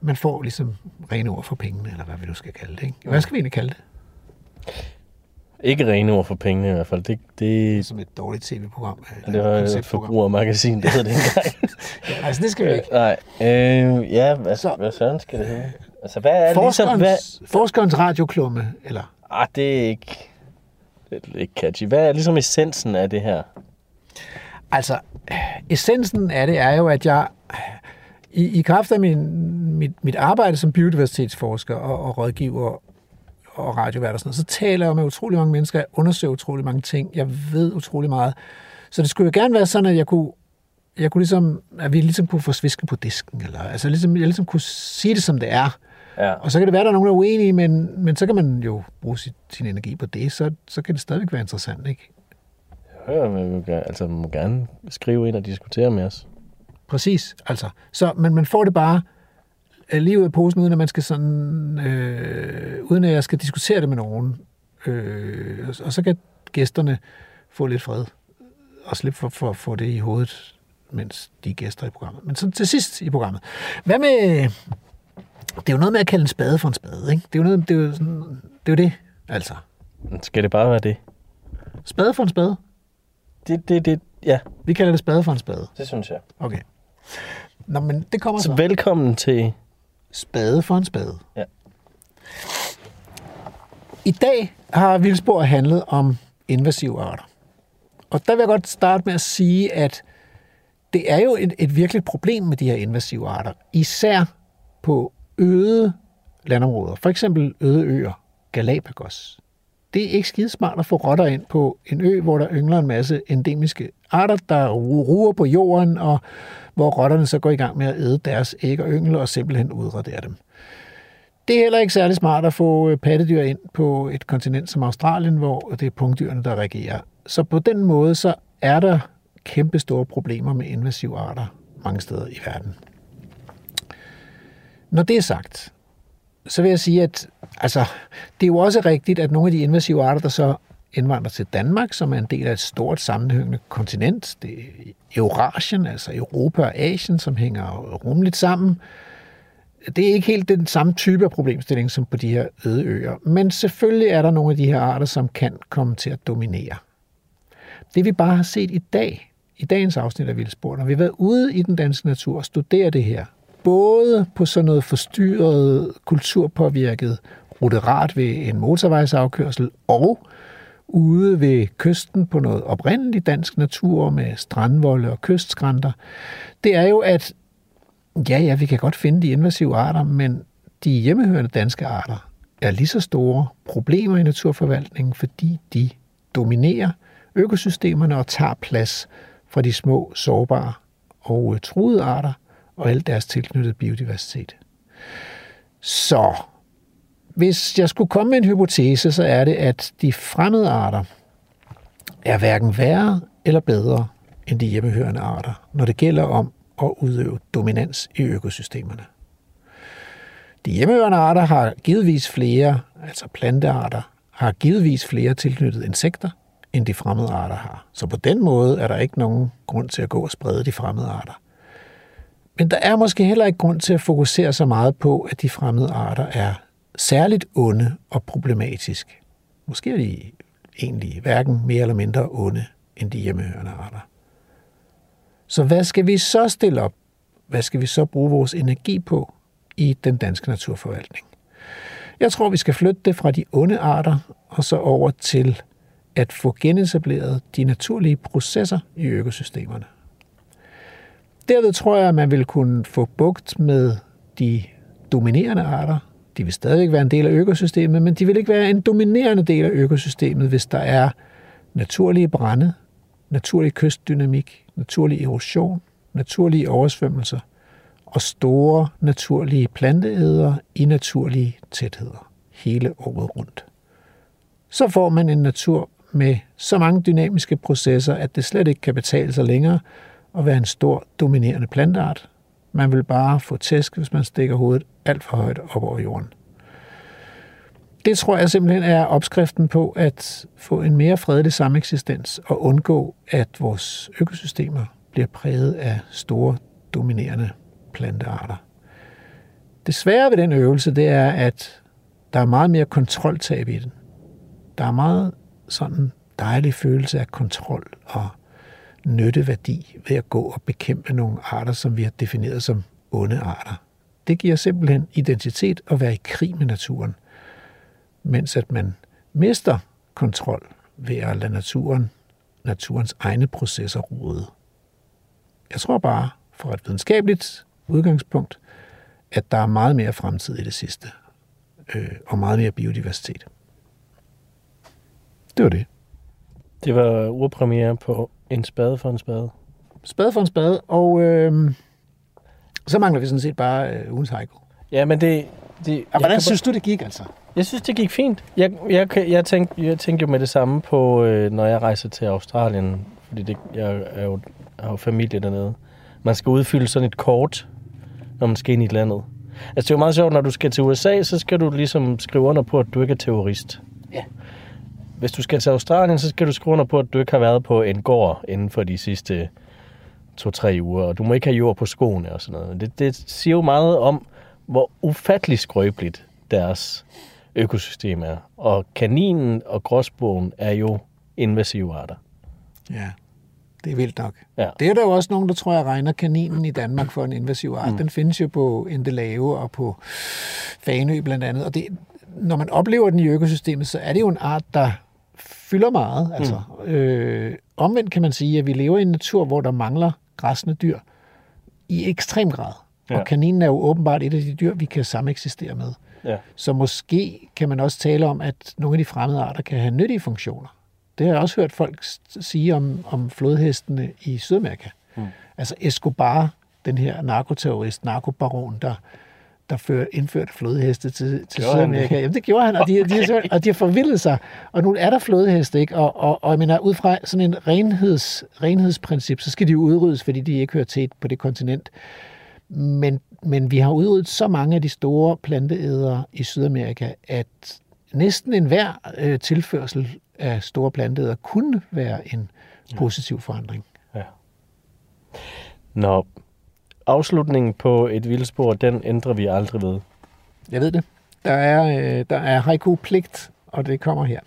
man får ligesom rene ord for pengene, eller hvad vi nu skal kalde det. Ikke? Hvad skal vi egentlig kalde det? Ikke rene ord for pengene i hvert fald. Det, det, Som et dårligt tv-program. øh, det var et forbrugermagasin, det hed (laughs) det engang. Ja, altså, det skal vi ikke. Nej, øh, ja, hvad, Så- hvad søren skal det hedde? Altså, hvad er ligesom... Forskerens, Hvad, forskerens radioklumme, eller ah, det er ikke... Det er ikke catchy. Hvad er ligesom essensen af det her? Altså, essensen af det er jo, at jeg i, i kraft af min, mit, mit arbejde som biodiversitetsforsker og, og rådgiver og radiovært og sådan noget, så taler jeg med utrolig mange mennesker, jeg undersøger utrolig mange ting, jeg ved utrolig meget. Så det skulle jo gerne være sådan, at jeg kunne, jeg kunne ligesom, at vi ligesom kunne få svisken på disken, eller altså ligesom, jeg ligesom kunne sige det, som det er. Ja. Og så kan det være, at der er nogen, der er uenige, men, men så kan man jo bruge sit, sin energi på det, så, så kan det stadigvæk være interessant, ikke? Hør, man vil gerne, altså, man må gerne skrive ind og diskutere med os. Præcis, altså. Så, men man får det bare lige ud af posen, uden at man skal sådan, øh, uden at jeg skal diskutere det med nogen. Øh, og- og så kan gæsterne få lidt fred og slippe for, for få det i hovedet, mens de er gæster i programmet. Men så til sidst i programmet. Hvad med... Det er jo noget med at kalde en spade for en spade, ikke? Det er jo, noget, det er jo, sådan, det, er jo det, altså. Skal det bare være det? Spade for en spade. Det, det, det, ja, Vi kalder det spade for en spade. det synes jeg. Okay. Nå, men det kommer så. Så velkommen til... Spade for en spade. Ja. I dag har Vildsborg handlet om invasive arter. Og der vil jeg godt starte med at sige, at det er jo et, et virkeligt problem med de her invasive arter. Især på øde landområder. For eksempel øde øer, Galapagos. Det er ikke skide smart at få rotter ind på en ø, hvor der yngler en masse endemiske arter, der ruer på jorden, og hvor rotterne så går i gang med at æde deres æg og yngel og simpelthen udradere dem. Det er heller ikke særlig smart at få øh, pattedyr ind på et kontinent som Australien, hvor det er punktdyrene, der regerer. Så på den måde, så er der kæmpe store problemer med invasive arter mange steder i verden. Når det er sagt, så vil jeg sige, at altså, det er jo også rigtigt, at nogle af de invasive arter, der så indvandrer til Danmark, som er en del af et stort sammenhængende kontinent, det er Eurasien, altså Europa og Asien, som hænger rumligt sammen, det er ikke helt den samme type af problemstilling som på de her øde øer, men selvfølgelig er der nogle af de her arter, som kan komme til at dominere. Det vi bare har set i dag, i dagens afsnit af Vildspor, når vi har været ude i den danske natur og studeret det her, både på sådan noget forstyrret, kulturpåvirket ruderat ved en motorvejsafkørsel og ude ved kysten på noget oprindeligt dansk natur med strandvolde og kystskrænter, det er jo, at ja, ja, vi kan godt finde de invasive arter, men de hjemmehørende danske arter er lige så store problemer i naturforvaltningen, fordi de dominerer økosystemerne og tager plads fra de små, sårbare og truede arter og alt deres tilknyttede biodiversitet. Så hvis jeg skulle komme med en hypotese, så er det, at de fremmede arter er hverken værre eller bedre end de hjemmehørende arter, når det gælder om at udøve dominans i økosystemerne. De hjemmehørende arter har givetvis flere, altså plantearter, har givetvis flere tilknyttede insekter, end de fremmede arter har. Så på den måde er der ikke nogen grund til at gå og sprede de fremmede arter. Men der er måske heller ikke grund til at fokusere så meget på, at de fremmede arter er særligt onde og problematisk. Måske er de egentlig hverken mere eller mindre onde end de hjemmehørende arter. Så hvad skal vi så stille op? Hvad skal vi så bruge vores energi på i den danske naturforvaltning? Jeg tror, vi skal flytte det fra de onde arter og så over til at få genetableret de naturlige processer i økosystemerne. Derved tror jeg, at man vil kunne få bugt med de dominerende arter. De vil stadigvæk være en del af økosystemet, men de vil ikke være en dominerende del af økosystemet, hvis der er naturlige brænde, naturlig kystdynamik, naturlig erosion, naturlige oversvømmelser og store naturlige planteæder i naturlige tætheder hele året rundt. Så får man en natur med så mange dynamiske processer, at det slet ikke kan betale sig længere at være en stor dominerende planteart. Man vil bare få tæsk, hvis man stikker hovedet alt for højt op over jorden. Det tror jeg simpelthen er opskriften på at få en mere fredelig sameksistens og undgå, at vores økosystemer bliver præget af store dominerende plantearter. Det svære ved den øvelse, det er, at der er meget mere kontroltab i den. Der er meget sådan dejlig følelse af kontrol og nytteværdi ved at gå og bekæmpe nogle arter, som vi har defineret som onde arter. Det giver simpelthen identitet at være i krig med naturen, mens at man mister kontrol ved at lade naturen, naturens egne processer rode. Jeg tror bare, fra et videnskabeligt udgangspunkt, at der er meget mere fremtid i det sidste, øh, og meget mere biodiversitet. Det var det. Det var urpremiere på en spade for en spade. Spade for en spade, og øh, så mangler vi sådan set bare øh, ugens haiku. Ja, men det... det Og jeg hvordan synes du, det gik altså? Jeg synes, det gik fint. Jeg, jeg, kan- jeg, tænkte, jeg tænkte jo med det samme på, øh, når jeg rejser til Australien, fordi det, jeg er jo, har jo familie dernede. Man skal udfylde sådan et kort, når man skal ind i landet. Altså, det er jo meget sjovt, når du skal til USA, så skal du ligesom skrive under på, at du ikke er terrorist. Ja. Hvis du skal til Australien, så skal du skrive under på, at du ikke har været på en gård inden for de sidste to-tre uger, og du må ikke have jord på skoene og sådan noget. Det, det siger jo meget om, hvor ufattelig skrøbeligt deres økosystem er. Og kaninen og gråsbogen er jo invasive arter. Ja, det er vildt nok. Ja. Det er der jo også nogen, der tror jeg regner kaninen i Danmark for en invasiv art. Mm. Den findes jo på Endelave og på Fanø blandt andet. Og det, når man oplever den i økosystemet, så er det jo en art, der fylder meget. Altså, mm. øh, omvendt kan man sige, at vi lever i en natur, hvor der mangler græsne dyr i ekstrem grad. Ja. Og kaninen er jo åbenbart et af de dyr, vi kan sameksistere med. Ja. Så måske kan man også tale om, at nogle af de fremmede arter kan have nyttige funktioner. Det har jeg også hørt folk sige om, om flodhestene i Sydamerika. Mm. Altså Escobar, den her narkoterrorist, narkobaron, der, der før, indførte flodheste til, til Gjorde Sydamerika. Jamen det gjorde han, og de, de, de, og de har forvildet sig. Og nu er der flodheste, ikke? Og, og, og jeg mener, ud fra sådan en renheds, renhedsprincip, så skal de jo udryddes, fordi de ikke hører til på det kontinent. Men, men vi har udryddet så mange af de store planteædere i Sydamerika, at næsten enhver øh, tilførsel af store planteædere kunne være en positiv forandring. Nå, afslutningen på et vildspor, den ændrer vi aldrig ved. Jeg ved det. Der er, øh, der er haiku-pligt, og det kommer her.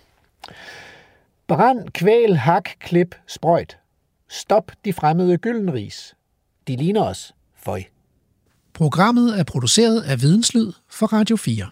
Brand, kvæl, hak, klip, sprøjt. Stop de fremmede gyldenris. De ligner os. Føj. Programmet er produceret af Videnslyd for Radio 4.